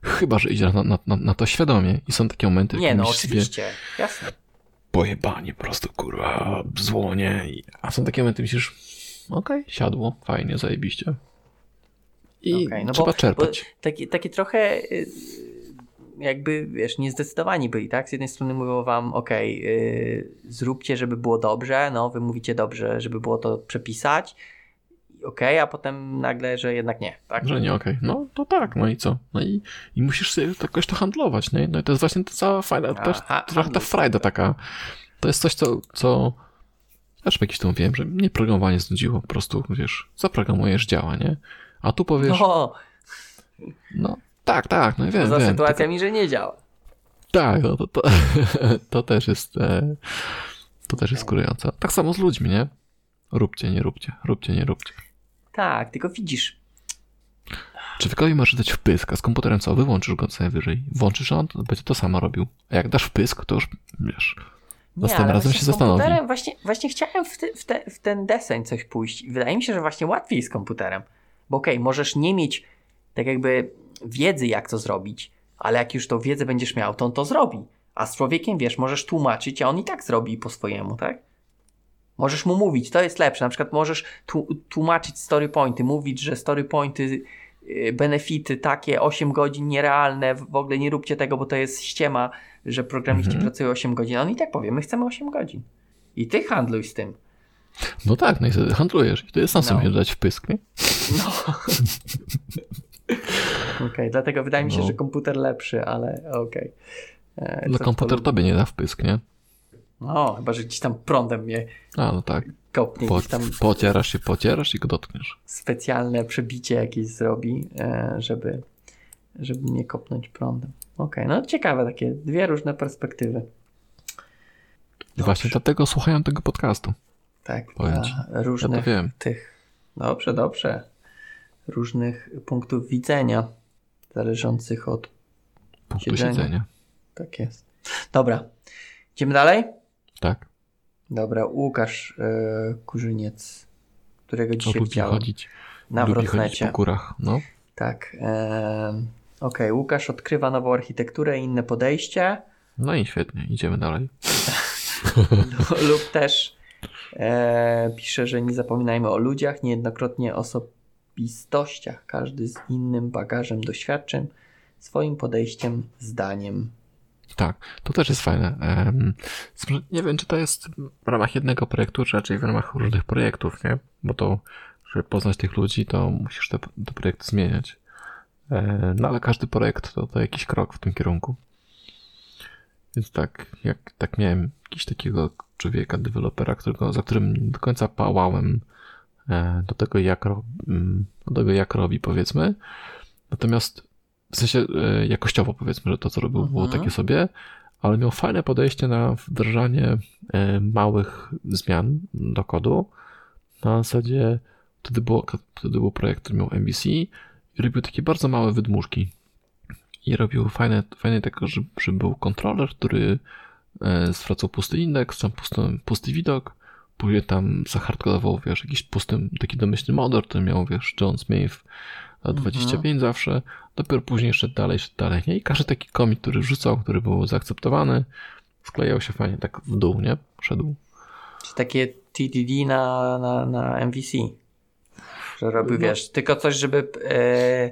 Chyba, że idzie na, na, na, to świadomie i są takie momenty, Nie, no oczywiście, sobie... jasne. Pojebanie, po prostu kurwa, złonie. A są takie momenty, myślisz, okej, okay, siadło, fajnie, zajebiście. I okay, no trzeba bo, czerpać. Bo takie, takie trochę y, jakby, wiesz, niezdecydowani byli, tak? Z jednej strony mówią wam, ok, yy, zróbcie, żeby było dobrze, no, wy mówicie dobrze, żeby było to przepisać, ok, a potem nagle, że jednak nie, tak? Że nie ok. No to tak, no i co? No i, i musisz sobie jakoś to handlować, nie? No i to jest właśnie ta cała fajna, Aha, trochę ta frajda taka. To jest coś, co, co też jakiś tu mówiłem, że mnie programowanie znudziło, po prostu, wiesz, zaprogramujesz działa, nie? A tu powiesz... No, no tak, tak, no wiem. Poza wiem, sytuacjami, tylko... że nie działa. Tak, no to, to, to też jest e, to też jest kurujące. Tak samo z ludźmi, nie? Róbcie, nie róbcie, róbcie, nie róbcie. Tak, tylko widzisz. Człowiekowi możesz dać wpysk, a z komputerem co? Wyłączysz go co najwyżej. Włączysz on, to będzie to samo robił. A jak dasz wpysk, to już, wiesz, następnym razem się zastanowi. Właśnie, właśnie chciałem w, te, w, te, w ten deseń coś pójść. Wydaje mi się, że właśnie łatwiej z komputerem. Bo okej, okay, możesz nie mieć tak jakby wiedzy, jak to zrobić, ale jak już tą wiedzę będziesz miał, to on to zrobi. A z człowiekiem, wiesz, możesz tłumaczyć, a on i tak zrobi po swojemu, tak? Możesz mu mówić, to jest lepsze. Na przykład możesz tłumaczyć story pointy, mówić, że story pointy, y, benefity takie 8 godzin nierealne, w ogóle nie róbcie tego, bo to jest ściema, że programiści mhm. pracują 8 godzin. A on i tak powie, my chcemy 8 godzin. I ty handluj z tym. No tak, no i handlujesz. I to jest sam no. sobie dać wpysk, nie? No. Okej, okay, dlatego wydaje mi się, no. że komputer lepszy, ale okej. Okay. E, no komputer tobie nie da wpysk, nie? No, chyba, że gdzieś tam prądem mnie A, no tak. kopnie. Po, tam pocierasz się, pocierasz i go dotkniesz. Specjalne przebicie jakieś zrobi, e, żeby, żeby mnie kopnąć prądem. Okej, okay, no ciekawe takie, dwie różne perspektywy. I właśnie dlatego słuchają tego podcastu. Tak, różnych ja tych. Dobrze, dobrze różnych punktów widzenia, zależących od punktu siedzenia. siedzenia. Tak jest. Dobra, idziemy dalej? Tak. Dobra, Łukasz yy, Kurzyniec, którego dzisiaj lubi chciałem. chodzić, na lubi chodzić po górach, no. Tak. Yy, Okej, okay. Łukasz odkrywa nową architekturę i inne podejście. No i świetnie, idziemy dalej. lub też e, pisze, że nie zapominajmy o ludziach, niejednokrotnie osobistościach, każdy z innym bagażem doświadczeń, swoim podejściem, zdaniem. Tak, to też jest fajne. Nie wiem, czy to jest w ramach jednego projektu, czy raczej w ramach różnych projektów, nie? Bo to, żeby poznać tych ludzi, to musisz te, te projekty zmieniać. No ale każdy projekt to, to jakiś krok w tym kierunku. Więc tak, jak tak miałem jakiś takiego człowieka, dewelopera, którego, za którym do końca pałałem E, do tego, jak, mm, do tego, jak robi, powiedzmy. Natomiast w sensie e, jakościowo, powiedzmy, że to, co robił, było mhm. takie sobie, ale miał fajne podejście na wdrażanie e, małych zmian do kodu. Na zasadzie wtedy, było, wtedy był projekt, który miał MVC i robił takie bardzo małe wydmuszki. I robił fajne, fajne tego, że, że był kontroler, który zwracał pusty indeks, tam pusty, pusty widok, później tam zahardkodował, wiesz, jakiś pusty, taki domyślny model, który miał, wiesz, John Smith 25 mhm. zawsze, dopiero później szedł dalej, szedł dalej, nie? I każdy taki komit, który rzucał, który był zaakceptowany, sklejał się fajnie tak w dół, nie? Szedł. Czy takie TDD na, na, na MVC, że robił, no. wiesz, tylko coś, żeby e,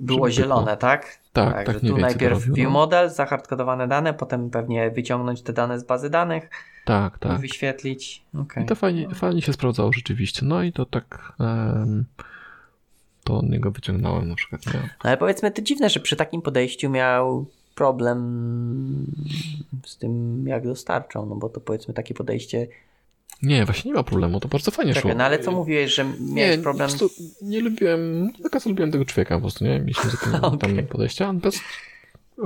było Żeby zielone, tak? Tak, tak, że mniej tu najpierw robił, view no. model, zahardkodowane dane, potem pewnie wyciągnąć te dane z bazy danych Tak, i tak. wyświetlić. Okej. I to fajnie, fajnie się sprawdzało rzeczywiście. No i to tak em, to od niego wyciągnąłem na przykład. Nie? No Ale powiedzmy, to dziwne, że przy takim podejściu miał problem z tym, jak dostarczą, no bo to powiedzmy takie podejście. nie, właśnie nie ma problemu, to bardzo fajnie szło. Czekaj, no ale co mówiłeś, że miałeś nie, problem? Po prostu nie lubiłem, końca lubiłem tego człowieka po prostu, nie? Mieliśmy za tym Okej. tam podejścia, on bez,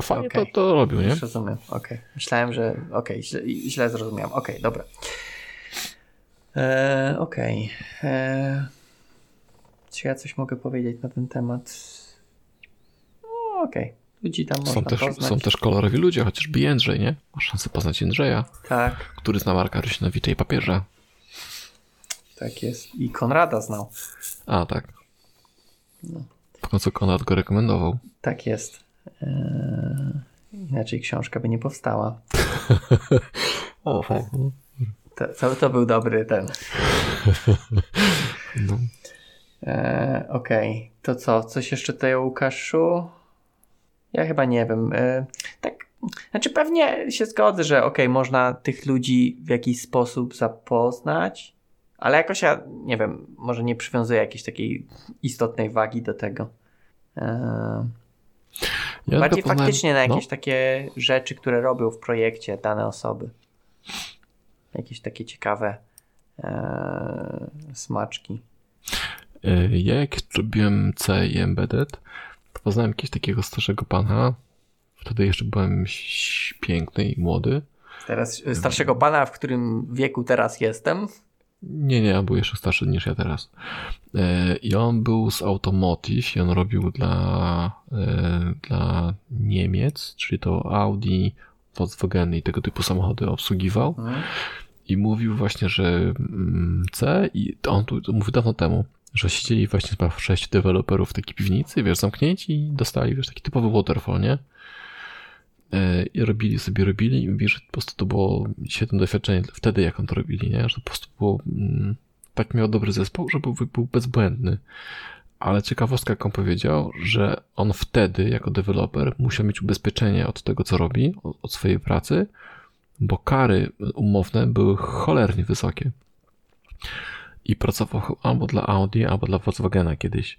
fajnie Okej. to, to robił, nie? Rozumiem, okej. Myślałem, że okej, źle, źle zrozumiałem. Okej, dobra. E, okej. E, Czy ja coś mogę powiedzieć na ten temat? No, okej. Ludzi tam Są też, poznać. są też kolorowi ludzie, chociażby Jędrzej, nie? Masz szansę poznać Jędrzeja, Tak, który zna Marka Rusinowicza i papieża. tak jest. I Konrada znał. A, tak. No. W końcu Konrad go rekomendował. Tak jest. E, Inaczej książka by nie powstała. O, To, to, to był dobry ten. no. E, Okej, to co? Coś jeszcze tutaj o Łukaszu? Ja chyba nie wiem. E, tak, znaczy pewnie się zgodzę, że okej, można tych ludzi w jakiś sposób zapoznać, ale jakoś ja, nie wiem, może nie przywiązuję jakiejś takiej istotnej wagi do tego. E, Ja bardziej faktycznie na jakieś no. takie rzeczy, które robią w projekcie dane osoby. Jakieś takie ciekawe e, smaczki. Y, Ja jak robiłem C i Embedded, to poznałem jakiegoś takiego starszego pana. Wtedy jeszcze byłem piękny i młody. Teraz e, starszego pana, w którym wieku teraz jestem. Nie, nie, on był jeszcze starszy niż ja teraz. Y, I on był z Automotive i on robił dla, dla Niemiec, czyli to Audi, Volkswagen i tego typu samochody obsługiwał. Mhm. I mówił właśnie, że mm, C i on tu mówił dawno temu, że siedzieli właśnie chyba w sześciu deweloperów w takiej piwnicy, wiesz, zamknięci i dostali, wiesz, taki typowy waterfall, nie? E, I robili sobie, robili i że po prostu to było świetne doświadczenie wtedy, jak on to robili, nie? Że po prostu było, mm, tak miał dobry zespół, że był, był bezbłędny. Ale ciekawostka, jak on powiedział, że on wtedy, jako deweloper, musiał mieć ubezpieczenie od tego, co robi, od swojej pracy, bo kary umowne były cholernie wysokie. I pracował albo dla Audi, albo dla Volkswagena kiedyś.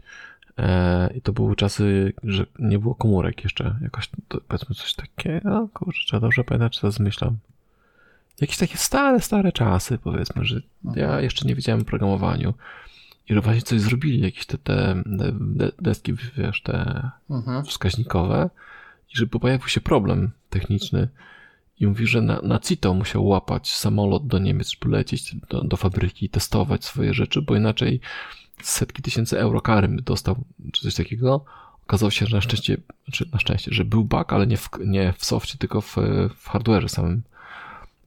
E, I to były czasy, że nie było komórek jeszcze. Jakoś to, powiedzmy coś takiego. Kurczę, trzeba dobrze pamiętać, czy to zmyślam. Jakieś takie stare, stare czasy, powiedzmy, że ja jeszcze nie wiedziałem o programowaniu. I że właśnie coś zrobili, jakieś te, te de- deski, wiesz, te Mhm. wskaźnikowe i żeby pojawił się problem techniczny i mówi, że na, na CITO musiał łapać samolot do Niemiec, żeby lecieć do, do fabryki i testować swoje rzeczy, bo inaczej setki tysięcy euro kary by dostał, czy coś takiego. Okazało się, że na szczęście, znaczy na szczęście, że był bug, ale nie w, nie w softie, tylko w, w hardware'ze samym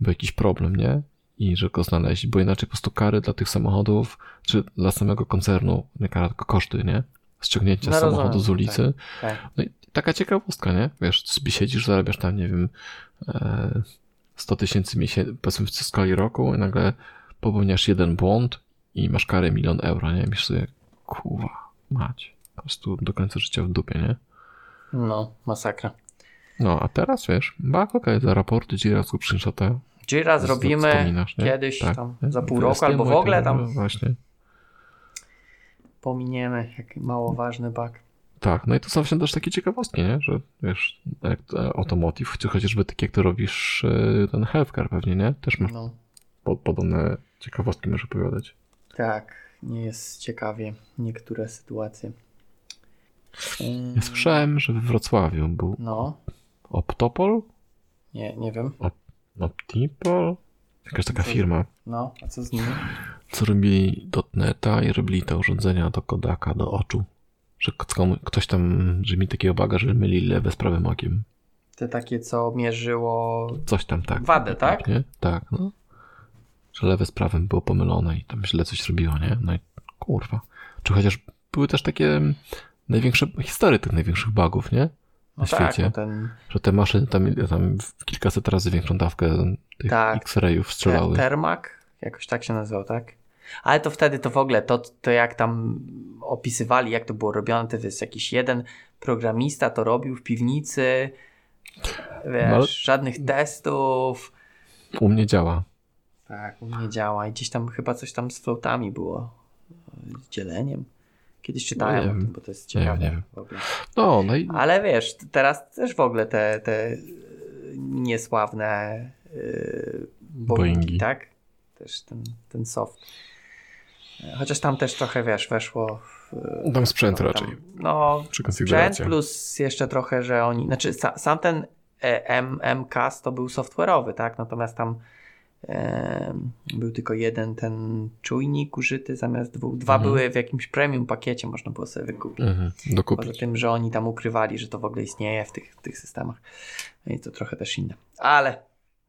był jakiś problem, nie? I że go znaleźli, bo inaczej po prostu kary dla tych samochodów, czy dla samego koncernu, nie kara, tylko koszty, nie? Ściągnięcie No samochodu z ulicy. Tak. No i taka ciekawostka, nie? Wiesz, siedzisz, zarabiasz tam, nie wiem, 100 tysięcy miesięcznie, powiedzmy w skali roku i nagle popełniasz jeden błąd i masz karę milion euro, nie? Myślisz sobie, kurwa, mać. Po prostu do końca życia w dupie, nie? No, masakra. No, a teraz, wiesz, bak, okej, za raporty, Jira, screenshota. Jira zrobimy kiedyś Tak, tam nie? za pół roku albo w ogóle tam Właśnie. pominiemy, jak mało ważny bug. Tak, no i to są właśnie też takie ciekawostki, nie? Że wiesz, jak to automotive, czy chociażby tak jak ty robisz e, ten healthcare pewnie, nie? Też masz No, po, podobne ciekawostki możesz opowiadać. tak, nie jest ciekawie niektóre sytuacje. Ja słyszałem, że we Wrocławiu był No, Optopol? nie, nie wiem. Optipol? Jakaś taka firma, No, a co z nimi? co robili dotneta i robili te urządzenia do Kodaka, do oczu. Że ktoś tam, że mi takiego baga, że myli lewe z prawym okiem. Te takie, co mierzyło... Coś tam tak. Wadę, tak? Nie? Tak, no. Że lewe z prawym było pomylone i tam źle coś robiło, nie? No i kurwa. Czy chociaż były też takie mm, największe historie tych największych bugów, nie? Na No tak, świecie. no ten Że te maszyny tam, tam w kilkaset razy większą dawkę tych Tak. X-rayów strzelały. te, Termak, jakoś tak się nazywał, tak? Ale to wtedy to w ogóle, to, to jak tam opisywali, jak to było robione, to jest jakiś jeden programista to robił w piwnicy, wiesz, No żadnych testów. U mnie działa. Tak, u mnie działa i gdzieś tam chyba coś tam z floatami było, z dzieleniem. Kiedyś czytałem No nie o tym, bo to jest Nie ciekawe. nie ogóle. No, no i Ale wiesz, teraz też w ogóle te, te y, niesławne yy, Boeingi, Boeingi. tak? Też ten, ten soft. Chociaż tam też trochę, wiesz, weszło w, tam sprzęt no, raczej. tam, no, Przy sprzęt plus jeszcze trochę, że oni, znaczy sa, sam ten e, M, MCAS to był software'owy, tak? Natomiast tam e, był tylko jeden ten czujnik użyty zamiast dwóch. Dwa Mhm. były w jakimś premium pakiecie, można było sobie wykupić. Mhm, Poza dokupić. tym, że oni tam ukrywali, że to w ogóle istnieje w tych, w tych systemach. No I to trochę też inne. Ale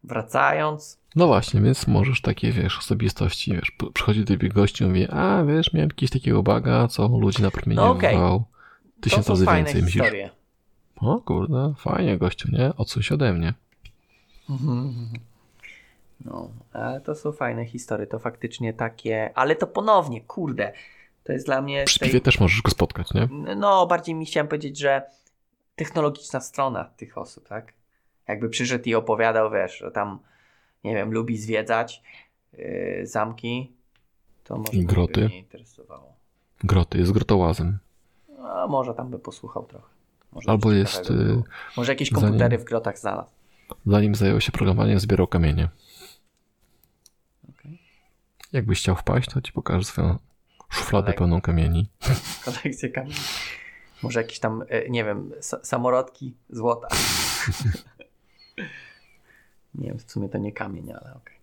wracając, No właśnie, więc możesz takie, wiesz, osobistości, wiesz, przychodzi do ciebie gości i mówi, a wiesz, miałem jakiegoś takiego baga, co ludzi na promienie No to tysiąc razy więcej. Myślisz, historie. o kurde, fajnie gościu, nie? Odsuń się ode mnie. No, ale to są fajne historie, to faktycznie takie, ale to ponownie, kurde, to jest dla mnie... Przy tej- piwie też możesz go spotkać, nie? No, bardziej mi chciałem powiedzieć, że technologiczna strona tych osób, tak? Jakby przyszedł i opowiadał, wiesz, że tam, nie wiem, lubi zwiedzać yy, zamki, to może I by groty. mnie interesowało. Groty, jest grotołazem. A może tam by posłuchał trochę. Może Albo jest, by y, było. Może jakieś zanim- komputery w grotach znalazł. Zanim zajął się programowaniem, zbierał kamienie. Okej. Jakbyś chciał wpaść, to ci pokażę swoją szufladę Ale- pełną kamieni. Kolekcję kamieni. Może jakieś tam, e, nie wiem, sa- samorodki złota. nie wiem, w sumie to nie kamień, ale okej.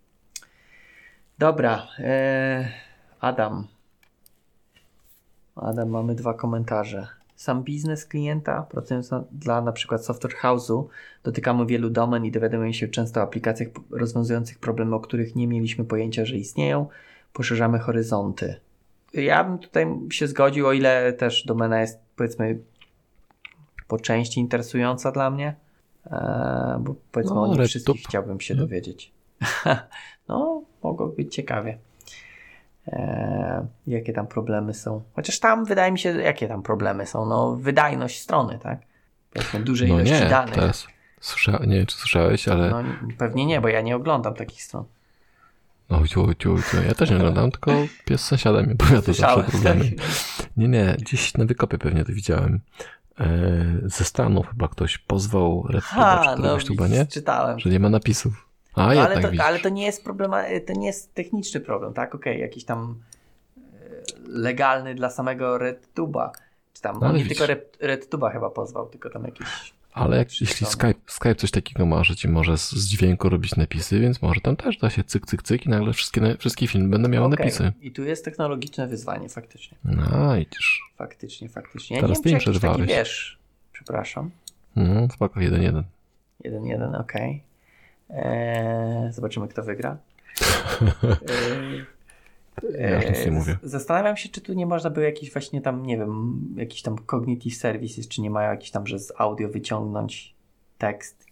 Dobra. E, Adam. Adam, mamy dwa komentarze. Sam biznes klienta, pracując na, dla na przykład Software House'u, dotykamy wielu domen i dowiadujemy się często o aplikacjach rozwiązujących problemy, o których nie mieliśmy pojęcia, że istnieją. Poszerzamy horyzonty. Ja bym tutaj się zgodził, o ile też domena jest powiedzmy po części interesująca dla mnie, eee, bo powiedzmy No, o nich wszystkich chciałbym się No. dowiedzieć. no, mogło być ciekawie. Eee, jakie tam problemy są. Chociaż tam wydaje mi się, jakie tam problemy są. No, wydajność strony, tak? Powiedzmy duże No ilości nie, danych. teraz słysza... nie wiem, czy słyszałeś, ale No, pewnie nie, bo ja nie oglądam takich stron. no, ciu, ciu, ciu. ja też nie oglądam, tylko pies sąsiada mi Słyszałem. zawsze problemy. Nie, nie, gdzieś na wykopie pewnie to widziałem. E, ze Stanów chyba ktoś pozwał Red Ha, Tuba, czy no, tuba, nie? czytałem. Że nie ma napisów. A, No, ale, to, widzisz. ale to nie jest problema, to nie jest techniczny problem, tak? Okej, jakiś tam e, legalny dla samego RedTube'a. Czy tam, No, nie widzisz. tylko Red, RedTube'a chyba pozwał, tylko tam jakiś... Ale jak, jeśli. Skype, Skype coś takiego ma, że ci może z, z dźwięku robić napisy, więc może tam też da się cyk, cyk, cyk i nagle wszystkie, wszystkie filmy będą miały Okej, napisy. I tu jest technologiczne wyzwanie, faktycznie. No, widzisz. Faktycznie, faktycznie. Ja Teraz nie wiem, czy taki, wiesz, przepraszam, No, spoko, jeden, jeden. jeden, jeden, okej. Eee, zobaczymy, kto wygra. Eee, Ja już nic nie Eee, mówię. Zastanawiam się, czy tu nie można było jakiś właśnie tam, nie wiem, jakiś tam cognitive services, czy nie mają jakiś tam, że z audio wyciągnąć tekst.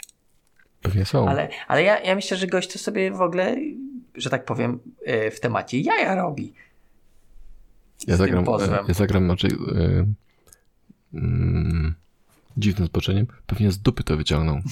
Pewnie są. Ale, ale ja, ja myślę, że gość to sobie w ogóle, że tak powiem, e, w temacie jaja robi. ja, z tym zagram, pozwem. e, ja zagram raczej e, mm, dziwnym zboczeniem. Pewnie z dupy to wyciągnął.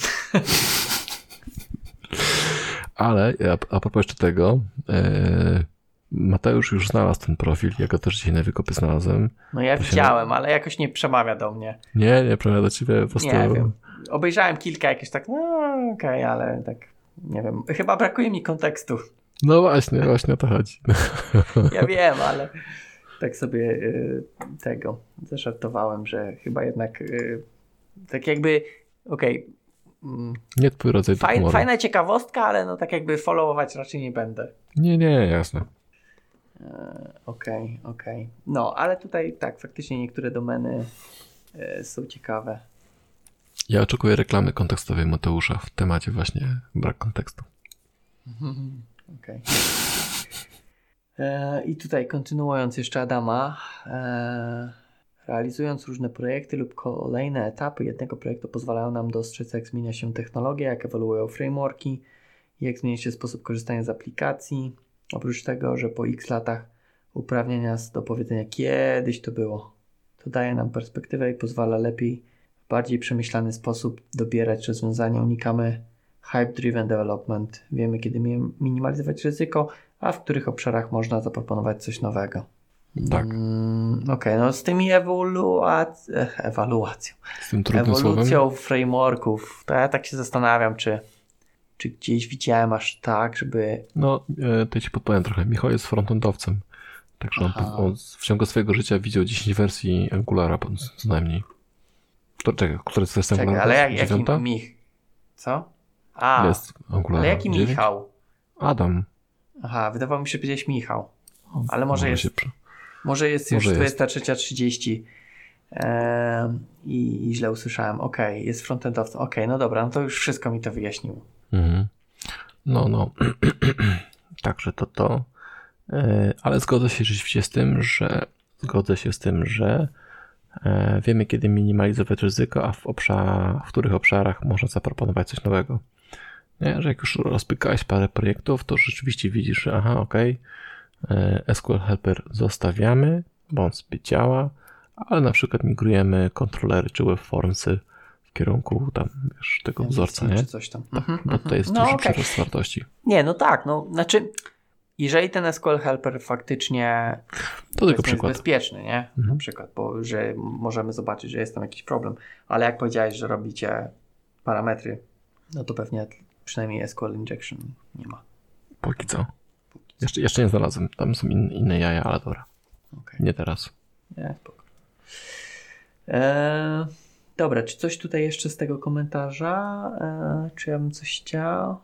Ale a, a propos jeszcze tego, e, Mateusz już znalazł ten profil, ja go też dzisiaj na wykopy znalazłem. No ja To się- widziałem, ale jakoś nie przemawia do mnie. Nie, nie, prawda do ciebie po prostu. Nie wiem. Obejrzałem kilka jakieś tak, no okej, ale tak, nie wiem. Chyba brakuje mi kontekstu. No właśnie, właśnie o to chodzi. Ja wiem, ale tak sobie y, tego zażartowałem, że chyba jednak y, tak jakby, okej, mm, Nie twój rodzaj faj, fajna ciekawostka, ale no tak jakby followować raczej nie będę. Nie, nie, jasne. E, Okej, okej. No, ale tutaj tak, faktycznie niektóre domeny e, są ciekawe. Ja oczekuję reklamy kontekstowej Mateusza w temacie właśnie brak kontekstu. Okej. E, I tutaj kontynuując jeszcze Adama, realizując różne projekty lub kolejne etapy jednego projektu pozwalają nam dostrzec, jak zmienia się technologia, jak ewoluują frameworki, jak zmienia się sposób korzystania z aplikacji. Oprócz tego, że po x latach uprawnienia do powiedzenia kiedyś to było. To daje nam perspektywę i pozwala lepiej, w bardziej przemyślany sposób dobierać rozwiązania. Unikamy hype-driven development. Wiemy, kiedy minimalizować ryzyko, a w których obszarach można zaproponować coś nowego. Tak. Mm, Okej, okay, no z tymi ewaluac... ewaluacją, z tym ewolucją słowem? frameworków, to ja tak się zastanawiam, czy, czy gdzieś widziałem aż tak, żeby... No, e, to ci podpowiem trochę. Michał jest frontendowcem, także on, on, w ciągu swojego życia widział 10 wersji Angulara co najmniej. To czekaj, który to jest Angulara? ale jak, jaki Mich... Co? A, jest Angulara. ale jaki 9? Michał? Adam. Aha, wydawało mi się powiedzieć Michał. Ale może, może jest... Może jest już 23.30 e, i, i źle usłyszałem. Ok, jest frontendowcem. Ok, no dobra, no to już wszystko mi to wyjaśniło. Mhm. No, no. Także to to. E, ale zgodzę się rzeczywiście z tym, że zgodzę się z tym, że e, wiemy, kiedy minimalizować ryzyko, a w, obszar, w których obszarach można zaproponować coś nowego. Nie? Że jak już rozpykałeś parę projektów, to rzeczywiście widzisz, że aha, okay, E, SQL Helper zostawiamy, bo on działa, ale na przykład migrujemy kontrolery czy webformsy w kierunku tam, wiesz, tego wzorca, nie? Czy coś tam. Tak, mhm, bo to jest no, duży okay. przyrost wartości. Nie, no tak, no, znaczy jeżeli ten SQL Helper faktycznie to tylko przykład. jest bezpieczny, nie? Mhm. Na przykład, bo że możemy zobaczyć, że jest tam jakiś problem, ale jak powiedziałeś, że robicie parametry, no to pewnie przynajmniej SQL injection nie ma. Póki co. Jeszcze, jeszcze nie znalazłem. Tam są in, inne jaja, ale dobra. Okay. Nie teraz. Nie, spoko. Eee, dobra, czy coś tutaj jeszcze z tego komentarza? Eee, czy ja bym coś chciał?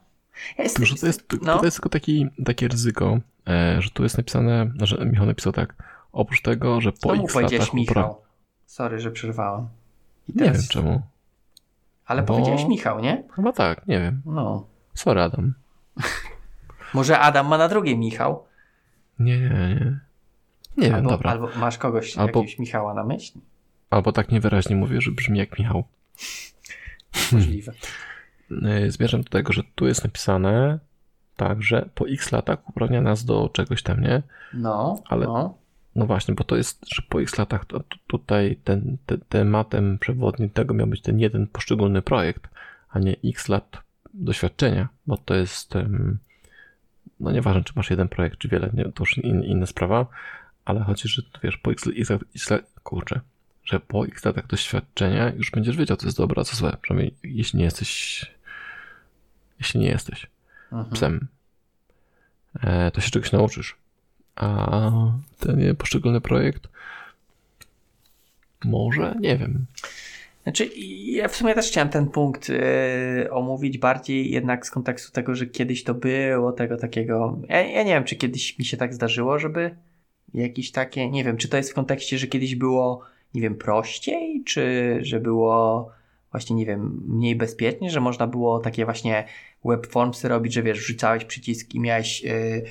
Ja jestem, to, jest, no. to jest tylko taki, takie ryzyko, e, że tu jest napisane, że Michał napisał tak, oprócz tego, że po czemu x powiedziałeś Michał? Sorry, że przerwałem. Nie wiem czemu. Ale Bo... powiedziałeś Michał, nie? Chyba tak, nie wiem. No. Sorry, Adam. Może Adam ma na drugie Michał? Nie, nie, nie. Nie albo, wiem, dobra. Albo masz kogoś, albo, jakiegoś Michała na myśli? Albo tak niewyraźnie mówię, że brzmi jak Michał. Możliwe. E, zmierzam do tego, że tu jest napisane tak, że po x latach uprawnia nas do czegoś tam, nie? No, Ale, no. no właśnie, bo to jest, że po x latach to, to tutaj ten, te, tematem przewodnim tego miał być ten jeden poszczególny projekt, a nie x lat doświadczenia, bo to jest no nieważne, czy masz jeden projekt, czy wiele, nie, to już in, inna sprawa, ale chodzi, że wiesz, po x, x, x kurczę, że po x latach doświadczenia już będziesz wiedział, co jest dobre, a co złe. Przynajmniej jeśli nie jesteś, jeśli nie jesteś mhm. psem, e, to się czegoś nauczysz. A ten poszczególny projekt może, nie wiem. Znaczy, ja w sumie też chciałem ten punkt yy, omówić bardziej jednak z kontekstu tego, że kiedyś to było, tego takiego. Ja, ja, nie wiem, czy kiedyś mi się tak zdarzyło, żeby jakieś takie. Nie wiem, czy to jest w kontekście, że kiedyś było, nie wiem, prościej, czy że było właśnie, nie wiem, mniej bezpiecznie, że można było takie właśnie webformsy robić, że wiesz, wrzucałeś przycisk i miałeś. Yy,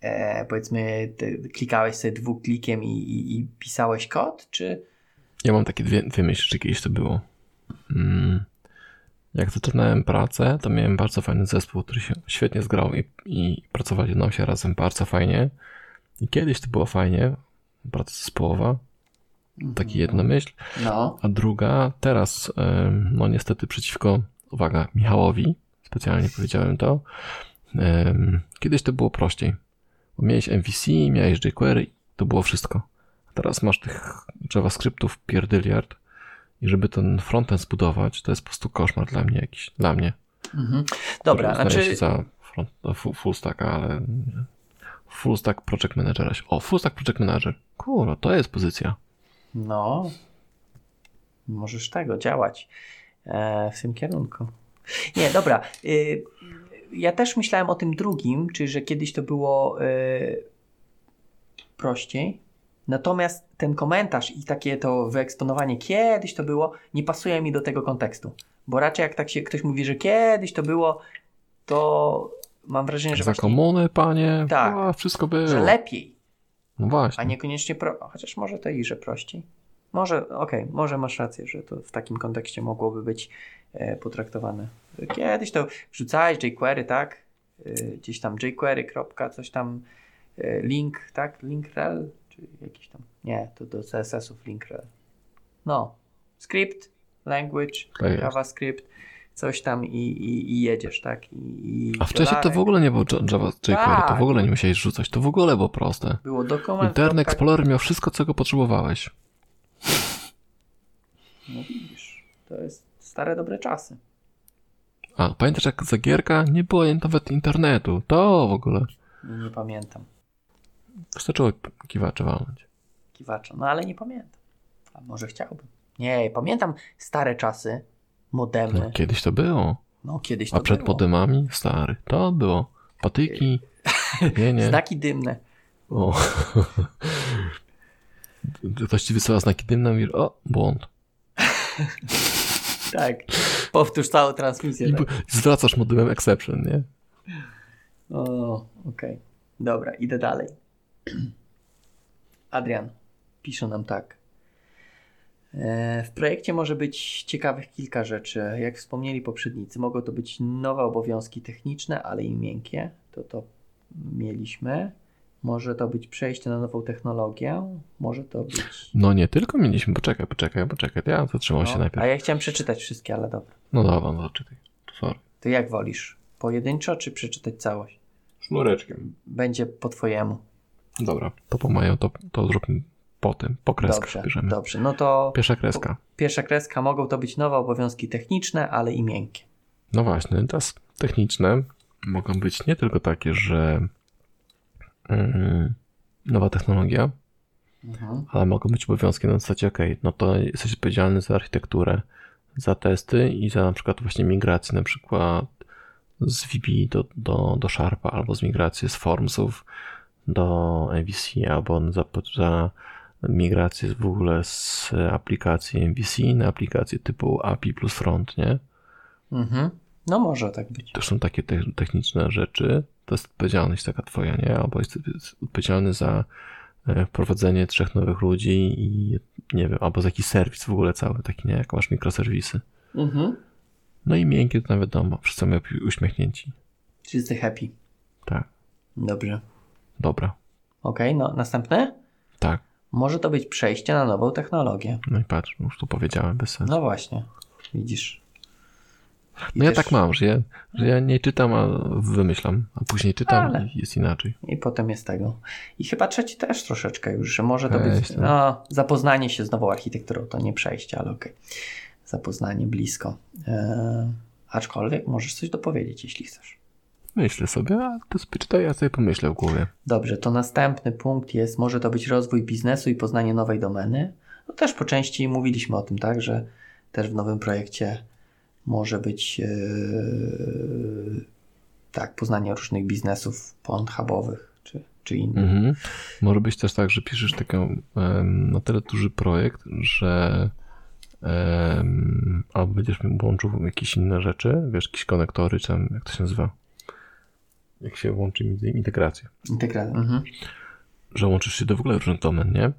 e, powiedzmy, klikałeś sobie dwuklikiem i, i, i pisałeś kod, czy ja mam takie dwie, dwie myśli, czy kiedyś to było. Mm. Jak zaczynałem pracę, to miałem bardzo fajny zespół, który się świetnie zgrał i, i pracowali nam się razem bardzo fajnie. I kiedyś to było fajnie, praca zespołowa. Taki jedna mhm. myśl. No. A druga, teraz, no niestety przeciwko, uwaga, Michałowi, specjalnie powiedziałem to, kiedyś to było prościej. Bo miałeś MVC, miałeś jQuery, to było wszystko. Teraz masz tych JavaScriptów pierdyliard i żeby ten frontend zbudować, to jest po prostu koszmar dla mnie jakiś, dla mnie. Mhm. Dobra, znaczy... się za front, full stacka, ale full stack project managera. O, full stack project manager. Kurwa, to jest pozycja. No, możesz tego działać e, w tym kierunku. Nie, dobra. Y, ja też myślałem o tym drugim, czyli że kiedyś to było y, prościej, Natomiast ten komentarz i takie to wyeksponowanie kiedyś to było, nie pasuje mi do tego kontekstu. Bo raczej jak tak się ktoś mówi, że kiedyś to było, to mam wrażenie, że. Za właśnie, komuny, panie. Tak. A, wszystko było. Że lepiej. No właśnie. A niekoniecznie pro. Chociaż może to i że prościej. Może, okej, okay, może masz rację, że to w takim kontekście mogłoby być e, potraktowane. Kiedyś to wrzucałeś jQuery, tak? E, gdzieś tam jQuery, kropka, coś tam e, link, tak? Linkrel? Czy jakiś tam. Nie, to do CSS-ów Linkrel. No. Script, language, Tak. JavaScript, coś tam i, i, i jedziesz, tak? I, A wcześniej to w ogóle nie było Java jQuery, to Tak. w ogóle nie musiałeś rzucać, to w ogóle było proste. Było dokument. Internet Explorer miał wszystko, czego potrzebowałeś. No widzisz, to jest stare dobre czasy. A pamiętasz jak za gierka nie było nawet internetu, to w ogóle Nie, pamiętam. wystarczyło kiwacze walnąć. Kiwacza, no ale nie pamiętam. A może chciałbym. Nie, pamiętam stare czasy, modemy. No, kiedyś to było. No kiedyś to A przed było. modemami? Stary, to było. Patyki, nie, nie. Znaki dymne. O. Ktoś ci wysyła znaki dymne i mówisz, o, błąd. Tak. Powtórz całą transmisję. I Tak. zwracasz modemem exception, nie? O, okej. Dobra, idę dalej. Adrian pisze nam tak. E, W projekcie może być ciekawych kilka rzeczy. Jak wspomnieli poprzednicy, mogą to być nowe obowiązki techniczne, ale i miękkie. To to mieliśmy. Może to być przejście na nową technologię. Może to być. No nie tylko mieliśmy, poczekaj, poczekaj, poczekaj, to ja zatrzymał się No, najpierw. a ja chciałem przeczytać wszystkie, ale dobra. No dobra, no zaczytaj. Sorry. To jak wolisz? Pojedynczo czy przeczytać całość? Sznureczkiem. Będzie po twojemu. Dobra, to po mają, to, to zróbmy po tym, po kreskach Dobrze, bierzemy. dobrze. No to Pierwsza kreska. pierwsza kreska mogą to być nowe obowiązki techniczne, ale i miękkie. No właśnie, teraz techniczne mogą być nie tylko takie, że mm, nowa technologia, Mhm. ale mogą być obowiązki na zasadzie, ok, no to jesteś odpowiedzialny za architekturę, za testy i za na przykład właśnie migrację na przykład z VB do, do, do Sharpa albo z migrację z Formsów do MVC albo za, za migrację w ogóle z aplikacji MVC na aplikację typu API plus front, nie? Mhm. No może tak być. To są takie te, techniczne rzeczy. To jest odpowiedzialność taka twoja, nie? Albo jest odpowiedzialny za e, wprowadzenie trzech nowych ludzi i nie wiem, albo za jakiś serwis w ogóle cały, taki nie, jak masz mikroserwisy. Mhm. No i miękkie to nawet wiadomo, wszyscy być uśmiechnięci. Wszyscy happy. Tak, Dobrze. dobra, Okej, no następne? tak. Może to być przejście na nową technologię. No i patrz, już tu powiedziałem bez sensu. No właśnie. Widzisz. I No ja też- tak mam, że ja, że ja nie czytam, a wymyślam, a później czytam Ale- i jest inaczej. I potem jest tego. I chyba trzeci też troszeczkę już, że może to Weź być no, zapoznanie się z nową architekturą. To nie przejście, ale okej. Zapoznanie blisko. Eee, aczkolwiek możesz coś dopowiedzieć, jeśli chcesz. Myślę sobie, a to sobie czytaj, ja sobie pomyślę w głowie. Dobrze, to następny punkt jest, może to być rozwój biznesu i poznanie nowej domeny. No też po części mówiliśmy o tym, tak, że też w nowym projekcie może być yy, tak, poznanie różnych biznesów pornhubowych czy, czy innych. Mhm. Może być też tak, że piszesz taki na tyle duży projekt, że albo będziesz łączył jakieś inne rzeczy, wiesz, jakieś konektory, czy tam, jak to się nazywa? Jak się łączy między integrację. Integracja. Mhm. Że łączysz się do w ogóle różnych domen, nie?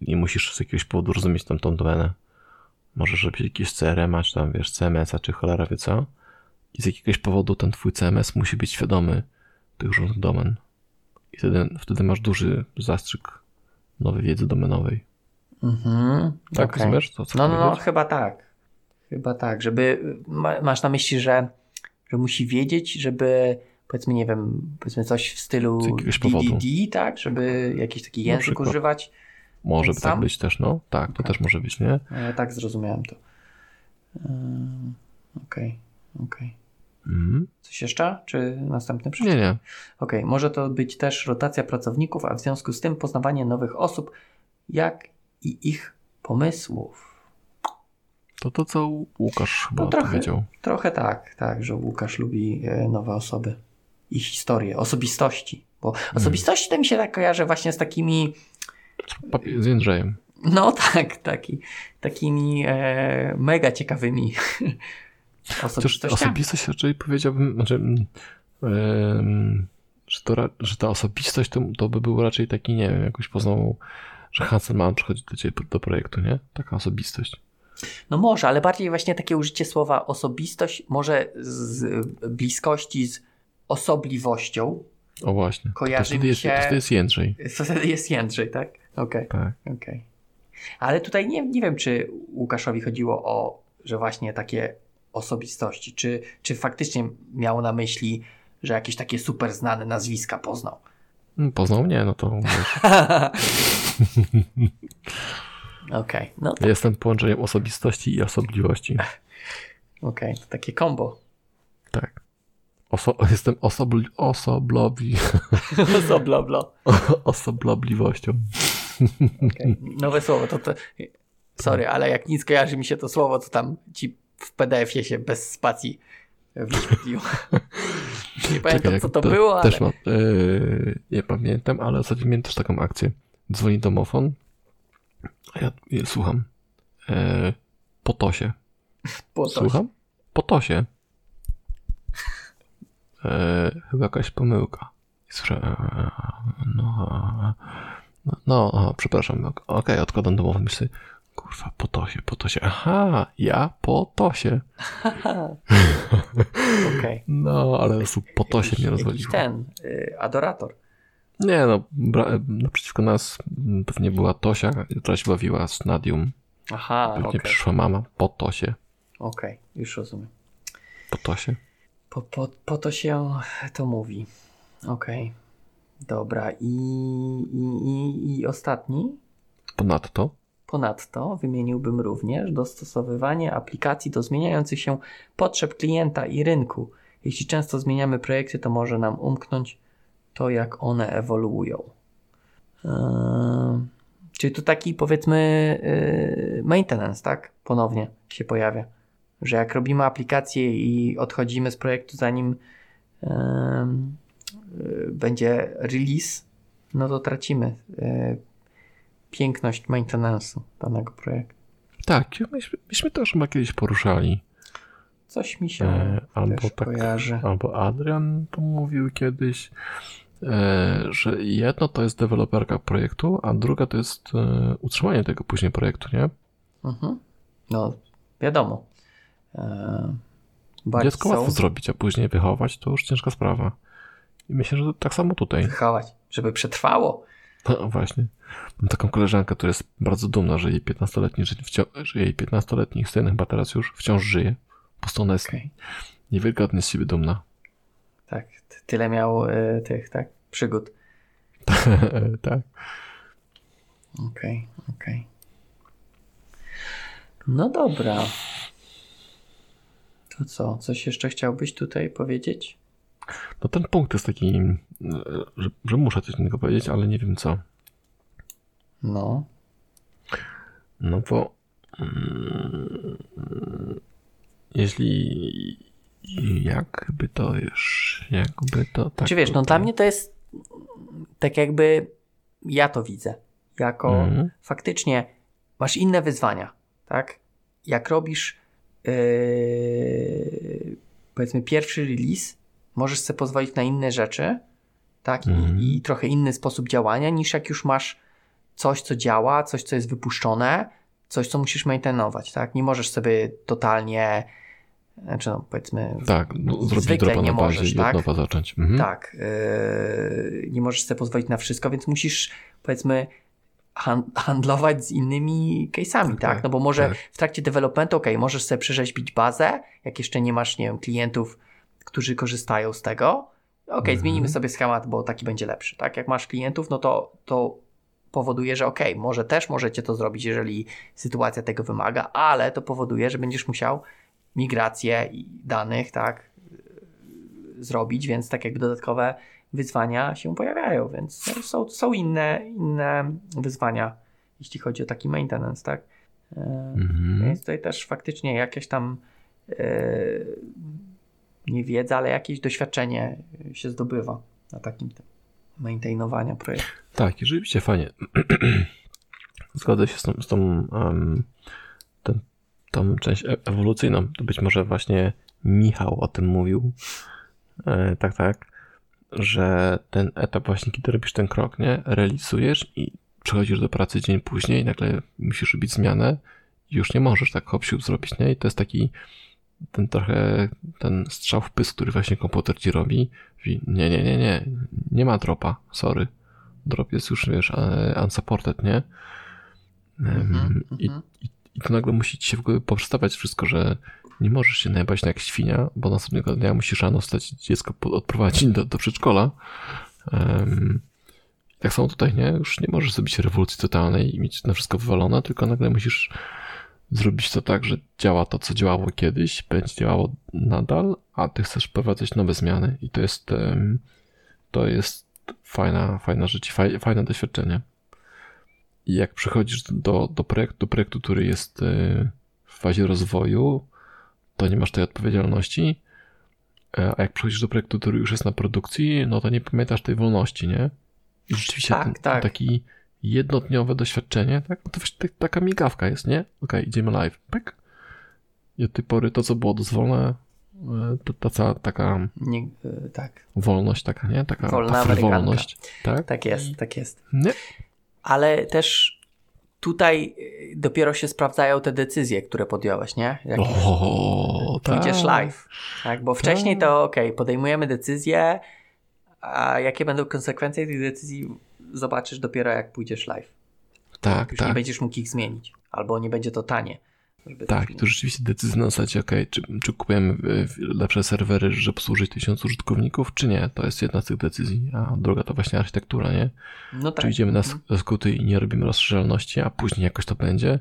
I musisz z jakiegoś powodu rozumieć tam tą domenę. Możesz robić jakieś CRM-a, czy tam, wiesz, CMS-a, czy cholera wie co. I z jakiegoś powodu ten twój CMS musi być świadomy tych różnych domen. I wtedy, wtedy masz duży zastrzyk nowej wiedzy domenowej. Mhm. Tak, Okej. rozumiesz? To, co No, no, no, powiedzieć? chyba tak. Chyba tak, żeby ma, masz na myśli, że, że musi wiedzieć, żeby powiedzmy, nie wiem, powiedzmy coś w stylu. DDD, tak, żeby jakiś taki język używać. Może tak sam? być też, no. Tak, to Okej. też może być, nie? Ja tak zrozumiałem to. Ym, Okej, okej. Mhm. Coś jeszcze? Czy następny przykład? Nie, nie. Okej, może to być też rotacja pracowników, a w związku z tym poznawanie nowych osób, jak i ich pomysłów. To to, co Łukasz chyba No trochę. powiedział. Trochę tak, tak, że Łukasz lubi e, nowe osoby i historie, osobistości. Bo osobistości to mi się tak kojarzy właśnie z takimi, z Jędrzejem. no tak, taki, takimi e, mega ciekawymi osobistościami. osobistość raczej powiedziałbym, znaczy, mm, em, że, to, że ta osobistość to, to by był raczej taki, nie wiem, jakoś poznał, że Hansen Mann przychodzi do ciebie do projektu, nie? Taka osobistość. No może, ale bardziej właśnie takie użycie słowa osobistość, może z bliskości z osobliwością, O właśnie. Kojarzy to wtedy jest, się- To wtedy jest Jędrzej. To wtedy jest Jędrzej, tak? Okej, Tak. okej. Ale tutaj nie, nie wiem, czy Łukaszowi chodziło o, że właśnie takie osobistości, czy, czy faktycznie miał na myśli, że jakieś takie super znane nazwiska poznał. Mm, Poznał mnie, no to wiesz, Okej, no ja jestem połączeniem osobistości i osobliwości. okej, to takie combo. Tak. Oso jestem osobli osoblowi Zobloblo. osobliwością. Okay. Nowe słowo, to, to sorry, ale jak nic kojarzy mi się to słowo, to tam ci w PDF-ie się bez spacji wyświetliło. Nie pamiętam jak co to, było, ale... Też mam, yy, nie pamiętam, ale ostatnio miałem też taką akcję. Dzwoni domofon, a ja, ja słucham. Yy, po tosie. po coś. Słucham? Po tosie. Yy, chyba jakaś pomyłka. Słyszę, yy, no, no, no aha, przepraszam. ok- Okej, odkładam domofon. Myślę, kurwa, po tosie, po tosie. Aha, ja po tosie. Okej. No, ale po tosie Jakiś- mnie rozwaliło. ten, y, adorator. Nie no, bra- naprzeciwko nas pewnie była Tosia, która się bawiła z Nadium. Aha, Pewnie okej, przyszła mama po Tosie. okej, już rozumiem. Po Tosie. Po, po, po to się to mówi. Okej, dobra. I, i, i, I ostatni, Ponadto Ponadto wymieniłbym również dostosowywanie aplikacji do zmieniających się potrzeb klienta i rynku. Jeśli często zmieniamy projekty, to może nam umknąć to, jak one ewoluują. Eee, czyli tu taki powiedzmy yy, maintenance, tak? Ponownie się pojawia. Że jak robimy aplikację i odchodzimy z projektu, zanim yy, yy, będzie release, no to tracimy yy, piękność maintenance'u danego projektu. tak, myśmy, myśmy to chyba kiedyś poruszali. Coś mi się E, albo tak, kojarzy. albo Adrian to mówił kiedyś, e, że jedno to jest deweloperka projektu, a druga to jest e, utrzymanie tego później projektu, nie? Mhm. No, wiadomo. E, but Dziecko so- łatwo zrobić, a później wychować to już ciężka sprawa. I myślę, że tak samo tutaj. wychować, żeby przetrwało. No właśnie. Mam taką koleżankę, która jest bardzo dumna, że jej 15-letni, że, jej 15-letni syn chyba teraz już wciąż żyje. Po prostu ona jest Okej. niewiarygodnie z siebie dumna. Tak, tyle miał e, tych, tak, przygód. tak. Okej, okej. No dobra. To co? Coś jeszcze chciałbyś tutaj powiedzieć? No ten punkt jest taki, e, że, że muszę coś innego powiedzieć, ale nie wiem co. No. No bo mm, jeśli jakby to już, jakby to tak. Czy wiesz, no dla mnie to jest tak jakby ja to widzę. Jako Mhm. faktycznie masz inne wyzwania, tak? Jak robisz yy, powiedzmy pierwszy release, możesz sobie pozwolić na inne rzeczy, tak? Mhm. I, I trochę inny sposób działania niż jak już masz coś, co działa, coś, co jest wypuszczone, coś, co musisz maintainować, tak? Nie możesz sobie totalnie, znaczy no powiedzmy, Tak, no, zwykle nie możesz, i od tak? nowa zacząć. Mhm. Tak, yy, nie możesz sobie pozwolić na wszystko, więc musisz powiedzmy handlować z innymi case'ami, tak? tak, No bo może tak. w trakcie developmentu, ok, możesz sobie przerzeźbić bazę, jak jeszcze nie masz, nie wiem, klientów, którzy korzystają z tego. Ok, Mhm. zmienimy sobie schemat, bo taki będzie lepszy, tak? Jak masz klientów, no to, to powoduje, że ok, może też możecie to zrobić, jeżeli sytuacja tego wymaga, ale to powoduje, że będziesz musiał migrację i danych, tak, zrobić, więc tak jakby dodatkowe wyzwania się pojawiają, więc no, są, są inne, inne wyzwania, jeśli chodzi o taki maintenance, tak? E, Mhm. Więc tutaj też faktycznie jakieś tam e, nie wiedza, ale jakieś doświadczenie się zdobywa na takim tym maintainowania projektu. Tak, i rzeczywiście fajnie. Zgodzę się z tą, z tą, um, ten, tą część e- ewolucyjną. To być może właśnie Michał o tym mówił. E, tak, tak. Że ten etap właśnie, kiedy robisz ten krok, nie? Realizujesz i przechodzisz do pracy dzień później nagle musisz robić zmianę i już nie możesz tak hop zrobić, nie? I to jest taki ten trochę ten strzał w pysk, który właśnie komputer ci robi. Nie, nie, nie, nie. Nie ma dropa, sorry. Drop jest już, wiesz, e, unsupported, nie? Mhm, I, mhm. i, I to nagle musi ci się w ogóle poprzestawiać wszystko, że nie możesz się najebać jak świnia, bo następnego dnia musisz rano wstać i dziecko odprowadzić do, do przedszkola. Um, tak samo tutaj, nie? Już nie możesz zrobić rewolucji totalnej i mieć na wszystko wywalone, tylko nagle musisz zrobić to tak, że działa to, co działało kiedyś, będzie działało nadal, a ty chcesz wprowadzać nowe zmiany i to jest to jest fajna, fajna rzecz, fajne doświadczenie. I jak przychodzisz do, do, projektu, do projektu, który jest e, w fazie rozwoju, to nie masz tej odpowiedzialności, e, a jak przychodzisz do projektu, który już jest na produkcji, no to nie pamiętasz tej wolności, nie? I rzeczywiście Tak, ten, tak. taki jednodniowe doświadczenie, tak? No to wiesz, tak- taka migawka jest, nie? Okej, idziemy live, pyk. I od tej pory to, co było dozwolone, e, to ta cała taka Nie, y, tak, wolność taka, nie? Taka Wolna ta frywolność, tak? tak jest, tak jest. Nie? Ale też tutaj y, dopiero się sprawdzają te decyzje, które podjąłeś, nie? Jak O, pójdziesz tak. live. Tak? Bo wcześniej to ok, podejmujemy decyzje, a jakie będą konsekwencje tych decyzji zobaczysz dopiero jak pójdziesz live. Tak, Już nie tak. będziesz mógł ich zmienić. Albo nie będzie to tanie. Tak, to rzeczywiście decyzja na zasadzie, okej, czy, czy kupujemy e, lepsze serwery, żeby obsłużyć tysiąc użytkowników, czy nie? To jest jedna z tych decyzji, a druga to właśnie architektura, nie? No tak. Czy idziemy na Mhm. sk- skróty i nie robimy rozszerzalności, a później jakoś to będzie?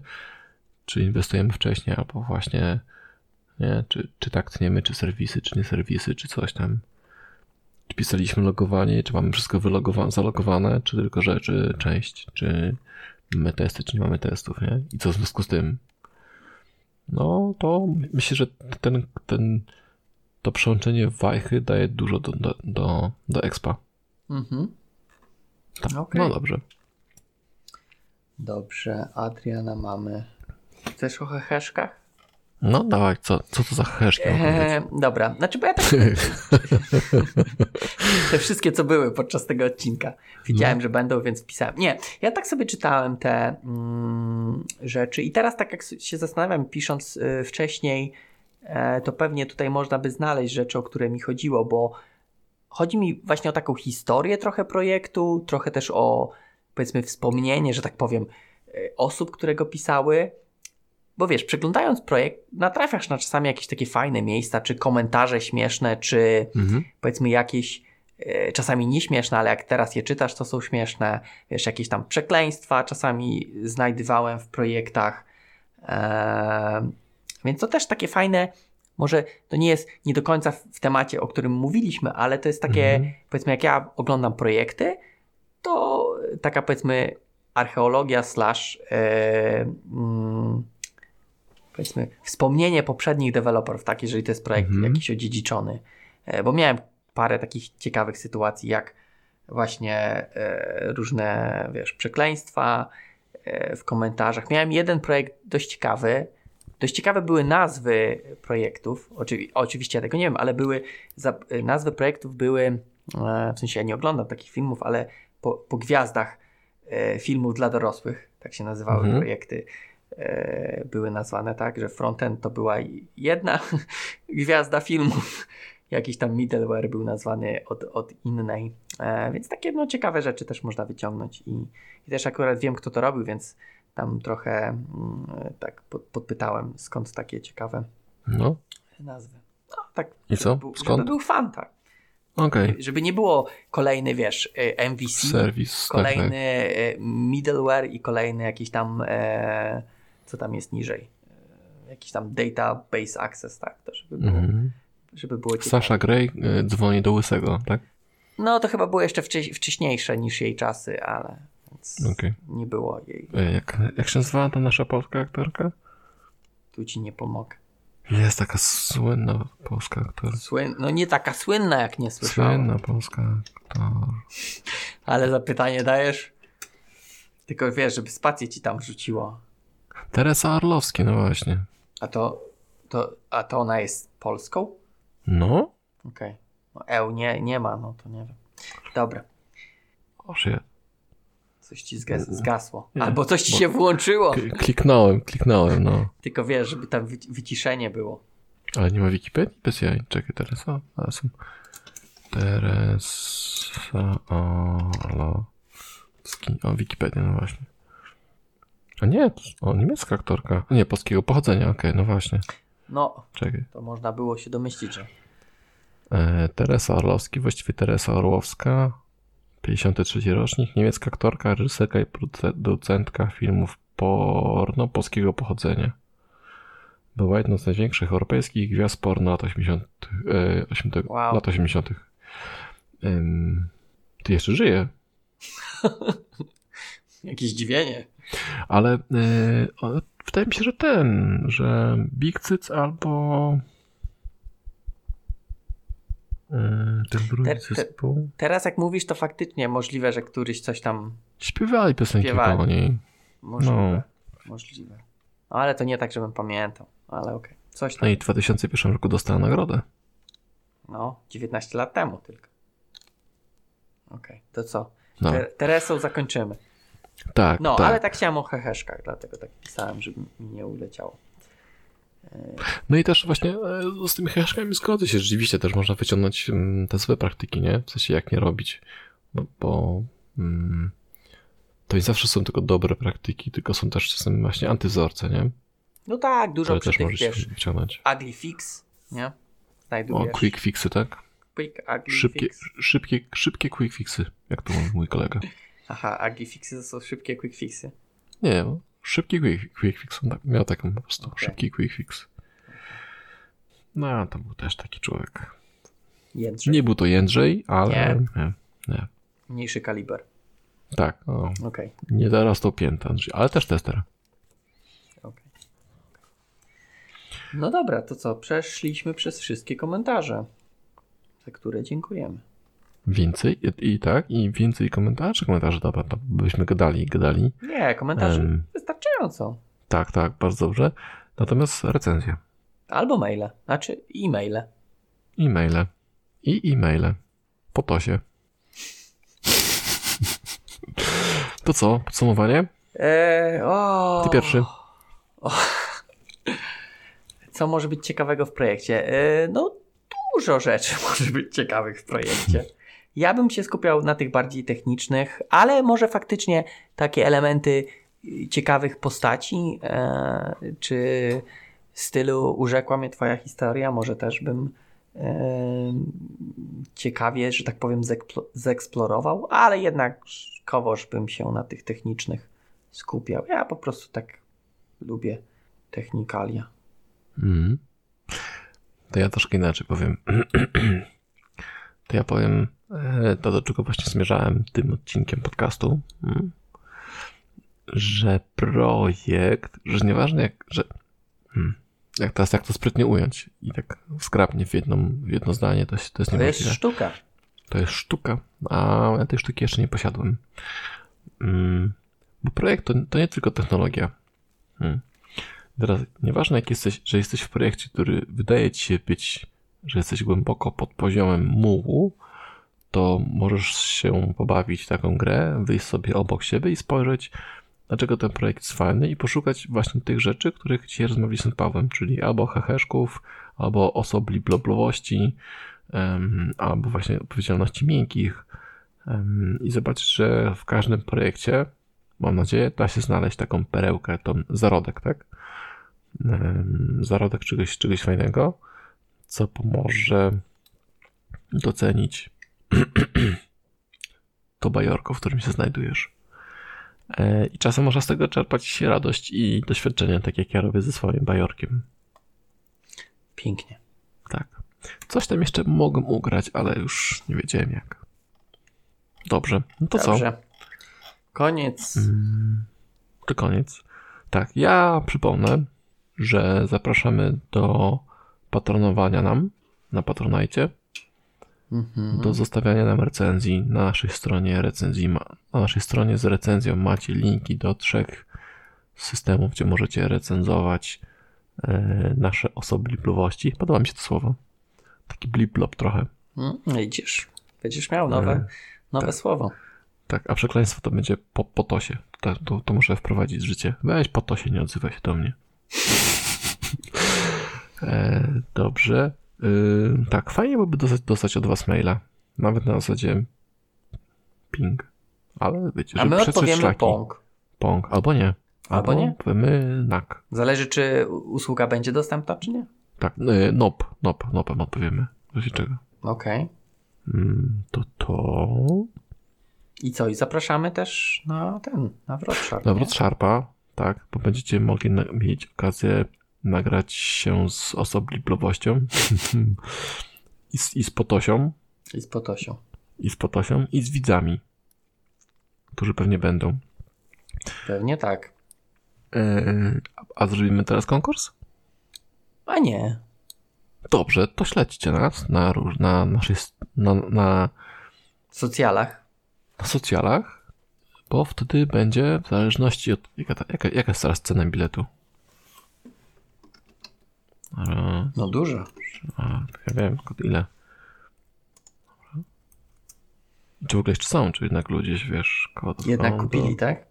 Czy inwestujemy wcześniej, albo właśnie, nie? Czy, czy tak tniemy, czy serwisy, czy nie serwisy, czy coś tam? Czy pisaliśmy logowanie, czy mamy wszystko wylogowane, zalogowane, czy tylko rzeczy, część, czy mamy testy, czy nie mamy testów, nie? I co w związku z tym? No, to myślę, że ten, ten, to przełączenie wajchy daje dużo do, do, do, do expa. Mhm. Tak. Okej. No dobrze. Dobrze, Adriana mamy. Chcesz o heheszkach? No dawaj, co, co to za heszki? Eee, dobra, znaczy bo ja tak te wszystkie co były podczas tego odcinka. Wiedziałem, że będą, więc wpisałem. Nie, ja tak sobie czytałem te mm, rzeczy i teraz tak jak się zastanawiam, pisząc y, wcześniej, e, to pewnie tutaj można by znaleźć rzeczy, o które mi chodziło, bo chodzi mi właśnie o taką historię trochę projektu, trochę też o powiedzmy wspomnienie, że tak powiem, y, osób, które go pisały. Bo wiesz, przeglądając projekt, natrafiasz na czasami jakieś takie fajne miejsca, czy komentarze śmieszne, czy Mhm. powiedzmy jakieś e, czasami nieśmieszne, ale jak teraz je czytasz, to są śmieszne. Wiesz, jakieś tam przekleństwa czasami znajdywałem w projektach. Eee, więc to też takie fajne. Może to nie jest nie do końca w, temacie, o którym mówiliśmy, ale to jest takie, Mhm. powiedzmy, jak ja oglądam projekty, to taka powiedzmy archeologia slash e, mm, powiedzmy wspomnienie poprzednich deweloperów, tak, jeżeli to jest projekt Mhm. jakiś odziedziczony. E, bo miałem parę takich ciekawych sytuacji, jak właśnie e, różne, wiesz, przekleństwa e, w komentarzach. Miałem jeden projekt dość ciekawy. Dość ciekawe były nazwy projektów. Oczywi- oczywiście ja tego nie wiem, ale były nazwy projektów były, w sensie ja nie oglądam takich filmów, ale po, po gwiazdach filmów dla dorosłych, tak się nazywały Mhm. projekty, były nazwane tak, że frontend to była jedna gwiazda filmów, jakiś tam middleware był nazwany od, od innej, e, więc takie no, ciekawe rzeczy też można wyciągnąć i, i też akurat wiem kto to robił, więc tam trochę mm, tak pod, podpytałem skąd takie ciekawe No, nazwy. No tak, I co? Był, Skąd? żeby był fan, tak. okej. Żeby nie było kolejny, wiesz, e, MVC, Serwis. kolejny Tak, e, middleware i kolejny jakiś tam, e, co tam jest niżej, e, jakiś tam database access, tak, to żeby było, Mhm. żeby było ciekawe. Sasha Grey y, dzwoni do Łysego, tak? No to chyba było jeszcze wcześ, wcześniejsze niż jej czasy, ale więc Okej. nie było jej, Y, Jak, jak się nazywała ta nasza polska aktorka? tu ci nie pomogę. Jest taka słynna polska aktorka. Słyn, no nie taka słynna jak nie słyszałem, Słynna polska aktor. ale zapytanie dajesz, tylko wiesz, żeby spację ci tam wrzuciło. Teresa Arlowski, no właśnie. A to, to, a to ona jest Polską? No? Okej. No, EU nie, nie ma, no to nie wiem. Dobra, O shit. coś ci zgas, zgasło. Nie, Albo coś ci się włączyło. Kliknąłem, kliknąłem, no. Tylko wiesz, żeby tam wyci- wyciszenie było. Ale nie ma Wikipedii? Bez jaj. Czekaj, o, zaraz. Teresa Orlowski. O, Wikipedia, no właśnie. A nie, o, niemiecka aktorka. Nie, polskiego pochodzenia, okej, no właśnie. No, Czekaj. to można było się domyślić, że E, Teresa Orlowski, właściwie Teresa Orłowska, 53 rocznik, niemiecka aktorka, reżyserka i producentka filmów porno polskiego pochodzenia. Była jedną z największych europejskich gwiazd porno lat 80. E, 80 Wow. lat 80. Ym, ty jeszcze żyje, jakieś zdziwienie. Ale e, wydaje mi się, że ten, że Big Cyc albo e, ten drugi Te- te- zespół. Teraz jak mówisz, to faktycznie możliwe, że któryś coś tam Śpiewali piosenki Śpiewali. po niej. możliwe. Możliwe. No, ale to nie tak, żebym pamiętał. Ale okej. Coś No tam. i w 2001 roku dostała nagrodę. No, 19 lat temu tylko. Okej, to co? No, Te- Teresą zakończymy. Tak, No, tak. ale tak chciałem o heheszkach, dlatego tak pisałem, żeby mi nie uleciało. No i też właśnie e, z tymi haszkami zgodzę się. Rzeczywiście też można wyciągnąć mm, te złe praktyki, nie? W sensie jak nie robić. Bo, bo mm, to nie zawsze są tylko dobre praktyki, tylko są też czasem właśnie antywzorce, nie? No tak, dużo Które przy też tych, może się wiesz, wyciągnąć. ugly fix, nie? O, Znajdujesz. quick fixy, tak? Quick Szybkie, fix. szybkie, szybkie quick fixy, jak to mówi mój kolega. Aha, ugly fixy to są szybkie quick fixy. Nie, no, szybki quick, quick fix. On tak, miał taką po prostu. Okej. Szybki quick fix. No, to był też taki człowiek. Jędrzej. Nie był to Jędrzej, ale. Nie. Nie. nie. Mniejszy kaliber. Tak, o, Okej, nie dorastał pięta, ale też tester. okej. No dobra, to co? Przeszliśmy przez wszystkie komentarze, za które dziękujemy. Więcej i, i tak, i więcej komentarzy, komentarzy, dobra, to byśmy gadali i gadali. Nie, komentarze Em. wystarczająco. Tak, tak, bardzo dobrze. Natomiast recenzje, Albo maile, znaczy e-maile. e-maile i e-maile. Po to się. To co? Podsumowanie? Eee, o... Ty pierwszy. O. Co może być ciekawego w projekcie? Eee, no, dużo rzeczy może być ciekawych w projekcie. Ja bym się skupiał na tych bardziej technicznych, ale może faktycznie takie elementy y, ciekawych postaci, e, czy stylu urzekła mnie twoja historia, może też bym e, ciekawie, że tak powiem, zeksplorował, ale jednakowoż bym się na tych technicznych skupiał. Ja po prostu tak lubię technikalia. Mhm. To ja troszkę inaczej powiem. To ja powiem e, to, do czego właśnie zmierzałem tym odcinkiem podcastu, mm, że projekt, że nieważne jak, że hmm, jak teraz jak to sprytnie ująć i tak skrapnie w, jedną, w jedno zdanie, to, jest- to jest To jest sztuka. To jest sztuka, a ja tej sztuki jeszcze nie posiadłem. Mm, bo projekt to, to nie tylko technologia. Teraz, nieważne jak jesteś, że jesteś w projekcie, który wydaje ci się być, że jesteś głęboko pod poziomem mułu, to możesz się pobawić w taką grę, wyjść sobie obok siebie i spojrzeć, dlaczego ten projekt jest fajny i poszukać właśnie tych rzeczy, których dzisiaj rozmawialiśmy z Pawłem, czyli albo heheszków, albo osobli bloblowości, em, albo właśnie odpowiedzialności miękkich em, i zobaczyć, że w każdym projekcie, mam nadzieję, da się znaleźć taką perełkę, tą zarodek, tak? Em, Zarodek czegoś, czegoś fajnego, co pomoże docenić to bajorko, w którym się znajdujesz. E, I czasem można z tego czerpać radość i doświadczenie, tak jak ja robię ze swoim bajorkiem. Pięknie. Tak. Coś tam jeszcze mogłem ugrać, ale już nie wiedziałem jak. Dobrze. No to co? Dobrze. Koniec. Mm, To koniec. Tak, ja przypomnę, że zapraszamy do patronowania nam na Patronajcie, Mhm. do zostawiania nam recenzji na naszej stronie recenzji. Ma, na naszej stronie z recenzją macie linki do trzech systemów, gdzie możecie recenzować e, nasze osobliwości. Podoba mi się to słowo. Taki blip-blop trochę. Mm, Widzisz, będziesz miał nowe, E, nowe słowo. Tak, a przekleństwo to będzie po, po tosie. To, to, muszę wprowadzić w życie. Weź po tosie, nie odzywaj się do mnie. E, dobrze. Y, tak, fajnie byłoby dostać, dostać od was maila. Nawet na zasadzie ping. Ale wiecie, A my odpowiemy szlaki. pong. Pong. Albo nie. Albo nie? Powiemy nak. Zależy, czy usługa będzie dostępna, czy nie. Tak, y, nop. Nop. Nopem odpowiemy. W razie czego. Okej. Mm, to to... I co? I zapraszamy też na ten, na Wrocław. Nawrót Sharpa, tak, bo będziecie mogli na- mieć okazję nagrać się z osobliwością i z, i z Potosią, I z Potosią. i z Potosią, i z widzami, którzy pewnie będą. Pewnie tak. Eee, a zrobimy teraz konkurs? A nie. Dobrze, to śledźcie nas na, na naszej, s- na, na, socjalach. na socjalach, bo wtedy będzie w zależności od, jaka, jaka, jaka jest teraz cena biletu. Eee, No dużo. A, ja wiem, ile. Czy w ogóle jeszcze są, czy jednak ludzie, wiesz, koło Jednak kupili, to... tak?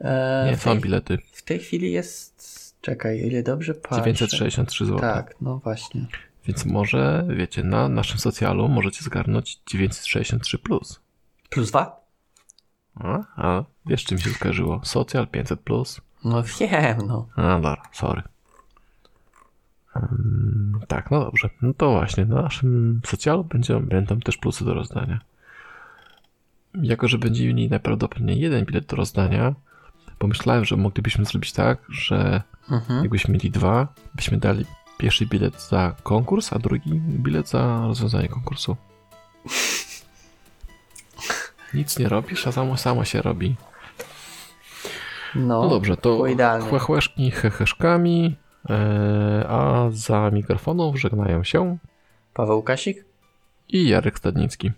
E, Nie, są tej, bilety. w tej chwili jest. Czekaj, ile dobrze patrzę. 963 zł. Tak, no właśnie. Więc może, wiecie, na naszym socjalu możecie zgarnąć 963 plus. Plus dwa? A, a wiesz, czym się skojarzyło? Socjal 500 plus. No wiem, no. A, dobra, sorry. Mm, tak, no dobrze. No to właśnie, na naszym socjalu będzie, będą też plusy do rozdania. Jako, że będziemy mieli najprawdopodobniej jeden bilet do rozdania, pomyślałem, że moglibyśmy zrobić tak, że Mhm. jakbyśmy mieli dwa, byśmy dali pierwszy bilet za konkurs, a drugi bilet za rozwiązanie konkursu. Nic nie robisz, a samo, samo się robi. No, No dobrze, to chłechłeszki heheszkami, e, a za mikrofonów żegnają się Paweł Kasik? i Jarek Stadnicki.